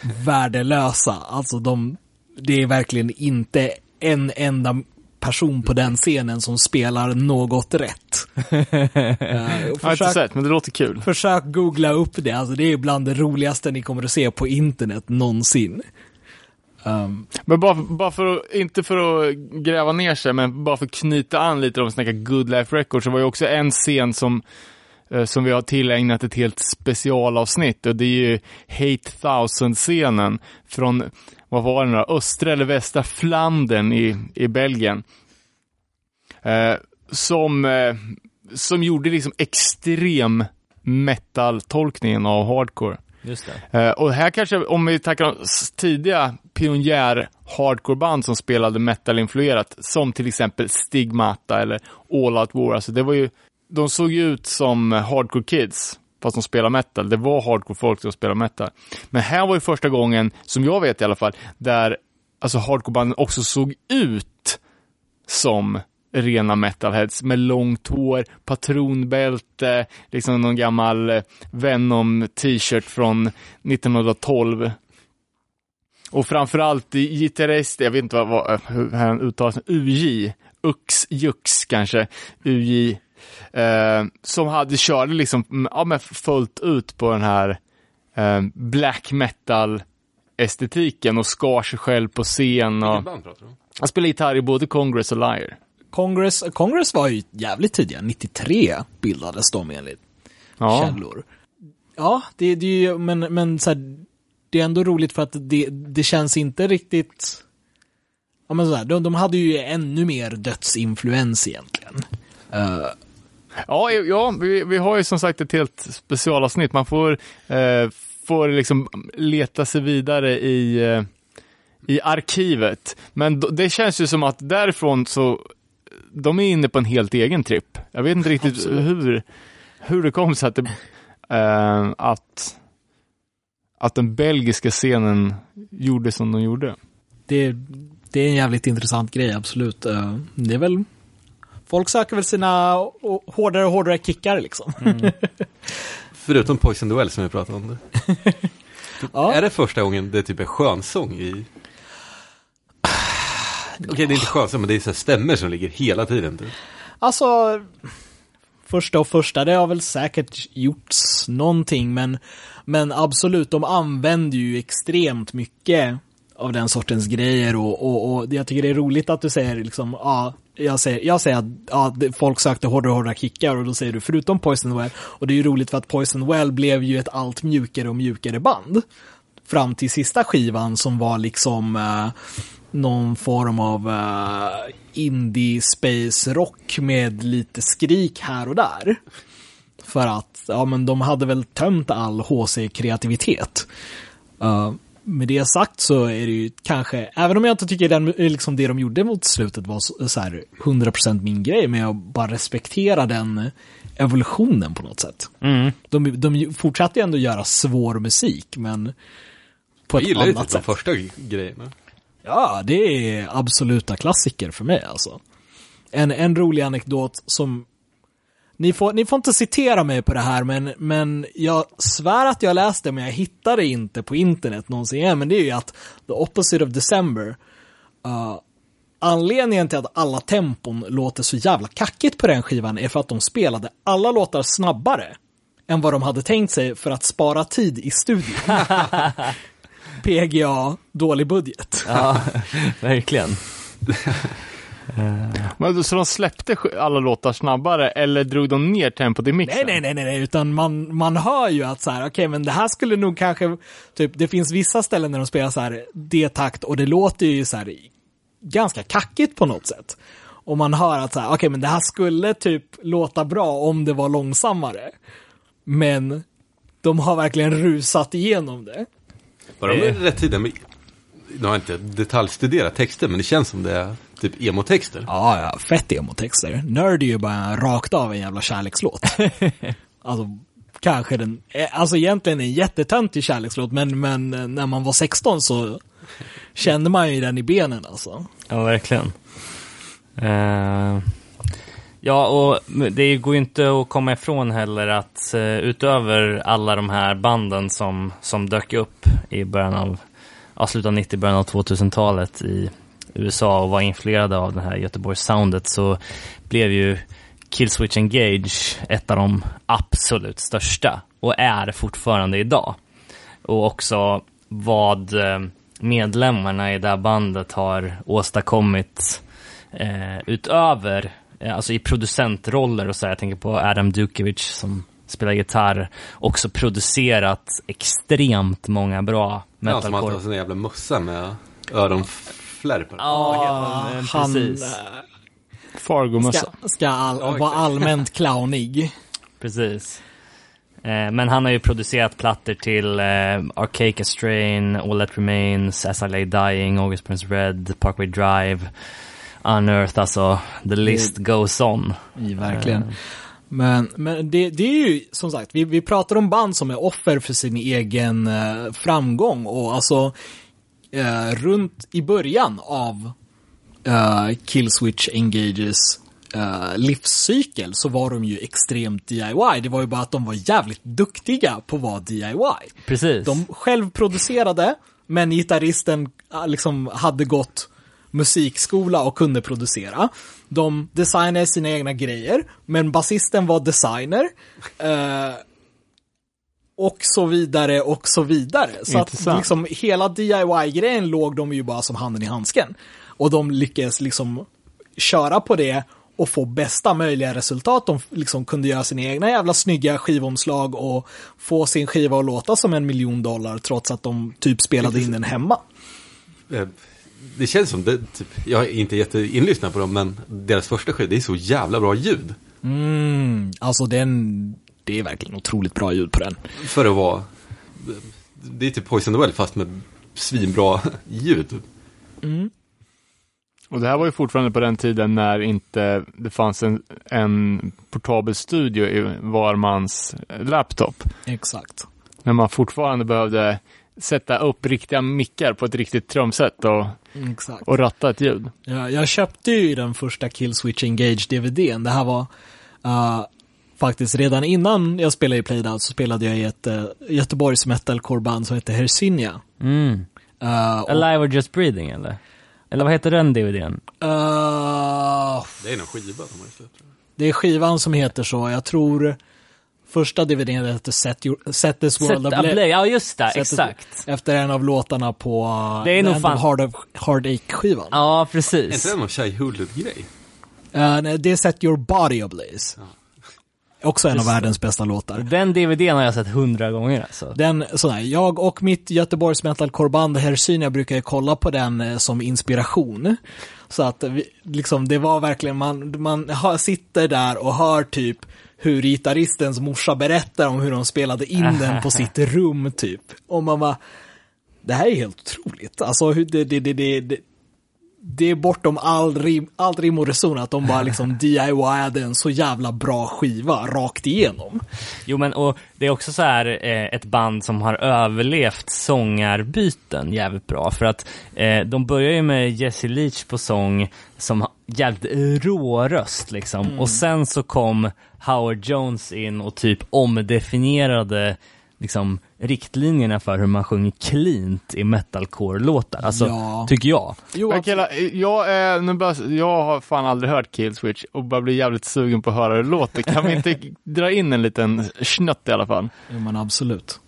värdelösa. Alltså de, det är verkligen inte en enda person på den scenen som spelar något rätt. Eh, Jag har inte försök, sett, men det låter kul. försök googla upp det, alltså det är bland det roligaste ni kommer att se på internet någonsin. Um, Men bara, bara för att, inte för att gräva ner sig, men bara för att knyta an lite om vi snackar Good Life Records, så var ju också en scen som, eh, som vi har tillägnat ett helt specialavsnitt och det är ju Hate Thousand-scenen från, vad var det nu östra eller västra Flandern i, i Belgien. Eh, som, eh, som gjorde liksom extrem metal-tolkningen av hardcore. just det. Eh, och här kanske, om vi tackar om tidiga pionjär hardcoreband som spelade metal-influerat, som till exempel Stigmata eller All Out War, alltså det var ju, de såg ju ut som hardcore kids, fast de spelade metal. Det var hardcore folk som spelade metal. Men här var ju första gången, som jag vet i alla fall, där alltså hardcorebanden också såg ut som rena metalheads med långt hår, patronbälte, liksom någon gammal eh, Venom t-shirt från 1912. Och framförallt i gitarrist, jag vet inte vad, vad hur han uttalas, UJ, Ux, Jux kanske, UJ, eh, som hade, körde liksom, mm, ja men fullt ut på den här eh, black metal estetiken och skar sig själv på scen och Vilket band pratar du om? han spelade gitarr i både Congress och Liar. Congress, Congress var ju jävligt tidiga, 93 bildades de enligt Ja. källor. Ja, det, det är ju, men, men så här, det är ändå roligt för att det, det känns inte riktigt, ja men så här, de, de hade ju ännu mer dödsinfluens egentligen. Eh, Ja, ja vi, vi har ju som sagt ett helt specialavsnitt. Man får, eh, får liksom leta sig vidare i, eh, i arkivet. Men det känns ju som att därifrån så, de är inne på en helt egen tripp. Jag vet inte riktigt hur, hur det kom sig att, det, eh, att, att den belgiska scenen gjorde som de gjorde. det, det är en jävligt intressant grej, absolut. Eh, det är väl, folk söker väl sina hårdare och hårdare kickar liksom. Förutom Poison Well som vi pratade om. Det. Ja. Är det första gången det är typ en skönsång i... Okej, det är inte skönsång, men det är så här stämmer som ligger hela tiden. Typ. Alltså, första och första, det har väl säkert gjorts någonting, men, men absolut, de använder ju extremt mycket av den sortens grejer och, och, och jag tycker det är roligt att du säger liksom, ja, jag säger, jag säger att ja, folk sökte hårdare och hårdare kickar och då säger du förutom Poison Well, och det är ju roligt för att Poison Well blev ju ett allt mjukare och mjukare band. Fram till sista skivan som var liksom eh, någon form av eh, indie space rock med lite skrik här och där. För att, ja men de hade väl tömt all HC-kreativitet. Uh, med det sagt så är det ju kanske, även om jag inte tycker den, liksom det de gjorde mot slutet var så, så här 100% min grej, men jag bara respekterar den evolutionen på något sätt. Mm. De, de fortsatte ändå göra svår musik, men på Jag ett gillar annat typ de sätt. första grejerna. Ja, det är absoluta klassiker för mig alltså. En, en rolig anekdot som ni får, ni får inte citera mig på det här, men, men jag svär att jag läste men jag hittade det inte på internet någonsin igen, men det är ju att The Opposite of December, uh, anledningen till att alla tempon låter så jävla kackigt på den skivan är för att de spelade alla låtar snabbare än vad de hade tänkt sig för att spara tid i studion. PGA, dålig budget. Ja, verkligen. Men, då- så de släppte alla låtar snabbare eller drog de ner tempot i mixen? Nej, nej, nej, nej, utan man, man hör ju att så här, okej, men det här skulle nog kanske, typ, det finns vissa ställen där de spelar så här D-takt och det låter ju så här ganska kackigt på något sätt. Och man hör att så här, okej, men det här skulle typ låta bra om det var långsammare. Men de har verkligen rusat igenom det. Var de rätt tidiga. Nu har inte detaljstuderat texter, men det känns som det är typ emo-texter. Ja, ja, fett emo-texter. Nerd är ju bara rakt av en jävla kärlekslåt. alltså, kanske den, eh, alltså egentligen en jättetöntig kärlekslåt, men, men eh, när man var 16 så kände man ju den i benen alltså. Ja, verkligen. Eh, ja, och det går ju inte att komma ifrån heller att utöver alla de här banden som, som dök upp i början av, ja, slutet av 90, början av 2000-talet i USA och var influerade av det här Göteborgs-soundet så blev ju Killswitch Engage ett av de absolut största och är fortfarande idag. Och också vad eh, medlemmarna i det här bandet har åstadkommit eh, utöver, eh, alltså i producentroller och så här, jag tänker på Adam Dukovic som spelar gitarr, också producerat extremt många bra Ja, som har metalcore. sån jävla mössa med öronflärpar. Ja, men Han precis. eh, Fargo-mössa. ska, ska all, Ja, vara allmänt clownig. Precis. Eh, men han har ju producerat plattor till eh, Archaic Strain, All That Remains, As I Lay Dying, August Burns Red, Parkway Drive, Unearth, alltså the list goes on. I, verkligen. Men, men det, det är ju som sagt, vi, vi pratar om band som är offer för sin egen eh, framgång och alltså eh, runt i början av eh, Killswitch Engages eh, livscykel så var de ju extremt DIY. Det var ju bara att de var jävligt duktiga på att vara DIY. Precis. De självproducerade, men gitarristen ah, liksom hade gått musikskola och kunde producera. De designade sina egna grejer, men basisten var designer. Och så vidare och så vidare. Så att Intressant. liksom hela DIY-grejen låg de ju bara som handen i handsken. Och de lyckades liksom köra på det och få bästa möjliga resultat. De liksom kunde göra sina egna jävla snygga skivomslag och få sin skiva att låta som en miljon dollar trots att de typ spelade in den hemma. Eh, Det känns som det, typ, jag är inte jätteinlyssnad på dem, men deras första skiva, det är så jävla bra ljud. Mm, alltså den, det är verkligen otroligt bra ljud på den. För att vara, det är typ Poison the Well fast med svinbra ljud. Och det här var ju fortfarande på den tiden när inte det fanns en, en portabel studio i var mans laptop. Exakt. När man fortfarande behövde sätta upp riktiga mickar på ett riktigt trumset och, Exakt. och ratta ett ljud. Jag, jag köpte ju den första Killswitch Engage-DVDn. Det här var uh, faktiskt redan innan jag spelade i Playdown så spelade jag i ett uh, Göteborgs metalcore-band som heter Hersinia. Mm. Uh, och, Alive or Just Breathing eller? Eller vad heter den DVDn? uh, Det är någon skiva de har släppt. det är skivan som heter så. Jag tror första DVDn heter Set, your, Set This Set World Ablaze. Ablaze, ja just det, Set This- exakt. Efter en av låtarna på Det är nog fan- of Hard, Heartache-skivan. Ja, Är inte precis. det någon Shai Hulud-grej? Uh, nej, det är Set Your Body Ablaze. Också en av världens bästa låtar. Den DVDn har jag sett hundra gånger alltså. Den, sådär, jag och mitt Göteborgs metalcore-band Hersynia brukar ju kolla på den eh, som inspiration. Så att vi, liksom, det var verkligen, man, man sitter där och hör typ hur gitarristens morsa berättar om hur de spelade in den på sitt rum typ. Och man bara, det här är helt otroligt. Alltså det, det, det, det, det är bortom all rim, all rim och reson att de bara liksom DIYade en så jävla bra skiva rakt igenom. Jo men och det är också så här eh, ett band som har överlevt sångarbyten jävligt bra. För att eh, de börjar ju med Jesse Leach på sång som har jävligt rå röst liksom. Och sen så kom Howard Jones in och typ omdefinierade liksom, riktlinjerna för hur man sjunger cleant i metalcore-låtar. Alltså, Ja. tycker jag. Jo, Men killar, jag, är, nu bara, jag har fan aldrig hört Killswitch och bara blir jävligt sugen på att höra hur det låter. Kan vi inte dra in en liten snött i alla fall? jo men absolut.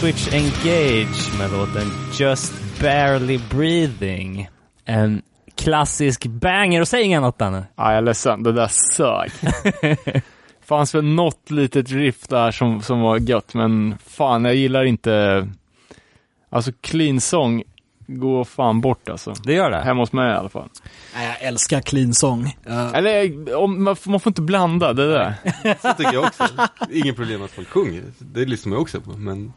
Killswitch Engage med låten Just Barely Breathing. En klassisk banger, och säg inget annat Danne. Ja, jag är ledsen, det där sög. fanns väl något litet riff där som, som var gött, men fan, jag gillar inte... Alltså clean song går fan bort alltså. Det gör det? Hemma hos mig i alla fall. Nej, Jag älskar clean song. Eh, Eller, om, man, får- man får inte blanda det där. Så tycker jag också. Ingen problem att folk sjunger. Det lyssnar man också på. Men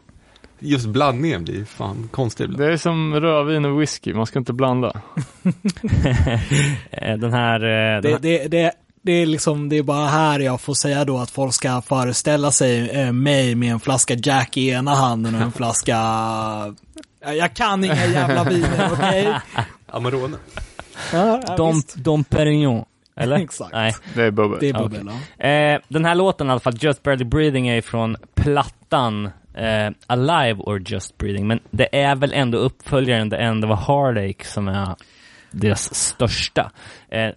just blandningen blir fan konstig ibland. Det är som rödvin och whisky, man ska inte blanda. Eh, Den här... eh, Den det, här det, det, det är liksom, det är bara här jag får säga då att folk ska föreställa sig eh, mig med en flaska Jack i ena handen och en flaska... Jag kan inga jävla viner, okej? Amarone. Ja, ja, Dom. Dom Perignon. Eller? Exakt. Nej. Det är bubbel. Det är bubbel, ja. Eh, den här låten i alla fall, Just Barely Breathing, är från plattan eh, Alive or Just Breathing. Men det är väl ändå uppföljaren The End of a Heartache som är deras största. Eh,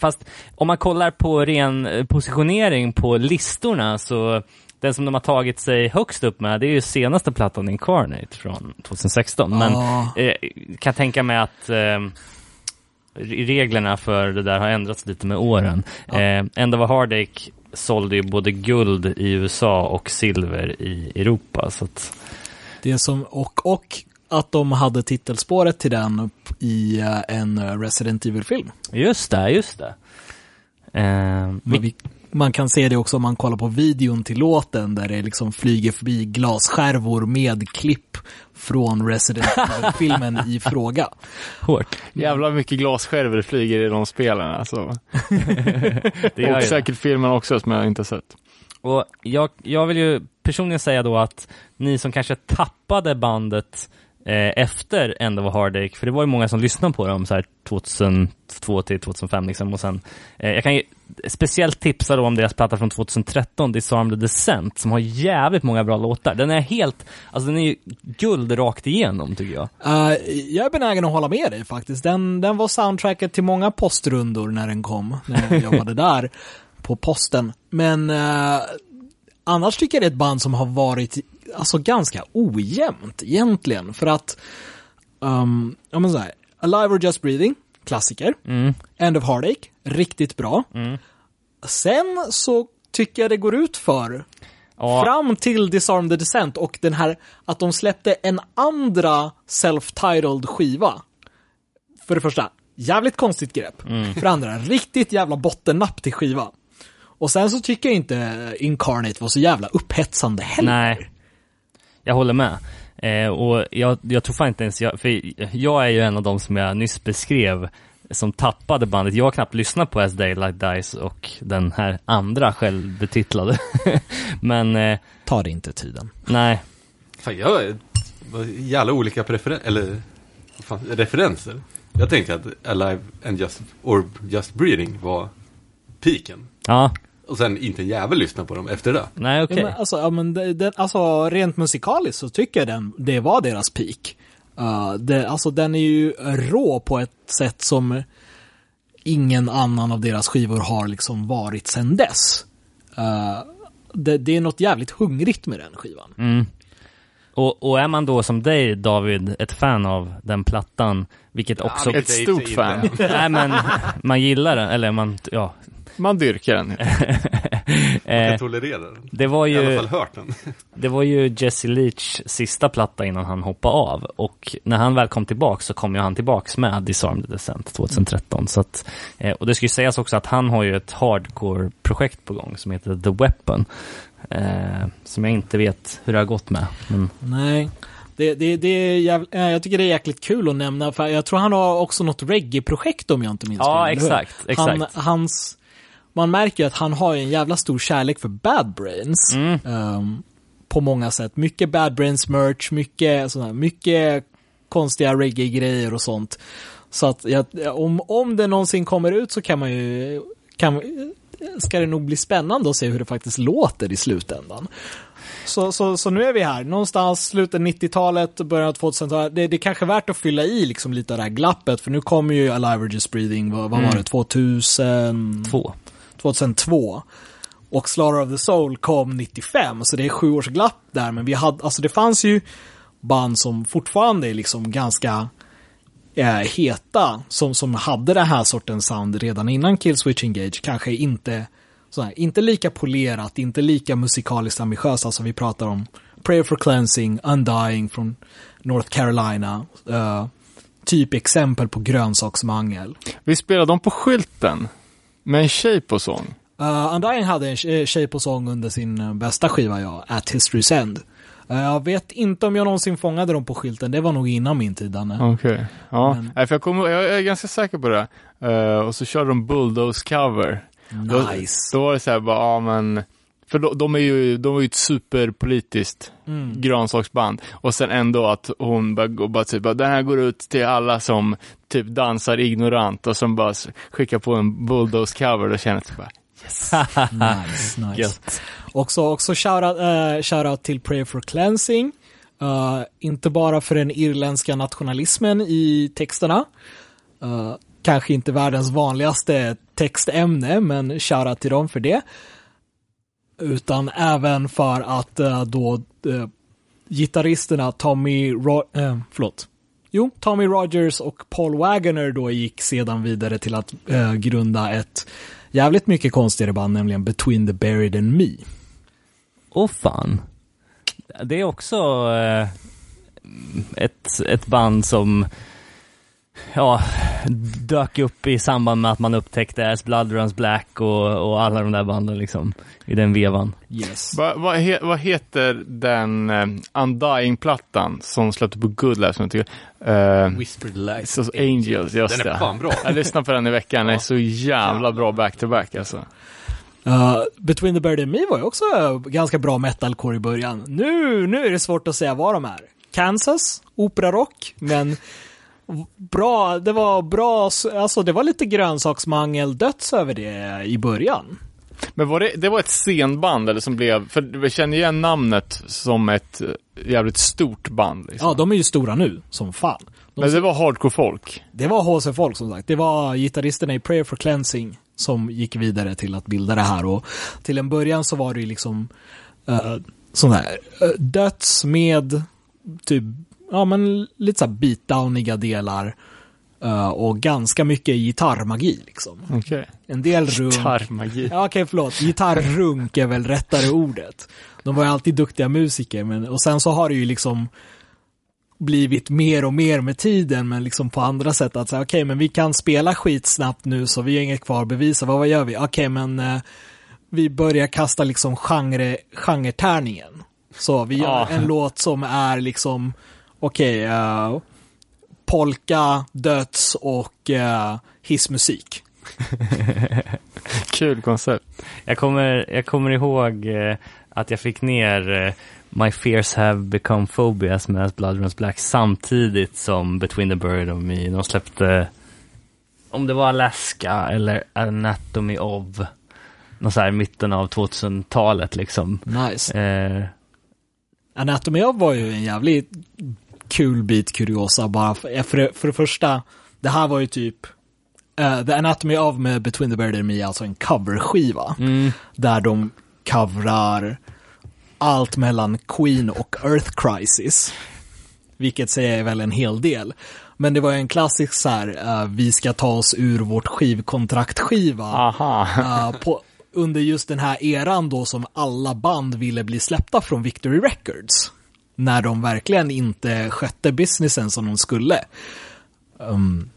fast om man kollar på ren eh, positionering på listorna så den som de har tagit sig högst upp med, det är ju senaste plattan Incarnate från 2016. Men Ja. eh, kan tänka mig att eh, re- reglerna för det där har ändrats lite med åren. Eh, End of a Heartache sålde ju både guld i USA och silver i Europa. Så att, Det som, och, och att de hade titelspåret till den i eh, en Resident Evil-film. just det, just det. Eh, vi, man kan se det också om man kollar på videon till låten där det liksom flyger förbi glasskärvor med klipp från Resident Evil-filmen i fråga. hårt. Jävla mycket glasskärvor flyger i de spelen alltså. Det Och säkert filmen också som jag inte sett. Och jag, jag vill ju personligen säga då att ni som kanske tappade bandet eh, efter End of a Heartache, för det var ju många som lyssnade på dem så här 2002 till 2005 liksom, och sen, eh, jag kan ju speciellt tipsa då om deras platta från 2013, Disarm the Descent, som har jävligt många bra låtar. Den är helt, alltså den är ju guld rakt igenom tycker jag. Eh, jag är benägen att hålla med dig faktiskt. Den, den var soundtracket till många postrundor när den kom, när jag jobbade där på posten. Men eh, annars tycker jag det är ett band som har varit alltså, ganska ojämnt egentligen. För att, um, ja men så här, Alive or Just Breathing, klassiker. Mm. End of Heartache, riktigt bra. Sen så tycker jag det går ut för Ja, Fram till Disarm the Descent och den här att de släppte en andra self-titled skiva. För det första, jävligt konstigt grepp. För det andra, riktigt jävla bottennapp till skiva. Och sen så tycker jag inte Incarnate var så jävla upphetsande heller. Nej, jag håller med. Eh, och jag, jag tror fan inte ens jag, för jag är ju en av de som jag nyss beskrev som tappade bandet. Jag har knappt lyssnat på As Daylight Dies och den här andra självbetitlade. Men eh, Ta det inte tiden. nej, Fan, jag är vad jävla olika preferen eller fan, referenser. Jag tänkte att Alive and Just, or Just Breathing var piken. ja, Och sen inte en jävel lyssna på dem efter det. nej okej. Ja, men alltså, ja, men det, det, alltså, rent musikaliskt så tycker jag den, det var deras peak. Uh, det, alltså den är ju rå på ett sätt som ingen annan av deras skivor har liksom varit sedan dess. Uh, det, det är något jävligt hungrigt med den skivan. Mm. Och, och är man då som dig David, ett fan av den plattan, vilket också... Ett stort fan. nej men, man gillar den, eller man, ja. Man dyrkar den. Eh, Jag tolererar den. det var I alla ju... fall hört den. Det var ju Jesse Leach sista platta innan han hoppade av och när han väl kom tillbaks så kom ju han tillbaks med Disarm the Descent 2013. Så att, eh, och det ska ju sägas också att han har ju ett hardcore-projekt på gång som heter The Weapon. Eh, som jag inte vet hur det har gått med. Men, Nej. Det, det, det är jävl, eh, jag tycker det är jäkligt kul att nämna, för jag tror han har också något reggae-projekt om jag inte minns Ja, exakt, exakt. Han, hans, man märker att han har en jävla stor kärlek för Bad Brains. Mm. ehm, på många sätt. Mycket Bad Brains merch, mycket, sådär, mycket konstiga reggae-grejer och sånt. Så att jag, om, om det någonsin kommer ut så kan man ju, kan, ska det nog bli spännande att se hur det faktiskt låter i slutändan. Så, så, så nu är vi här, någonstans slutet 90-talet, början av 2000-talet. Det, det är kanske värt att fylla i liksom lite av det här glappet, för nu kommer ju Alive or Just Breathing, vad, vad var det, 2000? två. 2002. Och Slaughter of the Soul kom 95, så det är sju års glapp där, men vi hade, alltså det fanns ju band som fortfarande är liksom ganska eh, heta, som, som hade den här sortens sound redan innan Killswitch Engage, kanske inte så här, inte lika polerat, inte lika musikaliskt ambitiösa som vi pratar om. Prayer for Cleansing, Undying från North Carolina, eh, typ exempel på grönsaksmangel. Vi spelade dem på skylten. Med en tjej på sång. Uh, Undying hade en tje- tjej på sång under sin eh, bästa skiva, ja, At History's End. Eh, jag vet inte om jag någonsin fångade dem på skylten, det var nog innan min tid, Danne. Okej. Ja, Men- Nej, för jag, kommer, jag är ganska säker på det. Eh, och så körde de Bulldoze cover. Nice. Då, då var det så här bara, ja men, för de, de är ju, de är ju ett superpolitiskt Mm. grönsaksband. Och sen ändå att hon bara, bara typ, den här går ut till alla som typ dansar ignorant och som bara skickar på en Bulldoze cover. Då känner typ bara, Nice, nice. Gött. Också, också shoutout, uh, shoutout till Pray for Cleansing. Eh, inte bara för den irländska nationalismen i texterna. Eh, kanske inte världens vanligaste textämne, men shoutout till dem för det. Utan även för att då gitarristerna Tommy, Ro- förlåt jo, Tommy Rogers och Paul Wagoner då gick sedan vidare till att eh, grunda ett jävligt mycket konstigare band, nämligen Between the Buried and Me. Åh fan. Det är också eh, ett, ett band som ja, dök upp i samband med att man upptäckte As Blood Runs Black och, och alla de där banden liksom i den vevan. Yes. Vad vad he, vad heter den uh, Undying-plattan som släppte på Good Life som jag tycker? Uh, Whispered Lies. så, Angels, just Den är fan bra. Jag lyssnade på den i veckan, den är så jävla bra back-to-back alltså. Uh, Between the Bird and Me var ju också uh, ganska bra metalcore i början. Nu, nu är det svårt att säga vad de är. Kansas, operarock, men bra, det var bra, alltså det var lite grönsaksmangel döds över det i början. Men var det, det var ett scenband eller som blev, för vi känner igen namnet som ett eh, jävligt stort band. Liksom. Ja, de är ju stora nu, som fan. De, Men det var hardcore folk. det var HC Folk som sagt. Det var gitarristerna i Prayer for Cleansing som gick vidare till att bilda det här och till en början så var det ju liksom uh, sån här uh, döds med typ, ja men lite såhär beatdowniga delar eh, och ganska mycket gitarrmagi liksom. Okej. En del runk. Gitarrmagi. Ja, okej, förlåt. Gitarrrunk är väl rättare ordet. De var ju alltid duktiga musiker, men och sen så har det ju liksom blivit mer och mer med tiden, men liksom på andra sätt att säga, okej, men vi kan spela skit snabbt nu, så vi har inget kvar att bevisa. Vad, vad gör vi? Okej, men eh, vi börjar kasta liksom genre, genretärningen. Så vi gör Ja. en låt som är liksom, okej, eh, polka, döds och eh, hissmusik. Kul koncept. Jag kommer, jag kommer ihåg eh, att jag fick ner eh, My Fears Have Become Phobias med Blood Runs Black samtidigt som Between the Bird and Me. De släppte, om det var Alaska eller Anatomy of, någon så här mitten av 2000-talet liksom. Nice. Eh, Anatomy of var ju en jävligt kul bit kuriosa bara för, för, det- för det första, det här var ju typ eh, The Anatomy of med Between the Bird and Me alltså en coverskiva. Där de coverar allt mellan Queen och Earth Crisis. Vilket säger väl en hel del. Men det var ju en klassisk så här, eh, vi ska ta oss ur vårt skivkontrakt-skiva. Uh, på, under just den här eran då som alla band ville bli släppta från Victory Records. När de verkligen inte skötte businessen som de skulle. Um,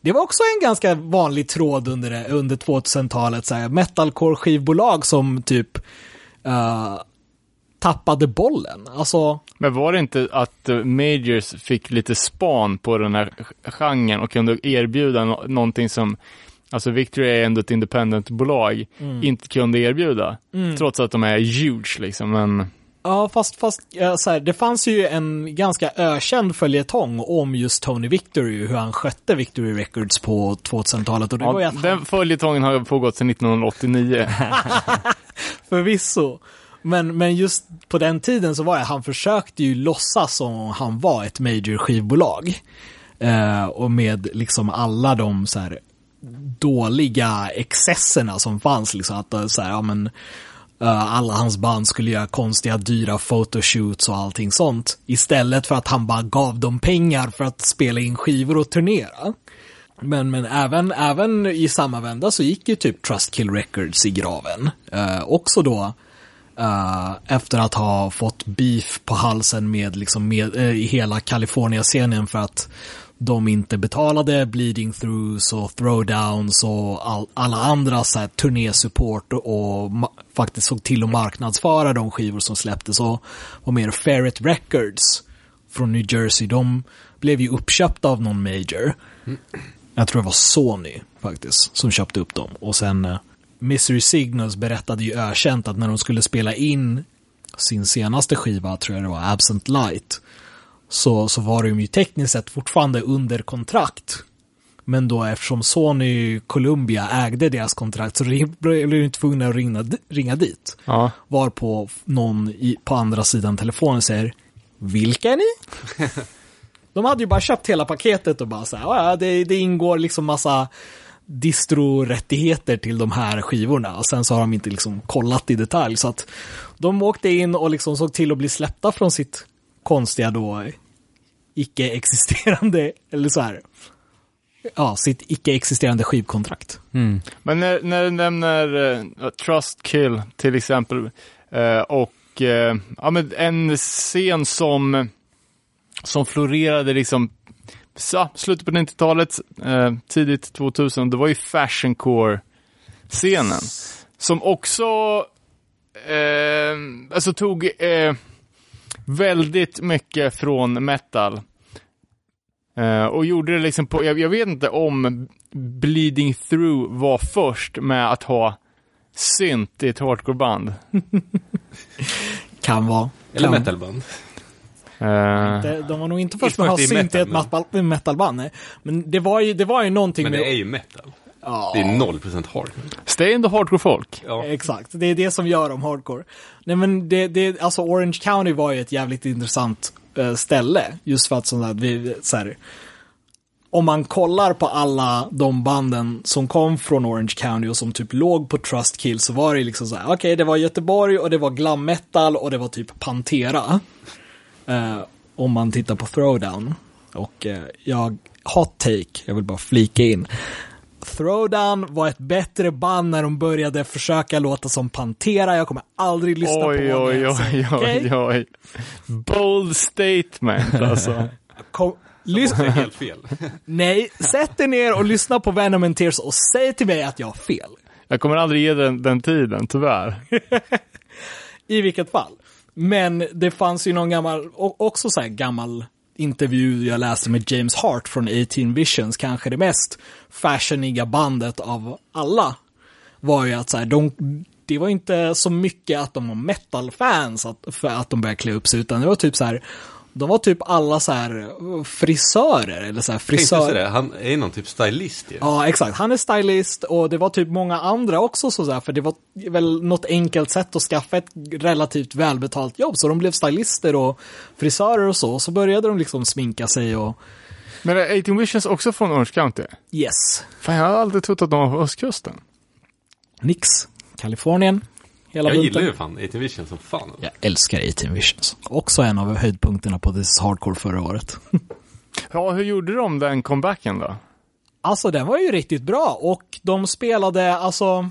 det var också en ganska vanlig tråd under, det- under 2000-talet, så här, metalcore-skivbolag som typ uh, tappade bollen. Alltså, Men var det inte att eh, Majors fick lite span på den här genren och kunde erbjuda no- någonting som Alltså Victory är ändå ett independent-bolag, inte kunde erbjuda. Trots att de är huge liksom, men Ja, fast, fast så här, det fanns ju en ganska ökänd följetong om just Tony Victory, hur han skötte Victory Records på 2000-talet. Och det var ja, att han, den följetongen har pågått sedan 1989. förvisso. Men, men just på den tiden så var det, han försökte ju låtsas som om han var ett major skivbolag. Eh, och med liksom alla de så här dåliga excesserna som fanns, liksom att eh, så här, ja men Eh, alla hans band skulle göra konstiga, dyra photoshoots och allting sånt. Istället för att han bara gav dem pengar för att spela in skivor och turnera. Men, men även, även i samma vända så gick ju typ Trustkill Records i graven. Eh, också då eh, efter att ha fått beef på halsen med liksom med, eh, i hela Kalifornien scenen för att de inte betalade bleeding throughs och throwdowns och all, alla andra så här, turnésupport och, och ma- faktiskt såg till att marknadsföra de skivor som släpptes och var mer Ferret Records från New Jersey. De blev ju uppköpta av någon major. Jag tror det var Sony faktiskt som köpte upp dem. Och sen eh, Misery Signals berättade ju ökänt att när de skulle spela in sin senaste skiva, tror jag det var, Absent Light, så, så var de ju tekniskt sett fortfarande under kontrakt. Men då eftersom Sony Columbia ägde deras kontrakt så blev de tvungna att ringa, ringa dit. ja. Varpå någon i, på andra sidan telefonen säger Vilka är ni? De hade ju bara köpt hela paketet och bara så här, "Ja, ja, det, det ingår liksom massa distro-rättigheter till de här skivorna. Och sen så har de inte liksom kollat i detalj. Så att de åkte in och liksom såg till att bli släppta från sitt konstiga då icke-existerande, eller så här, ja, sitt icke-existerande skivkontrakt. Mm. Men när, när du nämner uh, Trust Kill till exempel eh, och eh, ja, men en scen som, som florerade liksom så, slutet på 90-talet, eh, tidigt 2000, det var ju fashioncore-scenen. Som också eh, alltså tog eh, väldigt mycket från metal. Eh, och gjorde det liksom på, jag, jag vet inte om Bleeding Through var först med att ha synt i ett hardcoreband. Kan vara. Eller kan. metalband. Eh, De, de var nog inte först med att ha synt i ett metal, metal, metalband, nej. Men det var ju, det var ju någonting Men med... det är ju metal. ja, Det är 0% hardcore. stay in the hardcore folk. Ja. exakt. Det är det som gör dem hardcore. Nej men det, det, alltså Orange County var ju ett jävligt intressant Eh, ställe. Just för att sånt där, vi, så här, om man kollar på alla de banden som kom från Orange County och som typ låg på Trustkill så var det liksom så här, okej det var Göteborg och det var glam metal och det var typ Pantera. Eh, om man tittar på Throwdown. Och eh, jag, hot take, jag vill bara flika in. Throwdown var ett bättre band när de började försöka låta som Pantera. Jag kommer aldrig lyssna Oj, på dem oj, igen. oj, Okej? oj, oj. Bold statement alltså. Kom, lyssna, helt fel. nej, sätt dig ner och lyssna på Venom and Tears och säg till mig att jag har fel. Jag kommer aldrig ge den, den tiden, tyvärr. I vilket fall. Men det fanns ju någon gammal, också så här gammal intervju jag läste med James Hart från 18 Visions, kanske det mest fashioniga bandet av alla. Var ju att så här, de, det var inte så mycket att de var metal-fans att, för att de började klä upp sig, utan det var typ så här, de var typ alla så här frisörer, eller så här frisörer. det, han är någon typ stylist ju. Ja, exakt. Han är stylist och det var typ många andra också så där, för det var väl något enkelt sätt att skaffa ett relativt välbetalt jobb. Så de blev stylister och frisörer och så. Så började de liksom sminka sig och Men är 18 Visions också från Orange County? yes. Fan, jag har aldrig trott att de var på östkusten. Nix. Kalifornien. Hela Jag gillar ju fan 18 Vision som fan. Jag älskar 18 Visions. Också en av höjdpunkterna på This Hardcore förra året. Ja, hur gjorde de den comebacken då? Alltså den var ju riktigt bra och de spelade, alltså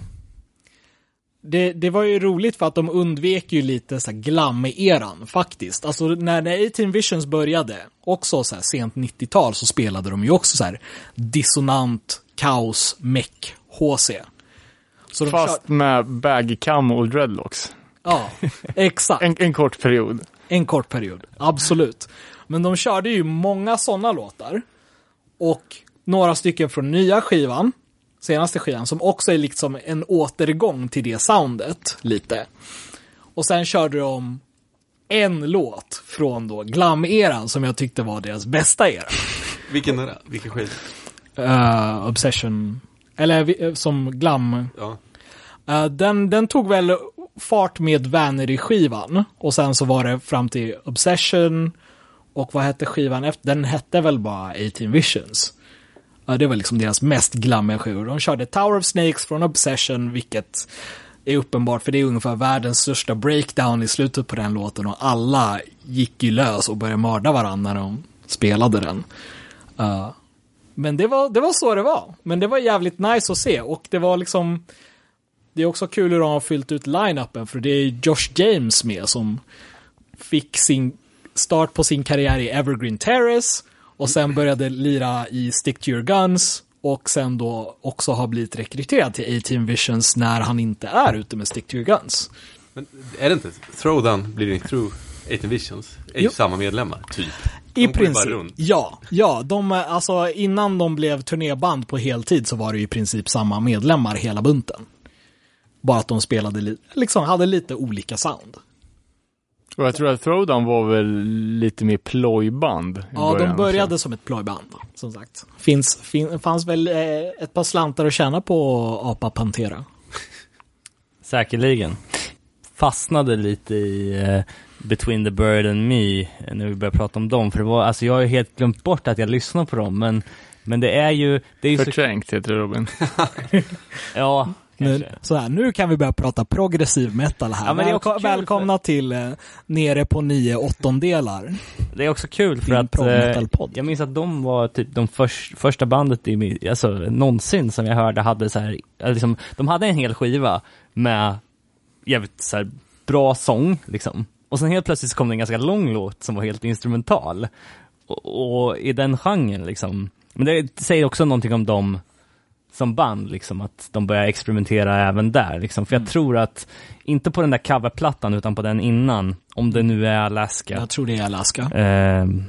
det, det var ju roligt för att de undvek ju lite så glam-eran faktiskt. Alltså när, när 18 Visions började, också så här sent 90-tal, så spelade de ju också så här dissonant, kaos, meck, HC. Så de Fast kör, med baggy camo och dreadlocks. Ja, exakt. En, en kort period. En kort period, absolut. Men de körde ju många sådana låtar. Och några stycken från nya skivan, senaste skivan, som också är liksom en återgång till det soundet, lite. Och sen körde de en låt från då glam-eran som jag tyckte var deras bästa era. Vilken är det? Vilken skiva? Uh, Obsession, eller eh, som glam, Ja. Eh, den, den tog väl fart med Vanity-skivan. Och sen så var det fram till Obsession. Och vad hette skivan efter? Den hette väl bara 18 Visions. Ja, det var liksom deras mest glammiga skivor. De körde Tower of Snakes från Obsession, vilket är uppenbart för det är ungefär världens största breakdown i slutet på den låten och alla gick ju lös och började mörda varandra när de spelade den. Eh, men det var, det var så det var. Men det var jävligt nice att se och det var liksom det är också kul hur de har fyllt ut line-upen för det är Josh James med som fick sin start på sin karriär i Evergreen Terrace och sen började lira i Stick to your guns och sen då också har blivit rekryterad till 18 Visions när han inte är ute med Stick to your guns. Men är det inte Throwdown, Bleeding Through, 18 Visions? Är ju samma medlemmar, typ. I De princip, runt. ja. Ja, de, alltså innan de blev turnéband på heltid så var det ju i princip samma medlemmar hela bunten. Bara att de spelade, li- liksom hade lite olika sound. Och jag tror att Throwdown var väl lite mer plojband. Ja, början, de började som ett plojband, som sagt. Finns, fin, fanns väl eh, ett par slantar att tjäna på Apa Pantera. Säkerligen. Fastnade lite i eh, Between the Bird and Me när vi började prata om dem. För det var, alltså jag har ju helt glömt bort att jag lyssnar på dem. Men, men det är ju, det är ju så. så, Förträngt heter det Robin. ja, Nu, så här, nu kan vi börja prata progressiv metal här. Ja, men det är också Välko- kul välkomna till eh, Nere på nio åttondelar. Det är också kul för att eh, jag minns att de var typ de förs- första bandet i, min- alltså, någonsin som jag hörde hade så här, eh, liksom, de hade en hel skiva med jävligt så här, bra sång liksom. Och sen helt plötsligt så kom det en ganska lång låt som var helt instrumental. Och, och i den genren liksom. Men det säger också någonting om dem som band, liksom, att de börjar experimentera även där. Liksom. För jag tror att, inte på den där coverplattan, utan på den innan, om det nu är Alaska. Jag tror det är Alaska. Ehm,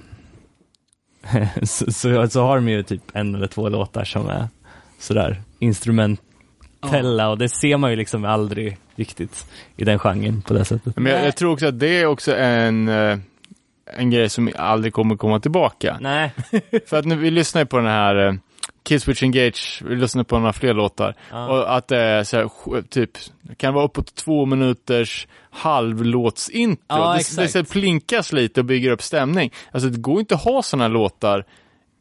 så, så, så har de ju typ en eller två låtar som är sådär instrumentella och det ser man ju liksom aldrig riktigt i den genren på det sättet. Men jag, jag tror också att det är också en, eh, en grej som aldrig kommer komma tillbaka. Nej, För att nu, vi lyssnar ju på den här eh, Kids Which Engage, vi lyssnar på några fler låtar. Ja. Och att det är så här, typ, det kan vara uppåt två minuters halvlåtsintro. Ja, det, det så här plinkas lite och bygger upp stämning. Alltså det går inte att ha sådana låtar i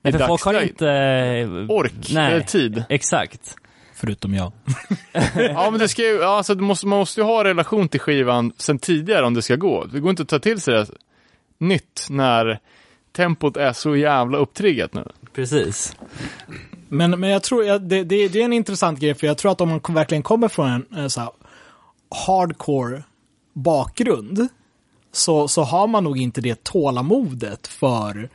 Nej för folk har dagsläget. inte... eh, Ork Nej. eller tid. Exakt. Förutom jag. Ja, men det ska ju, ja, alltså, måste, man måste ju ha relation till skivan sen tidigare om det ska gå. Det går inte att ta till sig det nytt när tempot är så jävla upptriggat nu. Precis. Men, men jag tror, det, det, det är en intressant grej, för jag tror att om man verkligen kommer från en, en så här hardcore bakgrund, så, så har man nog inte det tålamodet för,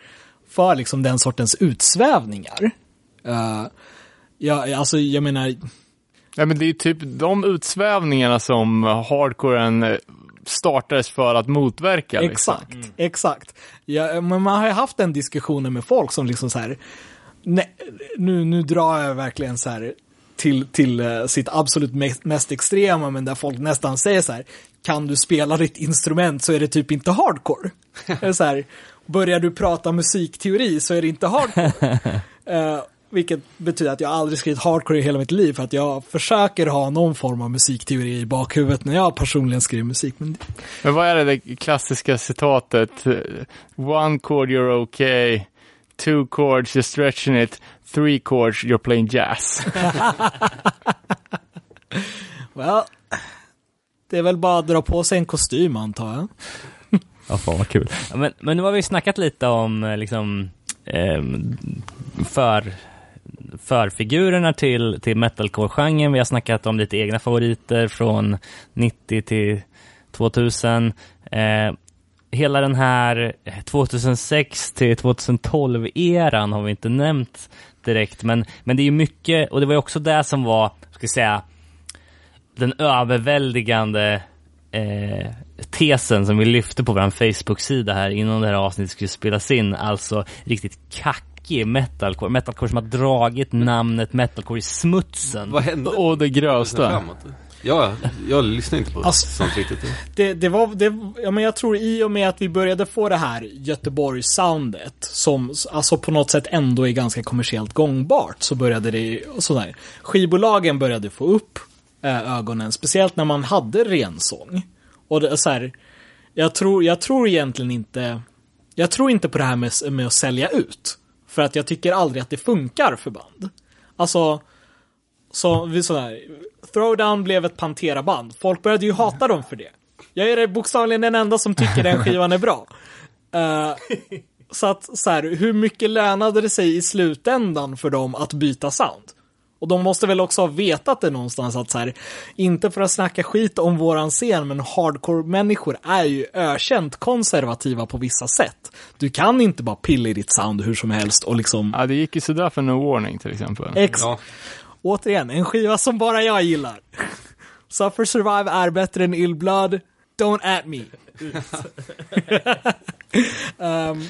för liksom den sortens utsvävningar. Uh, ja, alltså jag menar, Ja, men det är typ de utsvävningarna som hardcoren eh, startades för att motverka. Liksom. Exakt, exakt. Ja, men man har ju haft den diskussionen med folk som liksom så här, nej, nu, nu drar jag verkligen så här till, till eh, sitt absolut mest, mest extrema, men där folk nästan säger så här, kan du spela ditt instrument så är det typ inte hardcore. Så här, börjar du prata musikteori så är det inte hardcore. Eh, vilket betyder att jag aldrig skrivit hardcore i hela mitt liv, för att jag försöker ha någon form av musikteori i bakhuvudet när jag personligen skriver musik. Men Men vad är det, det klassiska citatet? One chord you're okay, two chords you're stretching it, three chords you're playing jazz. Well, det är väl bara att dra på sig en kostym antar jag. Ja, fan vad kul. Ja, men, men nu har vi snackat lite om eh, liksom ehm, för förfigurerna till, till metalcore-genren. Vi har snackat om lite egna favoriter från 90 till 2000. Eh, hela den här 2006 till 2012-eran har vi inte nämnt direkt, men, men det är ju mycket, och det var ju också det som var, ska jag säga, den överväldigande eh, tesen som vi lyfte på vår Facebook-sida här innan det här avsnittet skulle spelas in, alltså riktigt kack kackig metalcore. Metalcore som har dragit namnet metalcore i smutsen. Vad hände? Och det grövsta. Ja, jag lyssnar inte på Alltså- sånt riktigt. Det, det var, det, ja, men jag tror i och med att vi började få det här Göteborg-soundet, som alltså på något sätt ändå är ganska kommersiellt gångbart, så började det sådär. Skivbolagen började få upp eh, ögonen, speciellt när man hade rensång. Och det så här, jag tror, jag tror egentligen inte, jag tror inte på det här med, med att sälja ut. För att jag tycker aldrig att det funkar för band. Alltså, så vi sådär, Throwdown blev ett Pantera-band. Folk började ju hata dem för det. Jag är bokstavligen den enda som tycker den skivan är bra. Uh, så att, så här, hur mycket lönade det sig i slutändan för dem att byta sound? Och de måste väl också ha vetat det någonstans att så här, inte för att snacka skit om våran scen, men hardcore-människor är ju ökänt konservativa på vissa sätt. Du kan inte bara pilla i ditt sound hur som helst och liksom... Ja, det gick ju sådär för No Warning till exempel. Ex- Ja, Återigen, en skiva som bara jag gillar. Suffer Survive är bättre än Ill Blood. Don't at me. um,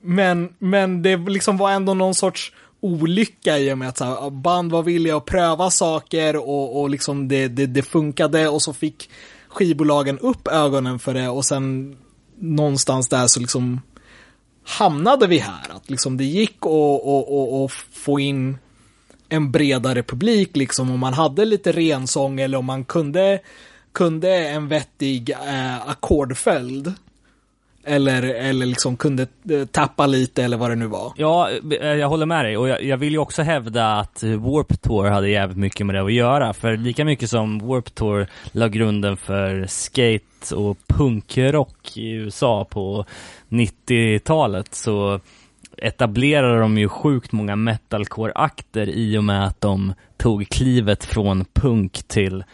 men, men det liksom var ändå någon sorts olycka i och med att så här, band var villiga att pröva saker och, och liksom det, det, det funkade och så fick skivbolagen upp ögonen för det och sen någonstans där så liksom hamnade vi här. Att liksom det gick att och, och, och få in en bredare publik liksom om man hade lite rensång eller om man kunde, kunde en vettig eh, ackordföljd. Eller, eller liksom kunde eh, tappa lite eller vad det nu var. Ja, eh, jag håller med dig och jag, jag vill ju också hävda att eh, Warp Tour hade jävligt mycket med det att göra. För lika mycket som Warp Tour la grunden för skate och punkrock i USA på 90-talet så etablerade de ju sjukt många metalcore-akter i och med att de tog klivet från punk till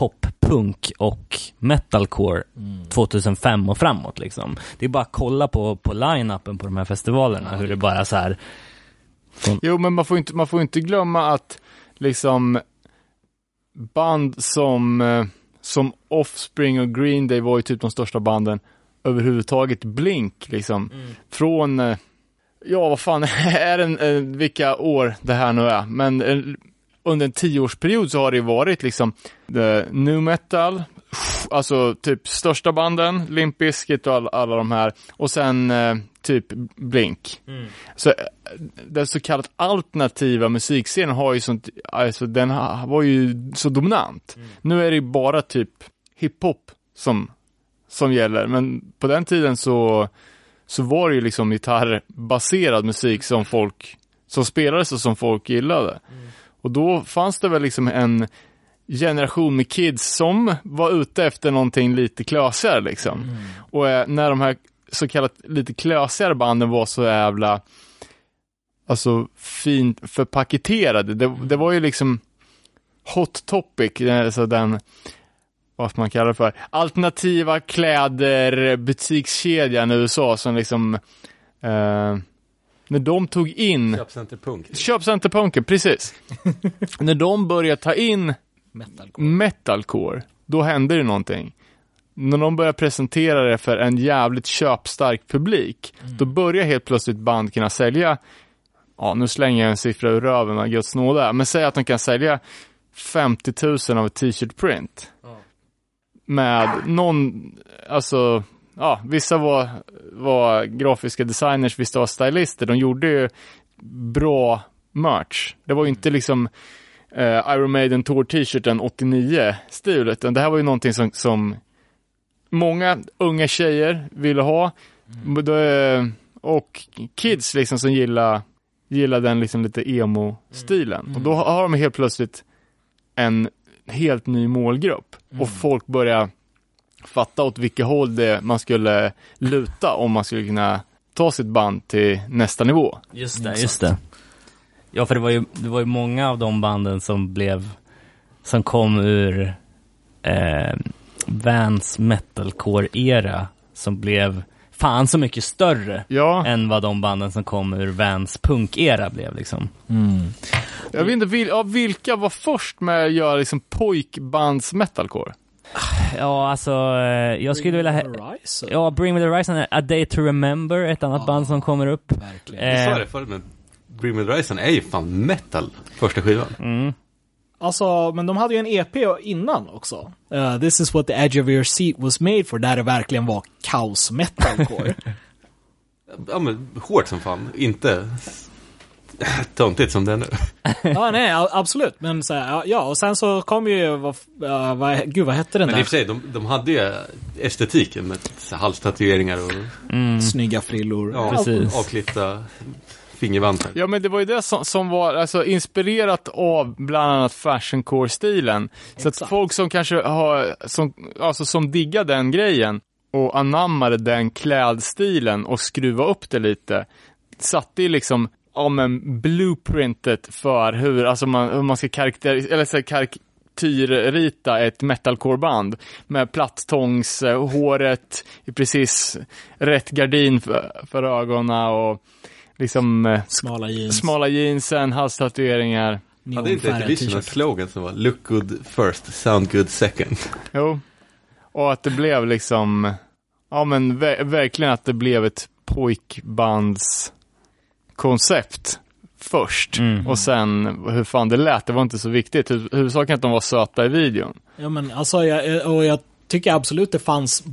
pop-punk och metalcore 2005 och framåt liksom. Det är bara att kolla på, på line-upen på de här festivalerna, hur det bara så här Jo, men man får inte, man får inte glömma att liksom band som, eh, som Offspring och Green Day var ju typ de största banden överhuvudtaget. Blink liksom. Från, eh, ja vad fan är det, eh, vilka år det här nu är, men under en tioårsperiod så har det varit liksom the new metal, alltså typ största banden, Limp Bizkit och all, alla de här, och sen eh, typ Blink. Så eh, den så kallat alternativa musikscenen har ju sånt, alltså den var ju så dominant. Nu är det ju bara typ hiphop som, som gäller, men på den tiden så, så var det ju liksom gitarrbaserad musik som folk, som spelades och som folk gillade. Och då fanns det väl liksom en generation med kids som var ute efter någonting lite klösigare liksom. Och eh, när de här så kallat lite klösigare banden var så jävla alltså fint förpaketerade. Det, det var ju liksom hot topic, eh, alltså den vad man kalla det för, alternativa kläder butikskedjan i USA som liksom eh, när de tog in Köpcenter Punk. Köpcenterpunken, precis. när de började ta in Metalcore. metalcore, då hände det någonting. När de började presentera det för en jävligt köpstark publik, då börjar helt plötsligt band kunna sälja, ja nu slänger jag en siffra ur röven av Guds nåde, men säg att de kan sälja 50 000 av ett t-shirt print. Med någon, alltså, ja, vissa var, var grafiska designers, vissa var stylister, de gjorde ju bra merch. Det var ju inte liksom eh, Iron Maiden Tour t-shirten 89 stil, utan det här var ju någonting som, som många unga tjejer ville ha. Då, eh, Och kids liksom som gillar, gillar den liksom lite emo-stilen. Och då har de helt plötsligt en helt ny målgrupp. Och folk börjar fatta åt vilket håll det man skulle luta om man skulle kunna ta sitt band till nästa nivå. Just det, just det. Ja, för det var ju, det var ju många av de banden som blev, som kom ur eh, Vans metalcore-era, som blev fan så mycket större Ja, än vad de banden som kom ur Vans punk-era blev liksom. jag vet inte, vil, ja, vilka var först med att göra liksom pojkbands metalcore? Ja, alltså, eh, jag skulle vilja... hä- Horizon. Ja, Bring Me The Horizon, A Day To Remember, ett annat band som kommer upp. Verkligen. Eh, Jag sa det förut, men Bring Me The Horizon är ju fan metal, första skivan. mm. Alltså, men de hade ju en EP innan också. Uh, This is what the edge of your seat was made for, där det verkligen var kaos metalcore. Ja men hårt som fan, inte töntigt som det är nu. ja, nej, absolut. Men så här, ja, och sen så kom ju, vad, uh, vad, gud vad hette den Men i där? och för sig, de, de hade ju estetiken med halstatueringar och Snygga frillor. ja, Precis. avklippta fingervantar. Ja, men det var ju det som, som var alltså, inspirerat av bland annat fashioncore-stilen. Så att folk som kanske har, som, alltså som diggar den grejen och anammade den klädstilen och skruva upp det lite, satte ju liksom, ja men blueprintet för hur, alltså man, hur man ska karaktärisera, eller så här, karikatyrrita ett metalcore-band med plattångs, eh, håret i precis rätt gardin för, för ögonen och liksom eh, Smala jeans. smala jeansen, halstatueringar. Hade inte Division en slogan som var Look good first, sound good second? Jo. Och att det blev liksom, ja men ver- verkligen att det blev ett pojkbands koncept först. Mm. Och sen hur fan det lät, det var inte så viktigt. Hu- Huvudsaken att de var söta i videon. Ja men alltså, jag, och jag tycker absolut det fanns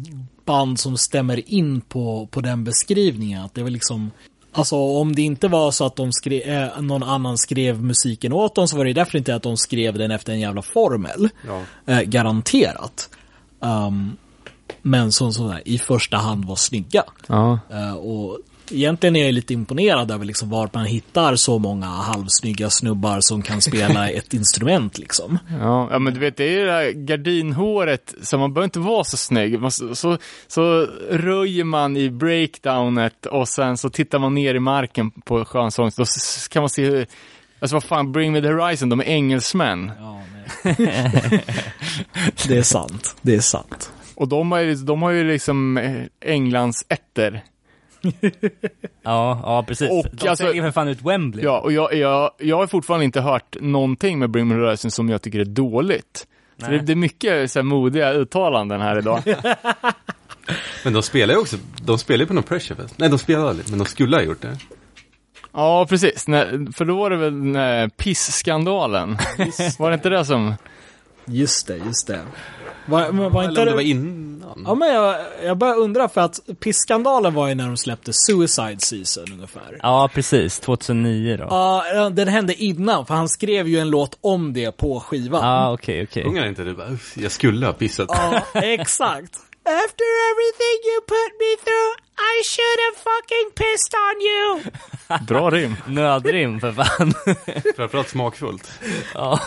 band som stämmer in på, på den beskrivningen. Att det var liksom, alltså om det inte var så att de skrev, eh, någon annan skrev musiken åt dem så var det definitivt att de skrev den efter en jävla formel. Ja. Eh, garanterat. Um, men som så här, i första hand var snygga. Ja. Eh, och egentligen är jag lite imponerad över liksom var man hittar så många halvsnygga snubbar som kan spela ett instrument liksom. Ja, ja, men du vet, det är ju det här gardinhåret, så man behöver inte vara så snygg. Man, så, så, så röjer man i breakdownet och sen så tittar man ner i marken på skönsång, då kan man se hur, alltså vad fan, Bring Me The Horizon, de är engelsmän. Ja, det är sant. Det är sant. Och de har ju, de har ju liksom eh, Englands ätter. Ja, ja precis. Och De alltså- säljer för fan ut Wembley. Ja, och jag, jag, jag har fortfarande inte hört någonting med Bring Me Horizon som jag tycker är dåligt. Så Nej. det, det är mycket så här, modiga uttalanden här idag. Men de spelar ju också, de spelar ju på någon pressure fest. Nej, de spelar aldrig, men de skulle ha gjort det. Ja, precis. Nej, för då var det väl den här piss-skandalen. var det inte det som... Just det, just det. Var, men var inte det var innan. Ja, men jag, jag börjar undra för att pisskandalen var ju när de släppte Suicide Season ungefär. Ja, precis. 2009 då. Ja, den hände innan, för han skrev ju en låt om det på skivan. Ja, okej, okej. Ungar inte det bara, "Uff, jag skulle ha pissat. Ja, exakt. After everything you put me through, I should have fucking pissed on you. Bra rim. Nödrim för fan. Framförallt smakfullt. ja,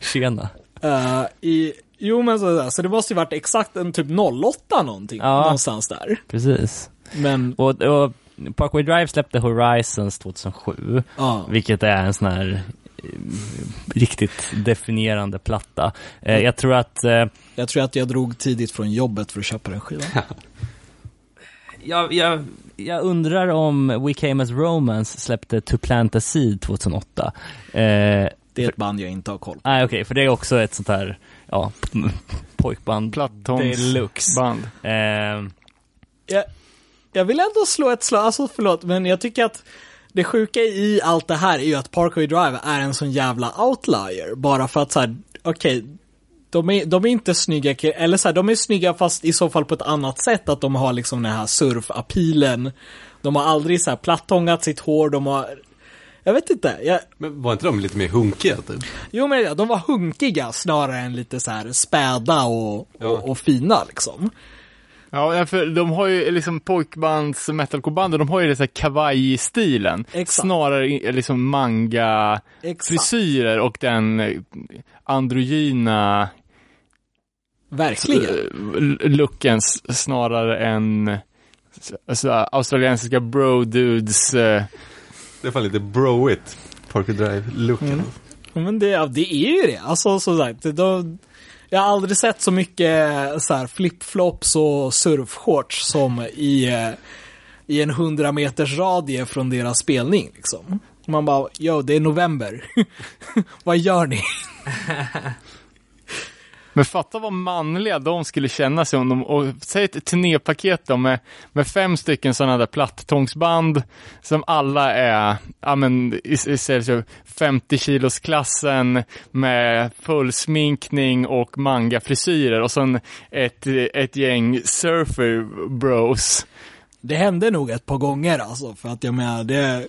tjena. Uh, i, jo men så, så det måste ju varit exakt en typ 08 någonting, Ja. någonstans där. Precis. Men, Och, och Parkway Drive släppte Horizons 2007. ja. Vilket är en sån här eh, riktigt definierande platta. Eh, jag tror att eh, Jag tror att jag drog tidigt från jobbet för att köpa den skivan. jag, jag, jag undrar om We Came As Romance släppte To Plant A Seed 2008. Eh, Det är ett band jag inte har koll på. Nej okej, för det är också ett sånt här, ja, pojkband Plattons deluxe. band. Eh, Jag, jag vill ändå slå ett slag, alltså förlåt, men jag tycker att det sjuka i allt det här är ju att Parkway Drive är en sån jävla outlier. Bara för att så här, okej, de, är, de är inte snygga, eller så här, de är snygga fast i så fall på ett annat sätt. Att de har liksom den här surfapilen. De har aldrig så här plattångat sitt hår, de har, jag vet inte. Jag, Men var inte de lite mer hunkiga typ? jo men de var hunkiga snarare än lite så här späda och, Ja. och, och fina liksom. Ja, för de har ju liksom pojkbands metalcoreband, de har ju det så här kawaii-stilen. Exakt. Snarare liksom manga-frisyrer Exakt. och den eh, androgyna Verkligen. eh, looken snarare än alltså, australiensiska bro-dudes. Eh, Det är fan lite broigt. Parker Drive-looken. Mm. Ja, Men det, det är ju det. Alltså som sagt, då, jag har aldrig sett så mycket så här flipflops och surfshorts som i, eh, i en 100 meters radie från deras spelning. Liksom. Man bara, jo, det är november. Vad gör ni? Men fatta vad manliga de skulle känna sig om de, och säg ett turnépaket då med, med fem stycken sådana där plattångsband som alla är, ja men, i, i, i 50 kilos klassen med full sminkning och manga-frisyrer och sen ett, ett gäng surfer bros. Det hände nog ett par gånger alltså, för att jag menar, det...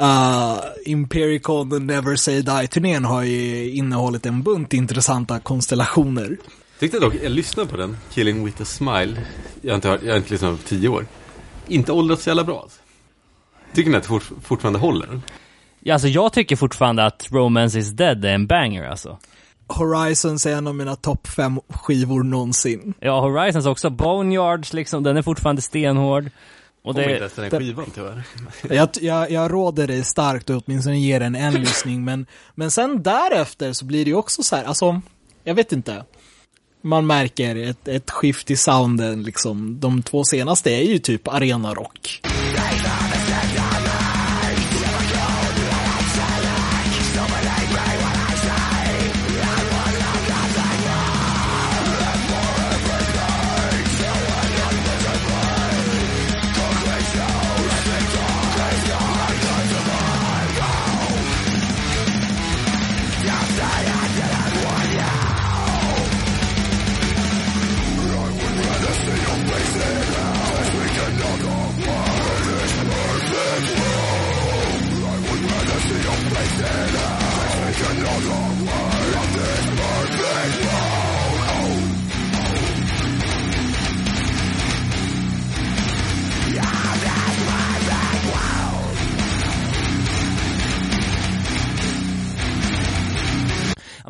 Uh, Impericon Never Say Die-turnén har ju innehållit en bunt intressanta konstellationer. Tyckte dock, jag lyssnade på den, Killing With A Smile. Jag har inte, hört, jag har inte lyssnat på tio år. Inte åldrats så jävla bra. Alltså. Tycker ni att det fort, fortfarande håller? ja, alltså jag tycker fortfarande att Romance Is Dead är en banger alltså. Horizons är en av mina topp fem skivor någonsin. Ja, Horizons också. Boneyards liksom, den är fortfarande stenhård. Och Kommer inte det, ens den här det- skivan tyvärr. Jag, jag, jag råder dig starkt att åtminstone ge den en lyssning, men, men sen därefter så blir det ju också så här, alltså, jag vet inte. Man märker ett, ett skift i sounden, liksom. De två senaste är ju typ arenarock.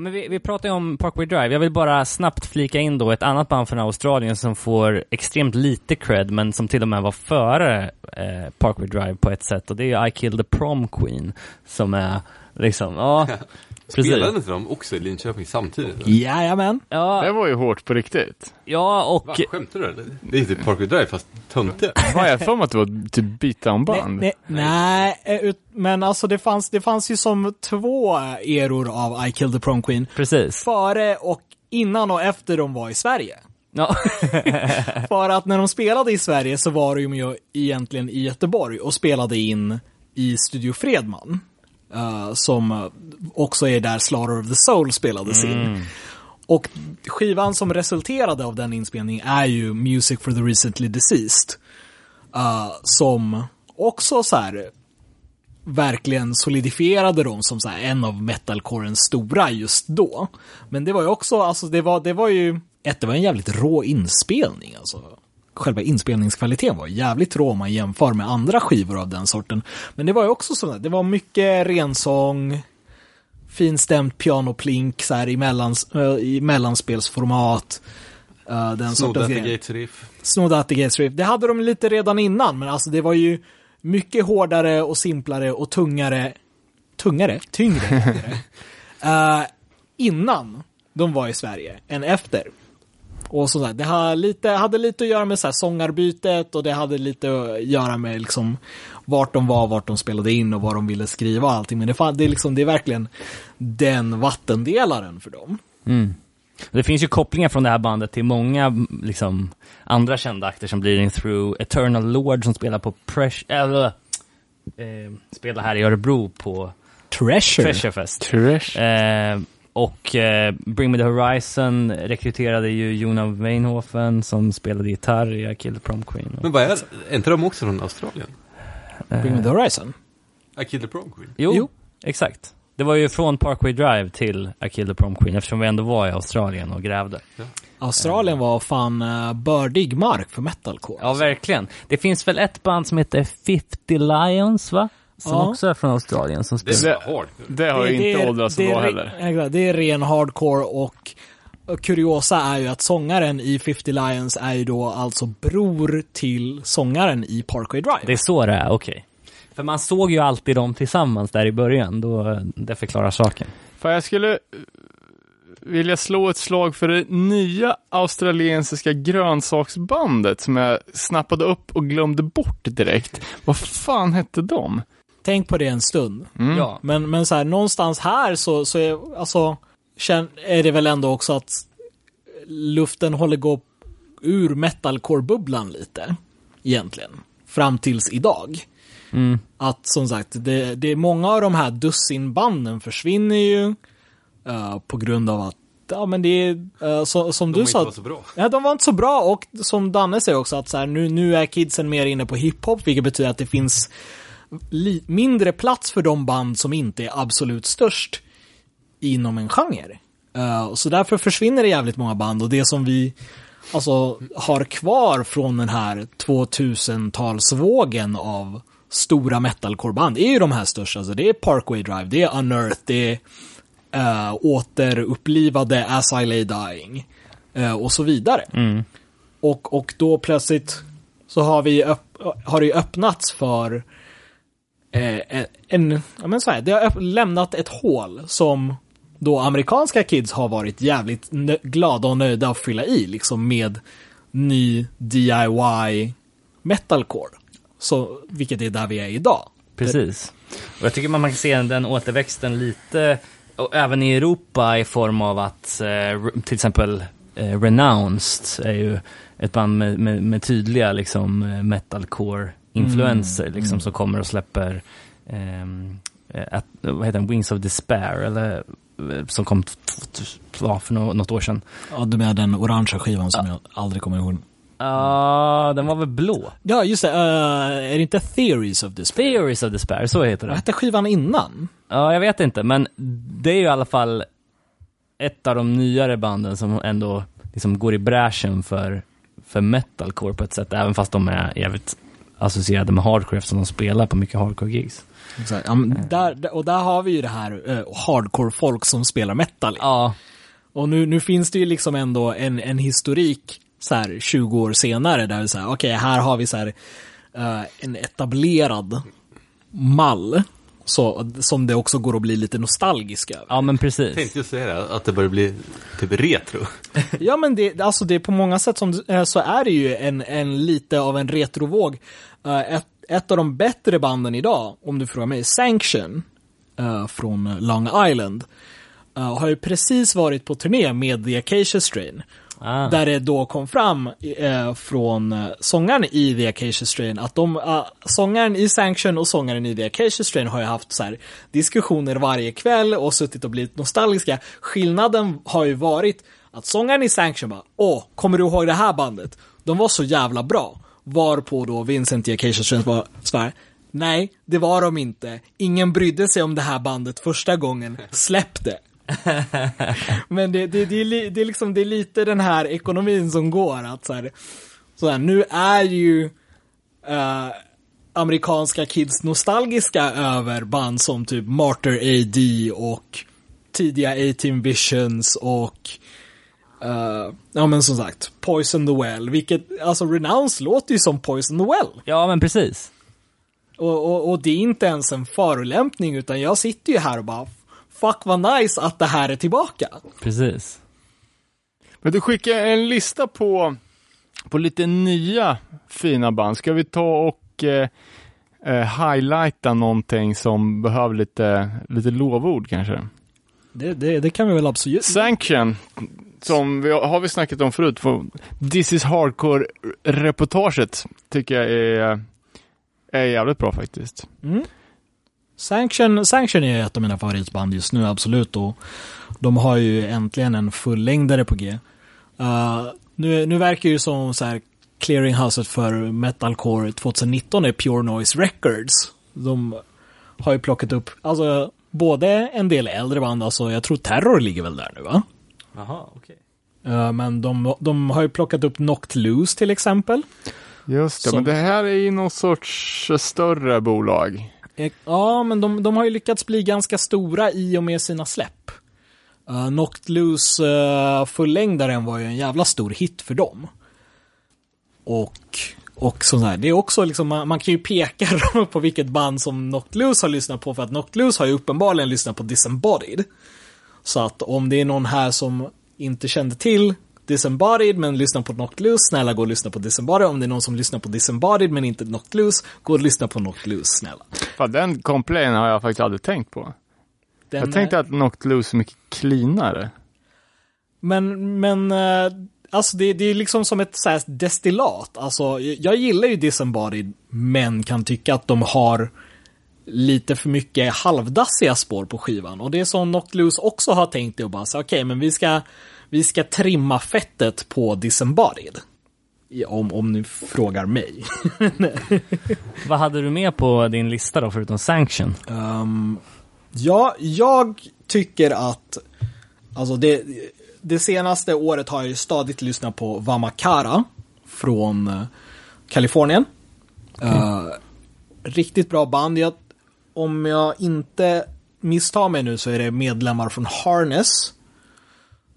Men vi, vi pratar ju om Parkway Drive. Jag vill bara snabbt flika in då ett annat band från Australien som får extremt lite cred, men som till och med var före eh, Parkway Drive på ett sätt. Och det är I Killed the Prom Queen, som är liksom, ja. Spelade inte de också i Linköping samtidigt? Jajamän. Det Ja, var ju hårt på riktigt. ja och... Va, skämtar du eller? Det är typ Parkway Drive fast töntiga. Vad jag för mig att det var typ beatdown-band. Nej, nej, nej, ut- men alltså det fanns, det fanns ju som två eror av I Killed the Prom Queen. Precis. Före och innan och efter de var i Sverige. Ja. För att när de spelade i Sverige så var de ju egentligen i Göteborg och spelade in i Studio Fredman. eh, som eh, också är där Slaughter of the Soul spelades in. Och skivan som resulterade av den inspelningen är ju Music for the Recently Deceased. eh, som också så här verkligen solidifierade dem som så här en av metalcorens stora just då. Men det var ju också, alltså det var, det var ju, ett, det var en jävligt rå inspelning alltså. Själva inspelningskvaliteten var jävligt rå om man jämför med andra skivor av den sorten. Men det var ju också så, det var mycket rensång, finstämt pianoplink så här i, mellans, äh, i mellanspelsformat. Uh, den Snodde sortens. Gates Riff. Snodde at the Gates Riff. Det hade de lite redan innan, men alltså det var ju mycket hårdare och simplare och tungare. Tungare? Tyngre. Eh, innan de var i Sverige än efter. Och sådär. Det hade lite, hade lite att göra med så här sångarbytet och det hade lite att göra med liksom vart de var, vart de spelade in och vad de ville skriva och allting. Men det, det, är, liksom, det är verkligen den vattendelaren för dem. Det finns ju kopplingar från det här bandet till många liksom, andra kända akter som Bleeding Through, Eternal Lord som spelar på Press... Eller, eh, spelar här i Örebro på Treasure. Treasure Fest. Trash. Eh, och eh, Bring Me The Horizon rekryterade ju Jona Weinhofen som spelade gitarr i I Killed the Prom Queen. Men vad är Är inte de också från Australien? Bring me the horizon. I Killed the Prom Queen? Jo, Jo. exakt. Det var ju från Parkway Drive till I Killed the Prom Queen eftersom vi ändå var i Australien och grävde. Australien var fan uh, bördig mark för metalcore. Ja, verkligen. Det finns väl ett band som heter 50 Lions, va? Som Ja. också är från Australien som Det spelar. är så hårt. Det har ju inte åldrats så det är bra heller. Det är ren hardcore och kuriosa är ju att sångaren i 50 Lions är ju då alltså bror till sångaren i Parkway Drive. Det är så det är, okej. För man såg ju alltid dem tillsammans där i början, då, det förklarar saken. För jag skulle eh, vilja slå ett slag för det nya australiensiska grönsaksbandet som jag snappade upp och glömde bort direkt. Vad fan hette de? Tänk på det en stund. Ja. Men, men så här, någonstans här så, så är, alltså, är det väl ändå också att luften håller gå ur metalcore-bubblan lite. Egentligen. Fram tills idag. Mm. Att som sagt, det, det är många av de här dussinbanden försvinner ju. eh, på grund av att, ja men det är, eh, så, som De du inte sa. var så bra. Ja, de var inte så bra och som Danne säger också att så här, nu, nu är kidsen mer inne på hiphop, vilket betyder att det finns mindre plats för de band som inte är absolut störst inom en genre. Eh, så därför försvinner det jävligt många band och det som vi alltså har kvar från den här 2000-talsvågen av stora metalcore-band är ju de här största. Alltså det är Parkway Drive, det är Unearth, det är uh, återupplivade As I Lay Dying eh, och så vidare. Och, och då plötsligt så har vi har det ju öppnats för eh, en, ja men så här, det har lämnat ett hål som då amerikanska kids har varit jävligt glada och nöjda att fylla i, liksom med ny DIY metalcore. Så, vilket är där vi är idag. Precis. Och jag tycker man kan se den återväxten lite, och även i Europa i form av att eh, till exempel eh, Renounced är ju ett band med, med, med tydliga liksom eh, metalcore-influenser liksom som kommer och släpper ehm, eh, att, vad heter den, Wings of Despair eller som kom ja, för nå- något år sedan. Ja, du menar den orangea skivan som jag aldrig kommer ihåg. Ja, den var väl blå? Ja, just det. eh, är det inte Theories of Despair? Theories of Despair, så heter Vad det. hette skivan innan? Ja, jag vet inte, men det är ju i alla fall ett av de nyare banden som ändå liksom går i bräschen för, för metalcore på ett sätt, även fast de är jävligt associerade med hardcore eftersom de spelar på mycket hardcore-gigs. Exakt. Ja, men där, och där har vi ju det här eh, hardcore-folk som spelar metal. Ja, Och nu, nu finns det ju liksom ändå en, en historik så här 20 år senare där vi säger okej, här har vi så här eh, en etablerad mall så, som det också går att bli lite nostalgisk över. ja men precis. Tänkte ju säga det, att det börjar bli typ retro. Ja, men det, alltså det är på många sätt som, eh, så är det ju en, en lite av en retrovåg. Eh, Ett, ett av de bättre banden idag, om du frågar mig, Sanction eh, från Long Island, eh, har ju precis varit på turné med The Acacia Strain. Ah. Där det då kom fram eh, från eh, sångaren i The Acacia Strain att de, eh, sångaren i Sanction och sångaren i The Acacia Strain har ju haft så här, diskussioner varje kväll och suttit och blivit nostalgiska. Skillnaden har ju varit att sångaren i Sanction bara, åh, kommer du ihåg det här bandet? De var så jävla bra. Varpå då Vincent i Acacia Strain bara nej, det var de inte. Ingen brydde sig om det här bandet första gången. Släpp det. Men det, det, det, är det, är liksom, det är lite den här ekonomin som går. Att så här, så här, nu är ju uh, amerikanska kids nostalgiska över band som typ Martyr AD och tidiga A-Team Visions och eh, ja men som sagt, Poison the Well. Vilket, alltså Renounce låter ju som Poison the Well. Ja men precis. Och, och, och det är inte ens en förolämpning utan jag sitter ju här och bara Fuck vad nice att det här är tillbaka. Precis. Men du skickar en lista på, på lite nya fina band. Ska vi ta och eh, eh, highlighta någonting som behöver lite, lite lovord kanske? Det, det, det kan vi väl absolut. Sanction, som vi, har vi snackat om förut, för This is Hardcore-reportaget tycker jag är, är jävligt bra faktiskt. Mm. Sanction, Sanction är ett av mina favoritband just nu, absolut. Och de har ju äntligen en fullängdare på G. Uh, nu, nu verkar ju som så här clearinghouset för metalcore 2019 är Pure Noise Records. De har ju plockat upp, alltså både en del äldre band, alltså jag tror Terror ligger väl där nu va? Jaha, okej. Uh, men de, de har ju plockat upp Knocked Loose till exempel. Just det, Som- men det här är ju någon sorts större bolag. Eh, Ja, men de, de har ju lyckats bli ganska stora i och med sina släpp. Uh, Knocked Loose uh, fullängdaren var ju en jävla stor hit för dem. Och, och sånt här. Det är också liksom, man, man kan ju peka på vilket band som Knocked Loose har lyssnat på, för att Knocked Loose har ju uppenbarligen lyssnat på Disembodied. Så att om det är någon här som inte kände till Disembodied men lyssnar på Knocked Loose, snälla gå och lyssna på Disembodied. Om det är någon som lyssnar på Disembodied men inte Knocked Loose, gå och lyssna på Knocked Loose, snälla. Fan, den complain har jag faktiskt aldrig tänkt på. Den, jag tänkte att Knocked Loose är mycket cleanare. Men, men, eh, alltså det, det är liksom som ett så destillat. Alltså, jag gillar ju Disembodied, men kan tycka att de har lite för mycket halvdassiga spår på skivan. Och det är som Knocked Loose också har tänkt det och bara så okej, men vi ska, vi ska trimma fettet på Disembodied. Om, om ni frågar mig. Vad hade du med på din lista då, förutom Sanction? Um, ja, jag tycker att, alltså det, det senaste året har jag ju stadigt lyssnat på Vamakara från eh, Kalifornien. Eh, riktigt bra band. Jag, om jag inte misstar mig nu så är det medlemmar från Harness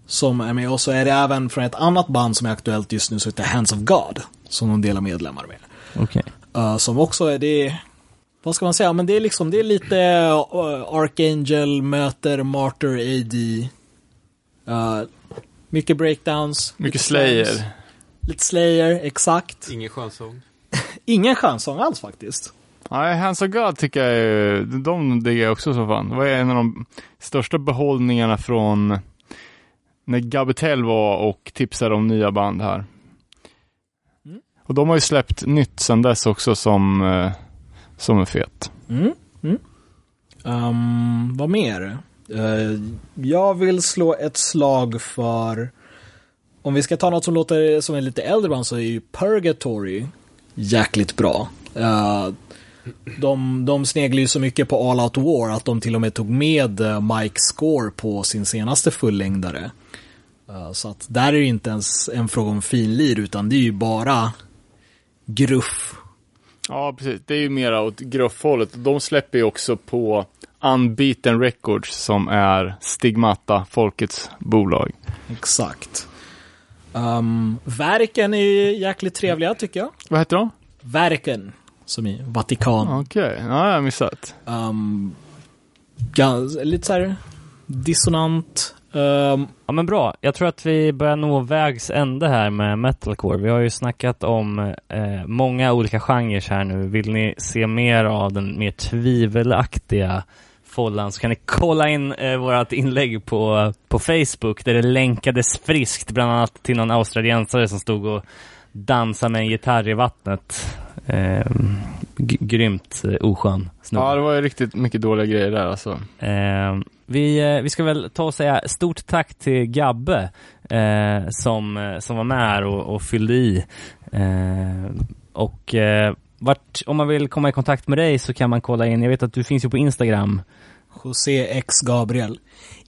som är med och så är det även från ett annat band som är aktuellt just nu som heter Hands of God som de delar medlemmar med. Okej. Uh, som också är det, vad ska man säga, men det är liksom, det är lite uh, Archangel möter Martyr AD. Uh, mycket breakdowns. Mycket lite Slayer. slams, Lite Slayer, exakt. Ingen skönsång. Ingen chansång alls faktiskt. Nej, Hands of God tycker jag är, de diggar jag också så fan. Det var en av de största behållningarna från när Gabetel var och tipsade om nya band här. Och de har ju släppt nytt sedan dess också som, eh, som är fet. Um, vad mer? Uh, jag vill slå ett slag för, om vi ska ta något som låter som en lite äldre band så är ju Purgatory jäkligt bra. Uh, de, de sneglar ju så mycket på All Out War att de till och med tog med uh, Mike Score på sin senaste fullängdare. Uh, så att där är det inte ens en fråga om finlir utan det är ju bara gruff Ja, precis. Det är ju mera åt gruffhållet. De släpper ju också på Unbeaten Records som är Stigmata, folkets bolag. Exakt. Um, verken är jäkligt trevliga tycker jag. Vad heter de? Verken, som i Vatikan. Okej, ja, jag har missat. Um, gans, lite så här dissonant. Um, Ja men bra, jag tror att vi börjar nå vägs ände här med metalcore. Vi har ju snackat om eh, många olika genrer här nu. Vill ni se mer av den mer tvivelaktiga follan så kan ni kolla in eh, vårt inlägg på, på Facebook där det länkades friskt bland annat till någon australiensare som stod och dansade med en gitarr i vattnet. Eh, g- grymt eh, oskön snubbe. Ja, det var ju riktigt mycket dåliga grejer där alltså. Eh, vi, eh, vi ska väl ta och säga stort tack till Gabbe eh, som, eh, som var med här och, och fyllde i. Eh, och eh, vart, om man vill komma i kontakt med dig så kan man kolla in, jag vet att du finns ju på Instagram. José X Gabriel.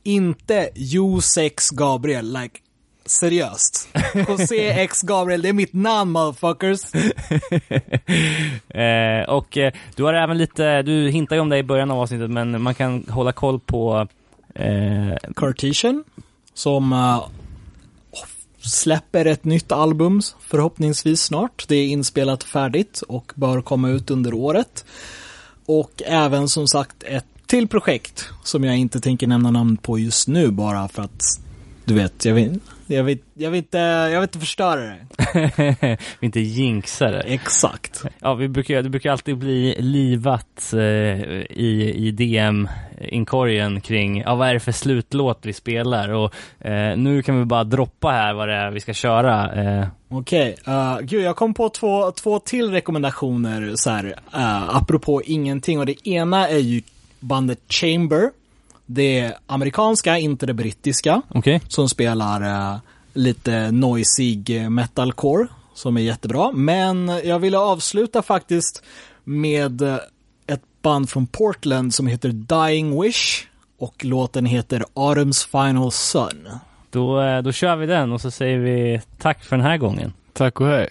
Inte Josex Gabriel, like seriöst. José X Gabriel, det är mitt namn motherfuckers. eh, och eh, du har även lite, du hintade ju om det i början av avsnittet men man kan hålla koll på eh, Cartesian, som eh, släpper ett nytt album förhoppningsvis snart. Det är inspelat färdigt och bör komma ut under året. Och även som sagt ett till projekt som jag inte tänker nämna namn på just nu bara för att du vet, jag vill, jag vill, jag vill, inte, jag vill inte förstöra det. vi inte jinxa det. Exakt. Ja, vi brukar, det brukar alltid bli livat eh, i, i DM-inkorgen kring, ja vad är det för slutlåt vi spelar? Och eh, nu kan vi bara droppa här vad det är vi ska köra. Eh, Okej, uh, gud jag kom på två, två till rekommendationer så här, uh, apropå ingenting och det ena är ju bandet Chamber. Det är amerikanska, inte det brittiska, Okej. som spelar uh, lite noisig eh, metalcore, som är jättebra. Men jag ville avsluta faktiskt med eh, ett band från Portland som heter Dying Wish och låten heter Autumn's Final Sun. Då, eh, då kör vi den och så säger vi tack för den här gången. Tack och hej.